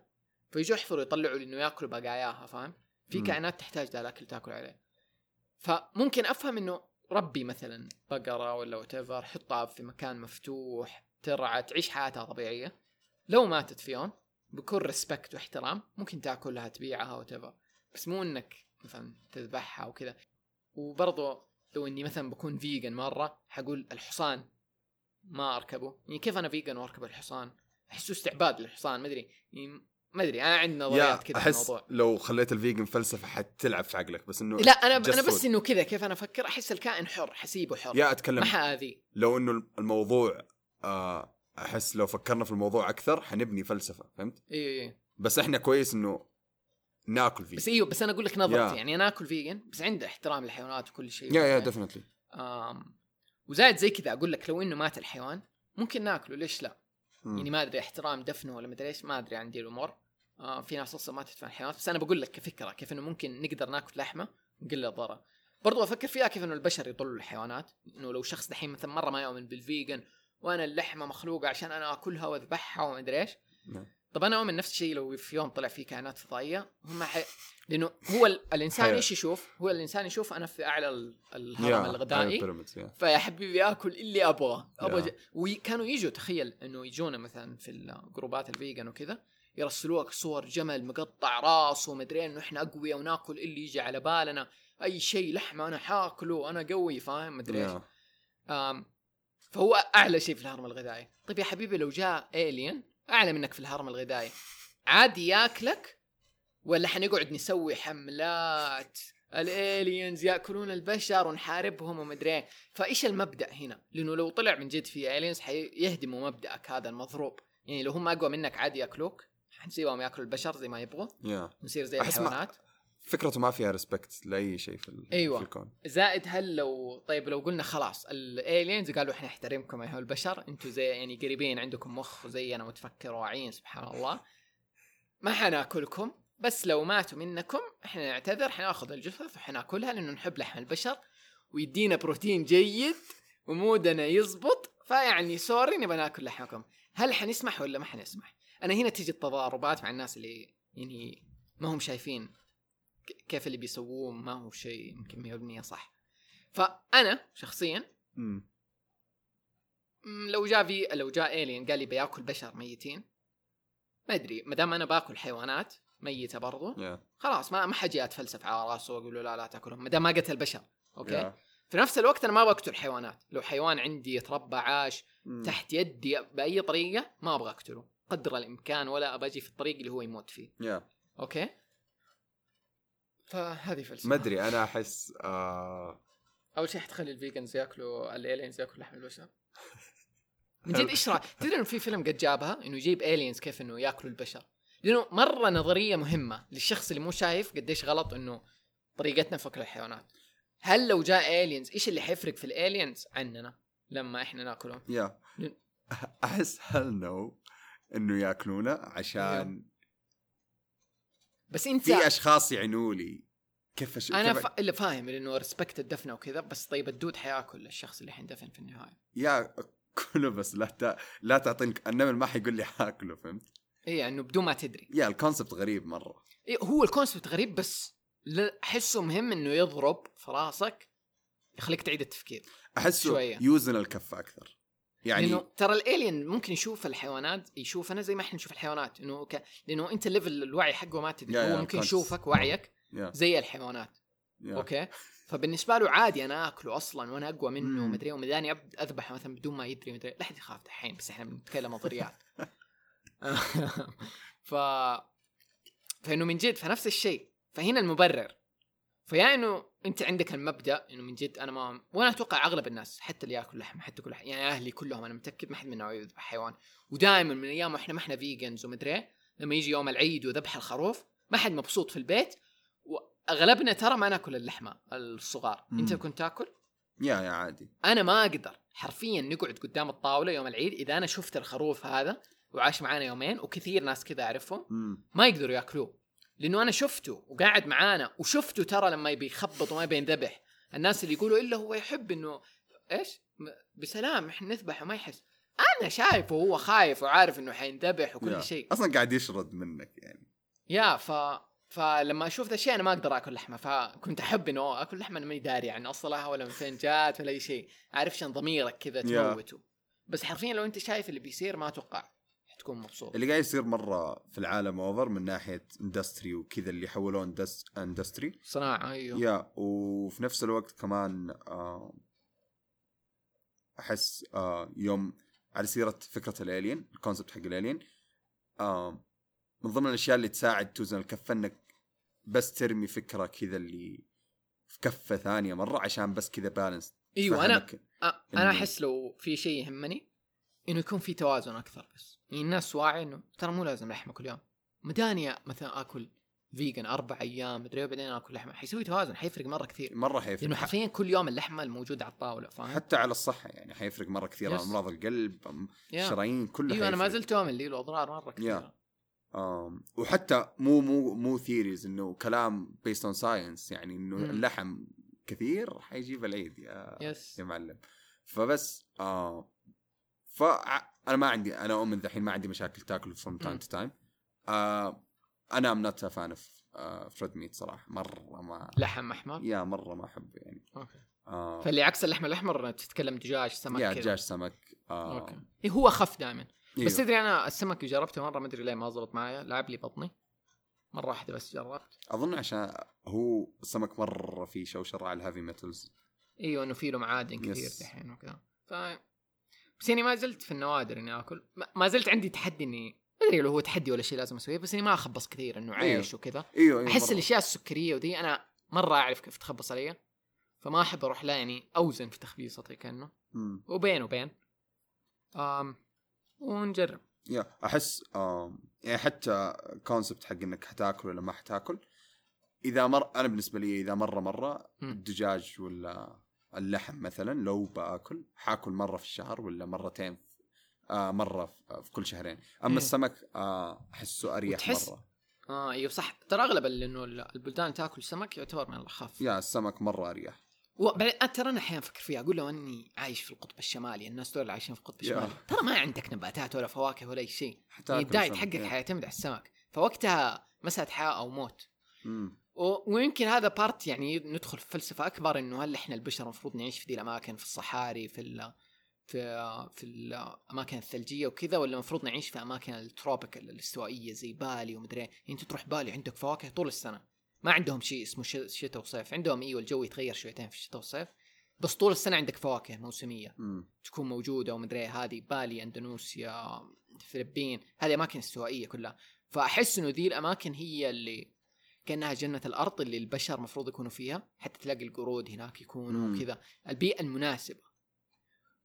فيجوا يحفروا يطلعوا لأنه يأكلوا بقاياها فاهم؟ في. كائنات تحتاج ذا الأكل تأكل عليه فممكن أفهم إنه ربي مثلا بقرة ولا what حطها في مكان مفتوح ترعى تعيش حياتها طبيعية. لو ماتت في يوم بكل respect واحترام ممكن تأكلها تبيعها what بس مو إنك مثلا تذبحها وكذا وبرضه لو إني مثلا بكون vegan مرة حقول الحصان ما أركبه. يعني كيف أنا vegan وأركب الحصان؟ أحسه استعباد للحصان ما أدري. يعني ما أدري أنا عندي يا نظريات كذا أحس الموضوع. لو خليت ال vegan فلسفة حتلعب في عقلك بس إنه لا أنا just أنا بس. إنه كذا كيف أنا أفكر؟ أحس الكائن حر حسيبه حر. يا أتكلم ما حاذي لو إنه الموضوع آه أحس لو فكرنا في الموضوع أكثر حنبني فلسفة فهمت؟ إي إي بس إحنا كويس إنه ناكل فيه بس إيوه بس أنا أقول لك نظرتي. يعني أنا آكل vegan بس عنده احترام للحيوانات وكل شيء yeah yeah? definitely um، وزايد زي كذا أقول لك لو إنه مات الحيوان ممكن ناكله ليش لا؟ يعني ما أدري احترام دفنه ولا مدري إيش ما أدري عن دي الأمور. آه في ناس أصلا ما تدفن الحيوانات بس أنا بقول لك كفكرة كيف إنه ممكن نقدر ناكل لحمة نقل الضرر برضو أفكر فيها كيف إنه البشر يضلوا الحيوانات إنه لو شخص دحين مثلا مرة ما يؤمن بال vegan وأنا اللحمة مخلوقة عشان أنا أكلها وأذبحها وما أدري إيش نعم. طب أنا أؤمن نفس الشيء لو في يوم طلع في كائنات فضائية هم حي... لأنه هو ال... الإنسان. إيش يشوف؟ هو الإنسان يشوف أنا في أعلى ال- الهرم يا الغذائي يا. فيا حبيبي آكل اللي أبغى أبغى. ج... وكانوا يجوا تخيل إنه يجونا مثلا في الجروبات ال vegan وكذا يرسلوا لك صور جمل مقطع راس ومدري إنه إحنا أقوياء وناكل إللي يجي على بالنا. أي شيء لحمة أنا حاكله أنا قوي فاهم؟ مدري إيش. آم، فهو أعلى شيء في الهرم الغذائي. طيب يا حبيبي لو جاء الين أعلى منك في الهرم الغذائي. عادي ياكلك؟ ولا حنقعد نسوي حملات؟ الالينز يأكلون البشر ونحاربهم ومدري إيه فإيش المبدأ هنا؟ لأنه لو طلع من جد في الينز حيهدموا مبدأك هذا المضروب. يعني لو هم أقوى منك عادي يأكلوك؟ حنسيبهم ياكلوا البشر زي ما يبغوا. يا نصير زي الحيوانات. فكرته ما فيها respect لأي شيء في, أيوة. في الكون. زائد هل لو طيب لو قلنا خلاص ال aliens قالوا إحنا نحترمكم أيها البشر أنتم زي يعني قريبين عندكم مخ وزينا وتفكر واعيين سبحان الله. ما حناكلكم بس لو ماتوا منكم إحنا نعتذر حناخذ الجثث وحناكلها لأنه نحب لحم البشر. ويدينا بروتين جيد ومودنا يزبط فيعني sorry نبغى ناكل لحمكم. هل حنسمح ولا ما حنسمح؟ أنا هنا تجي التضاربات مع الناس اللي يعني ما هم شايفين كيف اللي بيسووه ما هو شيء يمكن 100% صح فأنا شخصيا مم. لو جاء في لو جاء الين قال لي بياكل بشر ميتين ما أدري ما دام أنا باكل حيوانات ميتة برضو يا خلاص ما ما حجي أتفلسف على راسه وأقول له لا لا تأكلهم ما دام ما قتل بشر أوكي يا. في نفس الوقت أنا ما بقتل حيوانات لو حيوان عندي يتربى عاش مم. تحت يدي بأي طريقة ما أبغى أقتله قدر الإمكان ولا أبى أجي في الطريق اللي هو يموت فيه. يا okay? فهذه فلسفة. ما أدري أنا أحس آه. أول شيء حتخلي ال vegans يأكلوا ال aliens يأكلوا لحم البشر من جد إيش رايك؟ تدري إنه في فيلم قد جابها؟ إنه يجيب aliens كيف إنه يأكلوا البشر. لأنه مرة نظرية مهمة للشخص اللي مو شايف قديش غلط إنه طريقتنا في أكل الحيوانات. هل لو جاء aliens إيش اللي حيفرق في ال aliens عننا لما إحنا نأكلهم. يا لن- أحس هل no? إنه ياكلونا عشان بس انت في أشخاص يعنوا لي. كيف أش... أنا كيف... ف... اللي فاهم لأنه respect الدفنة وكذا بس طيب الدود حياكل الشخص اللي حيندفن في النهاية. يا كله بس لا ت... لا تعطيني النمل ما حيقول لي حاكله فهمت؟ اي انه بدون ما تدري. يا ال concept غريب مرة. إيه هو ال concept غريب بس أحسه مهم إنه يضرب في راسك يخليك تعيد التفكير أحسه شوية. يوزن الكفه أكثر. يعني لأنه ترى ال alien ممكن يشوف الحيوانات يشوفنا زي ما إحنا نشوف الحيوانات إنه ك... لأنه أنت level الوعي حقه ما تدري يا- هو yeah ممكن. يشوفك وعيك yeah زي الحيوانات. yeah okay؟ فبالنسبة له عادي أنا آكله أصلا وأنا أقوى منه مم. مدري ومداني أب- أذبحه مثلا بدون ما يدري مدري لا حد يخاف دحين بس إحنا بنتكلم نظريات ف فإنه من جد فنفس الشيء. فهنا المبرر. ف yeah إنه أنت عندك المبدأ إنه من جد أنا ما وأنا أتوقع أغلب الناس حتى اللي يأكل لحم حتى كل يعني أهلي كلهم أنا متأكد ما حد منهم يذبح حيوان. ودائما من أيام وإحنا ما إحنا فيجنز ومدري إيه، لما يجي يوم العيد وذبح الخروف ما حد مبسوط في البيت وأغلبنا ترى ما نأكل اللحمة الصغار. مم. أنت كنت تأكل؟ يا يا عادي. أنا ما أقدر. حرفيا نقعد قدام الطاولة يوم العيد إذا أنا شفت الخروف هذا وعاش معانا يومين وكثير ناس كذا أعرفهم مم. ما يقدروا يأكلوه. لأنه أنا شفته وقاعد معانا وشفته ترى لما يبي يخبط وما يبي ينذبح. الناس اللي يقولوا إلا هو يحب إنه إيش؟ بسلام إحنا نذبح وما يحس. أنا شايفه وهو خايف وعارف إنه حينذبح وكل. شيء. أصلا قاعد يشرد منك يعني. yeah ف فلما أشوف ذا الشيء أنا ما أقدر آكل لحمة فكنت أحب إنه آكل لحمة أنا ماني داري عن اصلها ولا من فين جات ولا أي شيء. عارف شلون ضميرك كذا. تموته. بس حرفيا لو أنت شايف اللي بيصير ما أتوقع. حتكون مبسوط. اللي قاعد يصير مرة في العالم over من ناحية industry وكذا اللي حولوه industry صناعة أيوه. يا وفي نفس الوقت كمان آه أحس آه يوم على سيرة فكرة الالين الكونسبت حق الالين آه من ضمن الأشياء اللي تساعد توزن الكفه إنك بس ترمي فكرة كذا اللي في كفة ثانية مرة عشان بس كذا بالانس إيوه أنا أنا أحس لو في شيء يهمني إنه يكون في توازن أكثر بس يعني الناس واعية إنه ترى مو لازم لحمة كل يوم مداني مثلا آكل vegan أربع أيام مدري إيه، وبعدين آكل لحمة حيسوي توازن حيفرق مرة كثير مرة حيفرق لأنه حرفيا كل يوم اللحمة الموجودة على الطاولة فاهم؟ حتى على الصحة يعني حيفرق مرة كثير yes. أمراض القلب أم-. الشرايين كله أيوه أنا ما. زلت اؤمن له اضرار مرة كثيره. آم، وحتى مو مو مو theories إنه كلام based on science يعني إنه. اللحم كثير حيجيب العيد yeah yes يا معلم فبس آه ف أنا ما عندي أنا أؤمن ذحين ما عندي مشاكل تاكل from time. to time أنا I'm not fan of red meat صراحة مرة ما لحم أحمر؟ yeah مرة ما احبه يعني. okay. آه. فاللي عكس اللحم الأحمر تتكلم دجاج سمك yeah. دجاج سمك آه. أوكي. إيه هو اخف دائما. أيوه. بس تدري أنا السمك جربته مرة ما أدري ليه ما زبط معايا لعب لي بطني. مرة واحدة بس جربت. أظن عشان هو السمك مرة في شوشرة على ال heavy metals إيوه إنه في له معادن كثير yes. دحين وكذا. ف بس يعني ما زلت في النوادر إني آكل ما- زلت عندي تحدي إني ما أدري لو هو تحدي ولا شيء لازم أسويه بس إني ما أخبص كثير إنه أيوه. عيش وكذا إيوه إيوه أحس مرة. الأشياء السكرية ودي أنا مرة أعرف كيف تخبص علي فما أحب أروح لا يعني أوزن في تخبيصتي كأنه مم. وبين وبين آم ونجرب yeah أحس آم، يعني حتى concept حق إنك حتاكل ولا ما حتاكل إذا مر أنا بالنسبة لي إذا مرة مرة. الدجاج ولا اللحم مثلا لو بآكل حاكل مرة في الشهر ولا مرتين آه مرة في, كل شهرين. أما إيه. السمك آه أحسه أريح وتحس- مرة. آه أيوه صح. ترى أغلب إنه البلدان تاكل سمك يعتبر من الأخف. يا السمك مرة أريح. وبعدين ترى أنا أحيانا أفكر فيها أقول لو أني عايش في القطب الشمالي الناس دول عايشين في القطب. الشمالي. ترى ما عندك نباتات ولا فواكه ولا أي شيء. يعني ال diet سمك، حقك. حيعتمد على السمك. فوقتها مسألة حياة أو موت. مم. ويمكن هذا part يعني ندخل في فلسفة أكبر إنه هل إحنا البشر المفروض نعيش في دي الأماكن في الصحاري في ال في في الأماكن الثلجية وكذا ولا المفروض نعيش في أماكن ال tropical الاستوائية زي بالي ومدري إيه؟ يعني أنت تروح بالي عندك فواكه طول السنة. ما عندهم شيء اسمه شتاء وصيف. عندهم أيوه الجو يتغير شويتين في الشتاء والصيف. بس طول السنة عندك فواكه موسمية. مم. تكون موجودة ومدري إيه، هذه بالي أندونيسيا الفلبين هذه أماكن استوائية كلها. فأحس إنه ذي الأماكن هي اللي كأنها جنة الأرض اللي البشر المفروض يكونوا فيها حتى تلاقي القرود هناك يكونوا مم. كذا البيئة المناسبة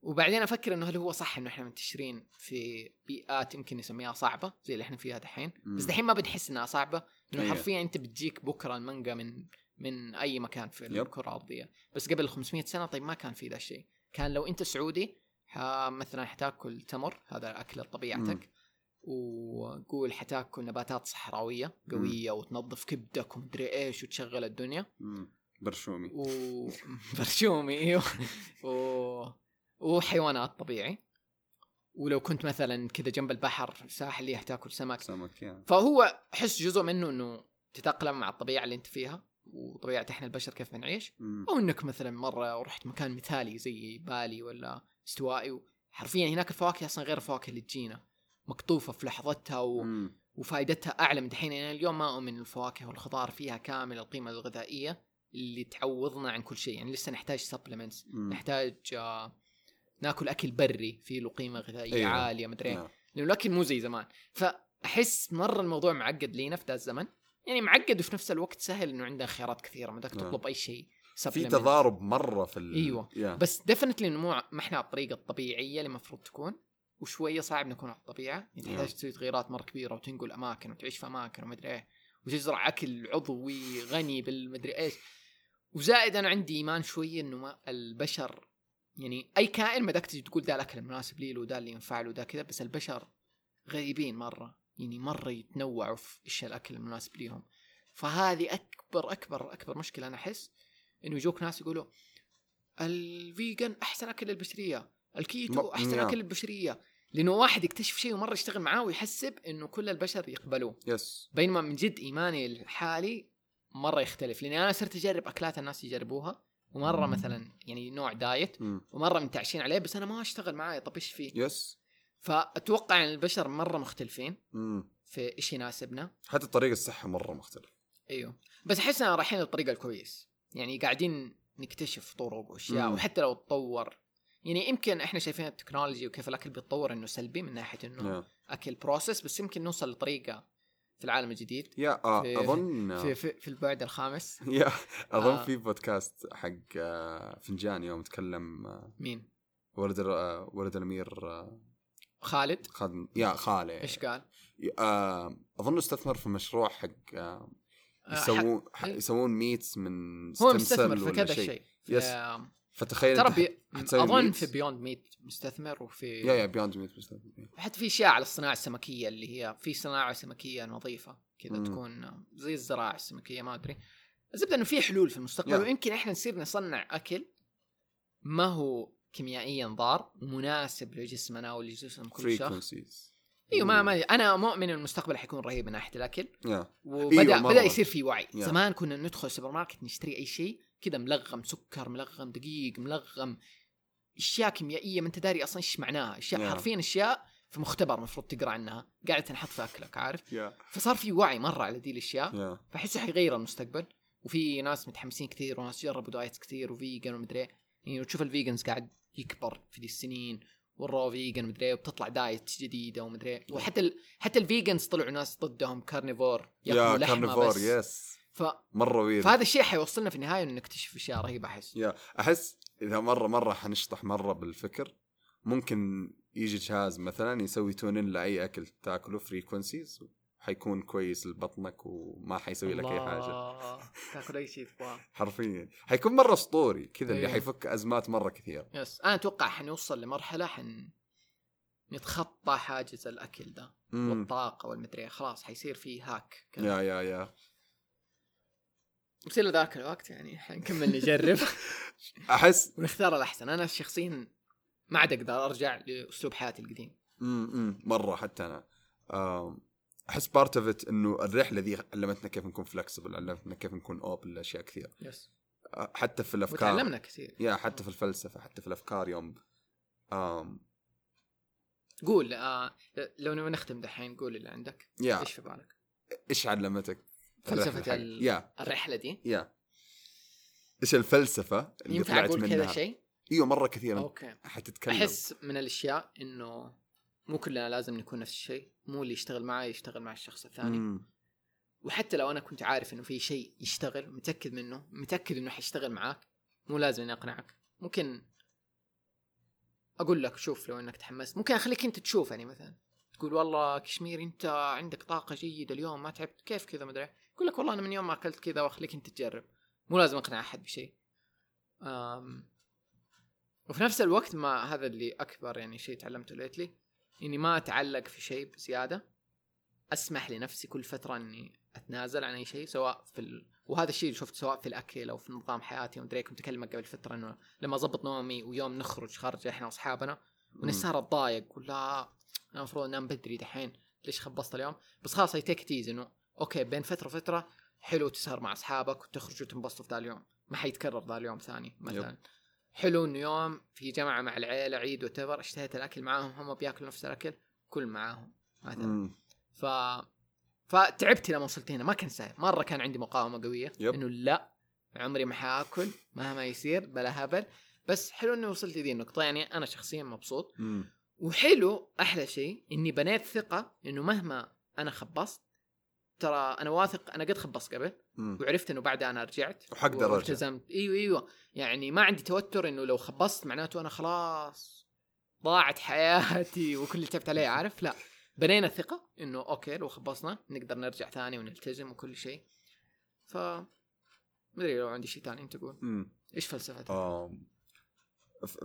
وبعدين أفكر إنه هل هو صح إنه إحنا منتشرين في بيئات يمكن نسميها صعبة زي اللي إحنا فيها دحين. بس دحين ما بنحس إنها صعبة لأنه أيوة. حرفيا أنت بتجيك بكرة المانجا من من أي مكان في. الكرة الأرضية بس قبل 500 سنة طيب ما كان في ذا الشيء كان لو أنت سعودي مثلا حتاكل تمر هذا أكل طبيعتك وقول حتاكل نباتات صحراوية قوية وتنظف كبدك ومدري إيش وتشغل الدنيا. مم. برشومي. و برشومي إيوه. و... وحيوانات طبيعي. ولو كنت مثلا كذا جنب البحر ساحلي حتاكل سمك. سمك يا. فهو احس جزء منه إنه تتأقلم مع الطبيعة اللي أنت فيها وطبيعة إحنا البشر كيف بنعيش. أو إنك مثلا مرة رحت مكان مثالي زي بالي ولا استوائي حرفيا هناك الفواكه أصلا غير الفواكه اللي تجينا. مقطوفة في لحظتها و... مم. وفائدتها أعلى من دحين يعني اليوم ما أؤمن الفواكه والخضار فيها كامل القيمة الغذائية اللي تعوضنا عن كل شيء يعني لسه نحتاج supplements. نحتاج آه ناكل أكل بري فيه له قيمة غذائية أيوة. عالية مدري. نعم. لأنه الأكل مو زي زمان فأحس مرة الموضوع معقد لينا في ذا الزمن يعني معقد وفي نفس الوقت سهل إنه عنده خيارات كثيرة ما بدك نعم. تطلب أي شيء في. تضارب مرة في ال... أيوة. يا. بس ديفنتلي إنه مو ما إحنا على الطريقة الطبيعية اللي المفروض تكون وشوية صعب نكون على الطبيعة. يعني نعم. تحتاج تسوي تغييرات مرة كبيرة وتنقل أماكن وتعيش في أماكن ومدري إيه. وتزرع أكل عضوي غني بالمدري إيش. وزائد أنا عندي إيمان شوية إنه ما البشر يعني أي كائن ما بدك تجي تقول ده الأكل المناسب لي له وده اللي ينفع له وده كذا بس البشر غريبين مرة. يعني مرة يتنوعوا في إيش الأكل المناسب ليهم. فهذه أكبر أكبر أكبر مشكلة أنا أحس. إنه يجوك ناس يقولوا ال vegan أحسن أكل للبشرية. الكيتو أحسن yeah. أكل للبشرية. لأنه واحد يكتشف شيء ومرة يشتغل معاه ويحسب إنه كل البشر يقبلوه. yes بينما من جد إيماني الحالي مرة يختلف. لأني أنا صرت أجرب أكلات الناس يجربوها ومرة مثلا يعني نوع diet مم. ومرة منتعشين عليه بس أنا ما أشتغل معاي طب إيش فيه؟ yes فأتوقع إن البشر مرة مختلفين مم. في إيش يناسبنا. حتى طريقة الصحة مرة مختلف أيوه. بس أحس رايحين للطريقة الكويس. يعني قاعدين نكتشف طرق وأشياء. وحتى لو تطور يعني يمكن إحنا شايفين ال technology وكيف الأكل بيتطور إنه سلبي من ناحية إنه يا أكل processed بس يمكن نوصل لطريقة في العالم الجديد yeah آه في- أظن في في, في البعد الخامس yeah أظن آه. في بودكاست حق آه، فنجان يوم تكلم مين؟ ولد ولد الأمير خالد خادم يا خاله إيش قال؟ أظن استثمر في مشروع حق يسوون. يسوون ميتس من هو مستثمر في كذا شيء. شيء يس. فتخيل ترى بي... أظن؟ في بيوند ميت مستثمر وفي يا يا بيوند ميت مستثمر حتى في أشياء على الصناعة السمكية اللي هي في صناعة سمكية نظيفة كذا. تكون زي الزراعة السمكية ما أدري الزبدة إنه في حلول في المستقبل يا. ويمكن إحنا نصير نصنع أكل ما هو كيميائيا ضار ومناسب لجسمنا ولجسم كل شخص إيوه ما, ما أنا مؤمن إن المستقبل حيكون رهيب من ناحية الأكل يا وبدا أيوة،. بدأ يصير في وعي يا. زمان كنا ندخل السوبر ماركت نشتري أي شيء كذا ملغم سكر ملغم دقيق ملغم. أشياء كيميائية ما أنت داري أصلا إيش معناها. أشياء يا. حرفيا أشياء في مختبر المفروض تقرأ عنها. قاعدة تنحط في أكلك عارف؟ يا فصار في وعي مرة على دي الأشياء. يا فاحسه حيغير المستقبل. وفي ناس متحمسين كثير وناس جربوا diet كثير و vegan ومدري إيه. يعني وتشوف ال vegans قاعد يكبر في دي السنين وال raw vegan مدري إيه، وبتطلع diet جديدة ومدري إيه. وحتى ال... حتى ال vegans طلعوا ناس ضدهم. carnivore yeah لحمة بس. يس ف... مرة ويرد فهذا الشيء حيوصلنا في النهاية إنه نكتشف أشياء رهيبة أحس yeah أحس إذا مرة مرة حنشطح مرة بالفكر ممكن يجي جهاز مثلا يسوي tuning لأي أكل تاكله frequencies حيكون كويس لبطنك وما حيسوي لك أي حاجة. تاكل أي شيء تبغاه حرفيا حيكون مرة أسطوري كذا اللي إيه. حيفك أزمات مرة كثير يس أنا أتوقع حنوصل لمرحلة حن نتخطى حاجز الأكل ده. والطاقة والمدري إيه. خلاص حيصير في هاك يا يا يا بس إلى ذاك الوقت يعني حنكمل نجرب. أحس ونختار الأحسن. أنا شخصيا ما عاد أقدر أرجع لأسلوب حياتي القديم. امم مرة حتى أنا. أحس part of it إنه الرحلة دي علمتنا كيف نكون flexible علمتنا كيف نكون open لأشياء كثير yes آه، حتى في الأفكار. وتعلمنا كثير. yeah حتى في الفلسفة حتى في الأفكار يوم. آم قول آه لو نختم دحين قول اللي عندك. yeah إيش في بالك؟ إيش علمتك؟ ال- yeah. الرحلة دي. yeah. إيش الفلسفة اللي ينفع طلعت أقول منها؟ كذا شيء؟ إيوه مرة كثير أوكي. حتتكلم. أحس من الأشياء إنه مو كلنا لازم نكون نفس الشيء. مو اللي يشتغل معي يشتغل مع الشخص الثاني. مم. وحتى لو أنا كنت عارف إنه في شيء يشتغل متأكد منه متأكد إنه حيشتغل معاك مو لازم إني أقنعك. ممكن أقول لك شوف لو إنك تحمست. ممكن أخليك أنت تشوف يعني مثلا. تقول والله كشمير أنت عندك طاقة جيدة اليوم ما تعبت كيف كذا مدري أقول لك والله أنا من يوم ما أكلت كذا وأخليك أنت تجرب. مو لازم أقنع أحد بشيء. وفي نفس الوقت ما هذا اللي أكبر يعني شيء تعلمته ليتلي إني ما أتعلق في شيء بزيادة. أسمح لنفسي كل فترة إني أتنازل عن أي شيء سواء في ال... وهذا الشيء اللي شفته سواء في الأكل أو في نظام حياتي. ومدري كنت أكلمك قبل فترة إنه لما أضبط نومي ويوم نخرج خارج إحنا وأصحابنا ونسهر اتضايق ولا أنا المفروض أنام بدري دحين ليش خبصت اليوم؟ بس خلاص I think إنه okay بين فترة وفترة حلو تسهر مع أصحابك وتخرجوا وتنبسطوا في ذا اليوم. ما حيتكرر ذا اليوم ثاني مثلا. حلو إنه يوم في جمعه مع العيلة عيد whatever اشتهيت الأكل معاهم هم بياكلوا نفس الأكل كل معاهم مثلا. ف فتعبت لما وصلت هنا ما كان سهل مرة كان عندي مقاومة قوية yep. إنه لا عمري ما حاكل مهما يصير بلا هبل. بس حلو إني وصلت لذي النقطة يعني أنا شخصيا مبسوط. مم. وحلو أحلى شيء إني بنيت ثقة إنه مهما أنا خبصت ترى أنا واثق أنا قد خبصت قبل مم. وعرفت إنه بعدها أنا رجعت وحقدر. والتزمت إيوه إيوه يعني ما عندي توتر إنه لو خبصت معناته أنا خلاص ضاعت حياتي وكل اللي تعبت عليه عارف لا بنينا ثقه إنه أوكي لو خبصنا نقدر نرجع ثاني ونلتزم وكل شيء ف ما أدري لو عندي شيء ثاني أنت قول مم. إيش فلسفتك؟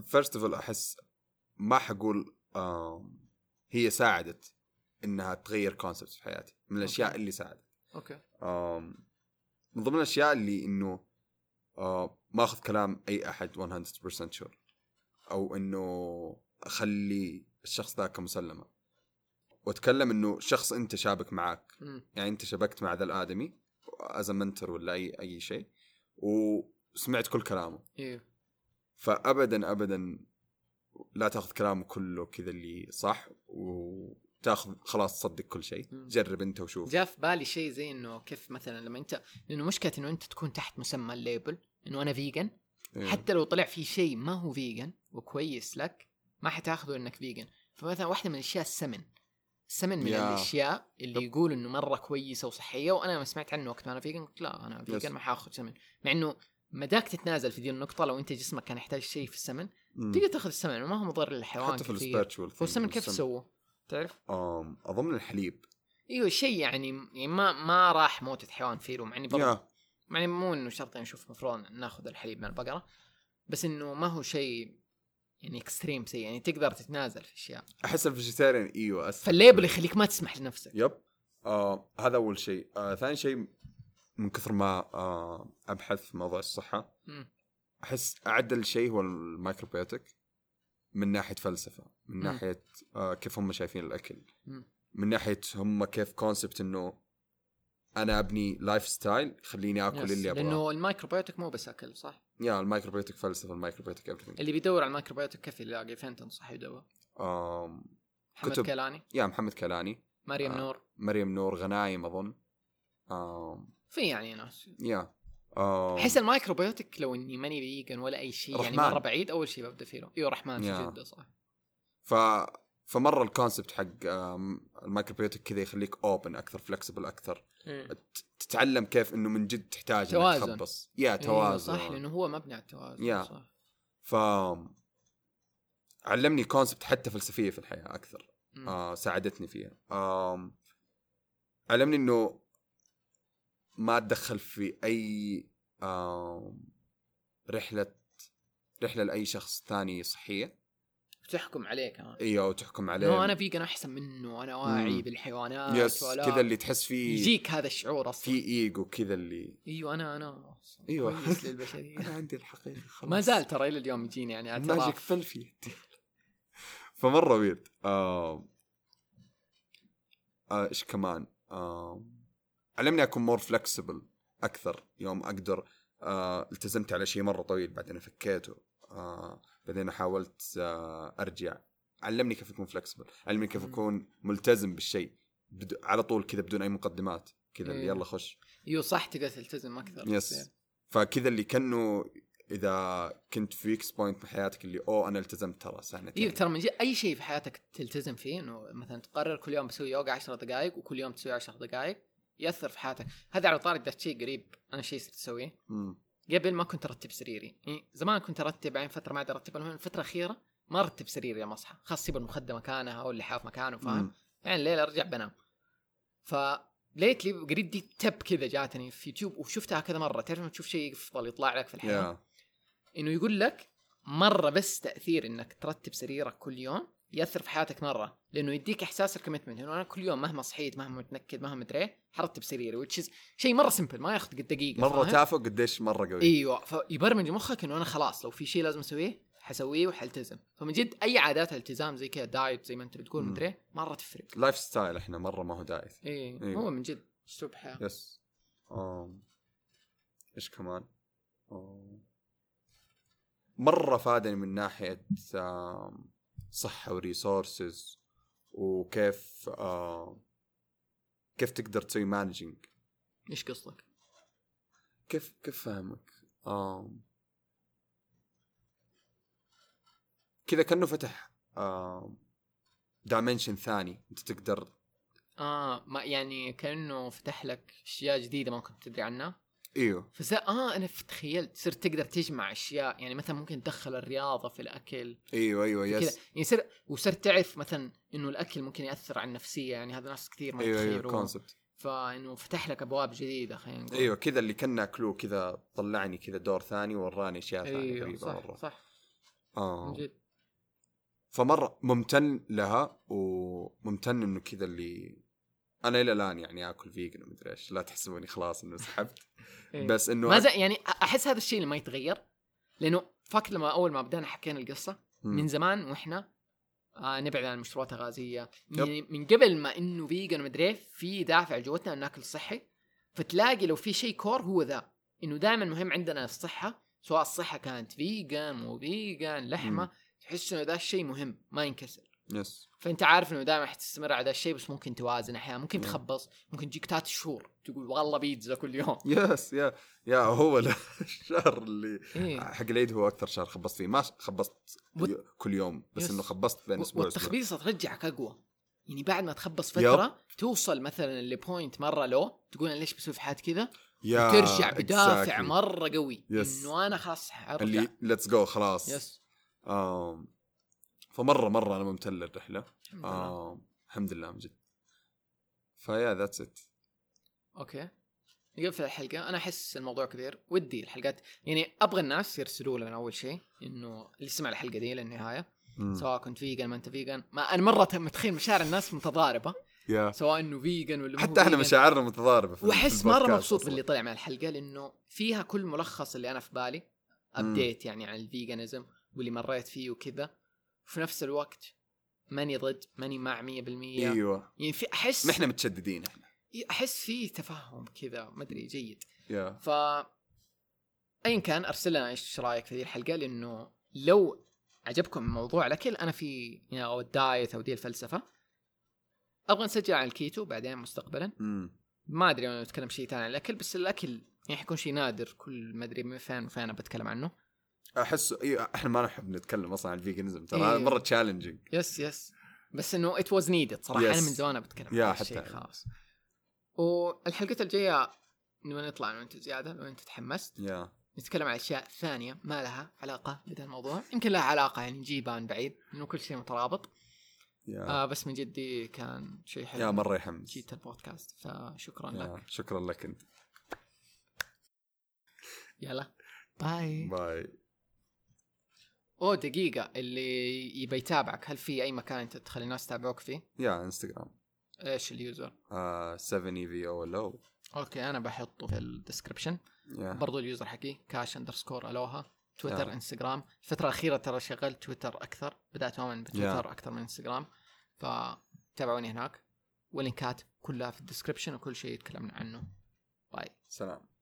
first of أحس ما حقول هي ساعدت إنها تغير concept في حياتي من الأشياء okay. اللي ساعدت. okay. آم، من ضمن الأشياء اللي إنه آه، ما أخذ كلام أي أحد 100% sure أو إنه أخلي الشخص ذاك مسلمه وأتكلم إنه شخص أنت شابك معك مم. يعني أنت شبكت مع ذا الآدمي as mentor ولا أي أي شيء وسمعت كل كلامه. أيوه فابدا ابدا لا تأخذ كلامه كله كذا اللي صح وتاخذ خلاص تصدق كل شيء. جرب انت وشوف جاء في بالي شيء زي إنه كيف مثلا لما أنت لأنه مشكلة إنه أنت تكون تحت مسمى ال label إنه أنا vegan إيه. حتى لو طلع في شيء ما هو vegan وكويس لك ما حتاخذه إنك vegan فمثلا واحدة من الاشياء السمن السمن من yeah. الأشياء اللي. يقول إنه مرة كويسة وصحية وأنا لما سمعت عنه وقت ما أنا vegan قلت لا أنا vegan. ما حاخذ سمن مع إنه مداك تتنازل في دي النقطة لو أنت جسمك كان يحتاج شيء في السمن. تقدر تاخذ السمن وما هو مضر للحيوان حتى في كثير ال spiritual هو السمن كيف سووه تعرف؟ أظن الحليب. إيوه شيء يعني يعني ما ما راح موتة حيوان فيلو مع إني برضه yeah. يعني مو إنه شرط نشوف المفروض ناخذ الحليب من البقرة بس إنه ما هو شيء يعني extreme سيء يعني تقدر تتنازل في أشياء. أحس ال vegetarian إيوه أسهل. فال label يخليك ما تسمح لنفسك. yep. آه هذا أول شيء. آه ثاني شيء من كثر ما آه أبحث في موضوع الصحة مم. أحس أعدل شيء هو ال macrobiotic من ناحية فلسفة من. ناحية آه كيف هم شايفين الأكل. من ناحية هم كيف concept إنه أنا أبني lifestyle يخليني آكل yes، اللي أبغاه. لأنه ال macrobiotic مو بس أكل صح؟ yeah ال macrobiotic فلسفة ال macrobiotic everything. اللي بيدور على ال macrobiotic كيف يلاقي فين تنصح يدور؟ آم محمد كتب. كيلاني. yeah محمد كلاني مريم آه. نور. مريم نور غنايم أظن. آم في يعني ناس. yeah احس ال macrobiotic لو إني ماني vegan ولا أي شيء يعني. مرة بعيد أول شيء ببدأ فيه أيوه رحمن في. جدة صح ف فمرة ال concept حق ال macrobiotic كذا يخليك open أكثر flexible أكثر تتعلم كيف إنه من جد تحتاج توازن. تخبص yeah أيوة توازن صح لأنه هو مبني على التوازن yeah. صح ف علمني concept حتى فلسفية في الحياة أكثر. آه ساعدتني فيها آم علمني إنه ما أتدخل في أي رحلة رحلة لأي شخص ثاني صحية. تحكم عليه كمان. إيوه وتحكم عليه. أنا vegan أحسن منه أنا واعي مم. بالحيوانات yes كذا اللي تحس فيه يجيك هذا الشعور أصلا. في إيجو كذا اللي إيوه أنا أنا. كويس للبشرية. أنا عندي الحقيقة خلاص. ما زال ترى إلى اليوم يجيني يعني ماجيك اعتراف فن في يدي. فمرة ويرد آه آه، إيش كمان؟ آه علمني اكون more flexible أكثر. يوم أقدر آه التزمت على شيء مرة طويل. بعدين فكيته آه بعدين حاولت آه أرجع. علمني كيف أكون flexible علمني كيف. أكون ملتزم بالشيء. بدو على طول كذا بدون أي مقدمات. كذا إيه. يلا خش. أيوه صح تقدر تلتزم أكثر. yes فكذا اللي كأنه إذا كنت في weakest point من حياتك اللي أوه أنا التزمت ترى سنتين أيوه ترى من جد أي شيء في حياتك تلتزم فيه إنه مثلا تقرر كل يوم بسوي يوغا 10 دقائق وكل يوم تسوي 10 دقائق يأثر في حياتك. هذا على طاري ده شيء قريب أنا شيء صرت أسويه. قبل ما كنت أرتب سريري. يعني زمان كنت أرتب بعدين فترة ما عاد أرتب. المهم الفترة الأخيرة ما أرتب سريري لما اصحى خلاص سيب المخدة مكانها أو اللحاف مكانه فاهم. يعني الليل أرجع بنام. ف lately قريب دي tip كذا جاتني في يوتيوب وشفتها كذا مرة. تعرف لما تشوف شيء يفضل يطلع لك في الحياة؟ yeah إنه يقول لك مرة بس تأثير إنك ترتب سريرك كل يوم يأثر في حياتك مرة لأنه يديك إحساس ال commitment انه أنا كل يوم مهما صحيت مهما متنكد مهما مدري حرتب سريري is شيء مرة simple ما ياخذ قد دقيقة مرة؟ تافه قديش مرة قوي إيوه فيبرمج مخك إنه أنا خلاص لو في شيء لازم أسويه حسويه وحلتزم فمن جد أي عادات الالتزام زي كذا diet زي ما أنت بتقول. مدري مرة تفرق lifestyle إحنا مرة ما هو diet إيه أيوة. هو من جد اسلوب حياه yes. إيش كمان آم. مرة فادني من ناحية آم، صحة و resources وكيف آم، كيف تقدر تسوي managing إيش قصدك؟ كيف كيف فاهمك آم. كذا كأنه فتح dimension ثاني أنت تقدر آه ما يعني كأنه فتح لك أشياء جديدة ما كنت تدري عنها إيوه. فس آه أنا تخيلت صرت تقدر تجمع أشياء يعني مثلا ممكن تدخل الرياضة في الأكل. إيوه إيوه yes. يعني صر وصرت تعرف مثلا إنه الأكل ممكن يأثر على النفسية يعني هذا ناس كثير ما إيوه إيوه concept فإنه فتح لك أبواب جديدة خلينا نقول. إيوه كذا اللي كنا كلو كذا طلعني كذا دور ثاني ووراني أشياء ثانية غريبه صح مرة. صح. آه. من جد. فمرة ممتن لها وممتن إنه كذا اللي أنا إلى الآن يعني آكل vegan ومدري إيش لا تحسبوني خلاص إنه سحبت إيه. بس إنه ما زي يعني أحس هذا الشيء اللي ما يتغير لأنه فاكر لما أول ما بدأنا حكينا القصة. من زمان وإحنا آه نبعد عن المشروبات الغازية. يعني من قبل ما إنه vegan ومدري إيه، في دافع جوتنا ان ناكل صحي فتلاقي لو في شيء core هو ذا إنه دائما مهم عندنا الصحة سواء الصحة كانت vegan مو vegan لحمة. تحس إنه ذا الشيء مهم ما ينكسر yes فأنت عارف إنه دائما حتستمر على الشيء بس ممكن توازن أحيانا ممكن. تخبص ممكن تجيك تلات شهور تقول والله بيتزا كل يوم yes yeah yeah هو ال- الشهر اللي إيه. حق العيد هو أكثر شهر خبصت فيه ما خبصت وت- كل يوم بس yes. إنه خبصت بين أسبوع والتخبيصه ترجعك أقوى يعني بعد ما تخبص yep. فترة توصل مثلا ل point مرة لو تقول أنا ليش بسوي في حياتي كذا yeah ترجع بدافع exactly. مرة قوي yes. إنه أنا خلاص اللي let's go خلاص yes آم. فمره مرة أنا ممتن للرحلة. الحمد لله. آم. الحمد لله من جد. ف yeah that's it okay. نقفل الحلقة. أنا أحس الموضوع كبير ودي الحلقات. يعني أبغى الناس يرسلوا لنا أول شيء إنه اللي سمع الحلقة دي للنهاية. سواء كنت vegan ما أنت vegan ما أنا مرة متخيل مشاعر الناس متضاربة. yeah. سواء إنه vegan ولا حتى إحنا. مشاعرنا متضاربة وأحس مرة مبسوط. باللي طلع من الحلقة لأنه فيها كل ملخص اللي أنا في بالي. update يعني عن ال veganism واللي مريت فيه وكذا. وفي نفس الوقت ماني ضد ماني مع 100% أيوه. يعني في أحس نحن متشددين إحنا. أحس في تفهم كذا ما أدري جيد. yeah. ف ايا كان أرسل لنا إيش رأيك في هذه الحلقة؟ لأنه لو عجبكم موضوع الاكل أنا في يعني أو ال diet أو دي الفلسفة. أبغى نسجل عن الكيتو بعدين مستقبلا. امم ما أدري أنا بتكلم شيء ثاني عن الأكل بس الأكل يعني حيكون شيء نادر. كل ما أدري من فين وفين بتكلم عنه. احس إيه إحنا ما نحب نتكلم أصلا عن ال veganism ترى إيه. هذا مرة challenging yes yes. بس إنه it was needed صراحة Yes. أنا من زمان بتكلم yeah عن الشيء أنا. خلاص. والحلقة الجاية نبغى نطلع أنا وانت زيادة لو أنت تحمست. yeah. نتكلم عن أشياء ثانية ما لها علاقة بهذا الموضوع. يمكن لها علاقة يعني نجيبها من بعيد إنه كل شيء مترابط. yeah. آه بس من جدي كان شيء حلو. yeah مرة يحمس. جيت البودكاست فشكرا لك. yeah شكرا لك. انت يلا. باي. باي. اوه دقيقة اللي يبي يتابعك هل في أي مكان أنت تخلي الناس يتابعوك فيه؟ يا إنستغرام. إيش اليوزر؟ آه 7 اي في أو ال أو أوكي أنا بحطه في الديسكربشن. يا. برضو اليوزر حقي كاش اندرسكور الوها تويتر آه. انستغرام الفترة الأخيرة ترى شغلت تويتر أكثر. بدأت أؤمن بتويتر يا. أكثر من انستغرام فتابعوني هناك. واللينكات كلها في الديسكربشن وكل شيء تكلمنا عنه. باي سلام.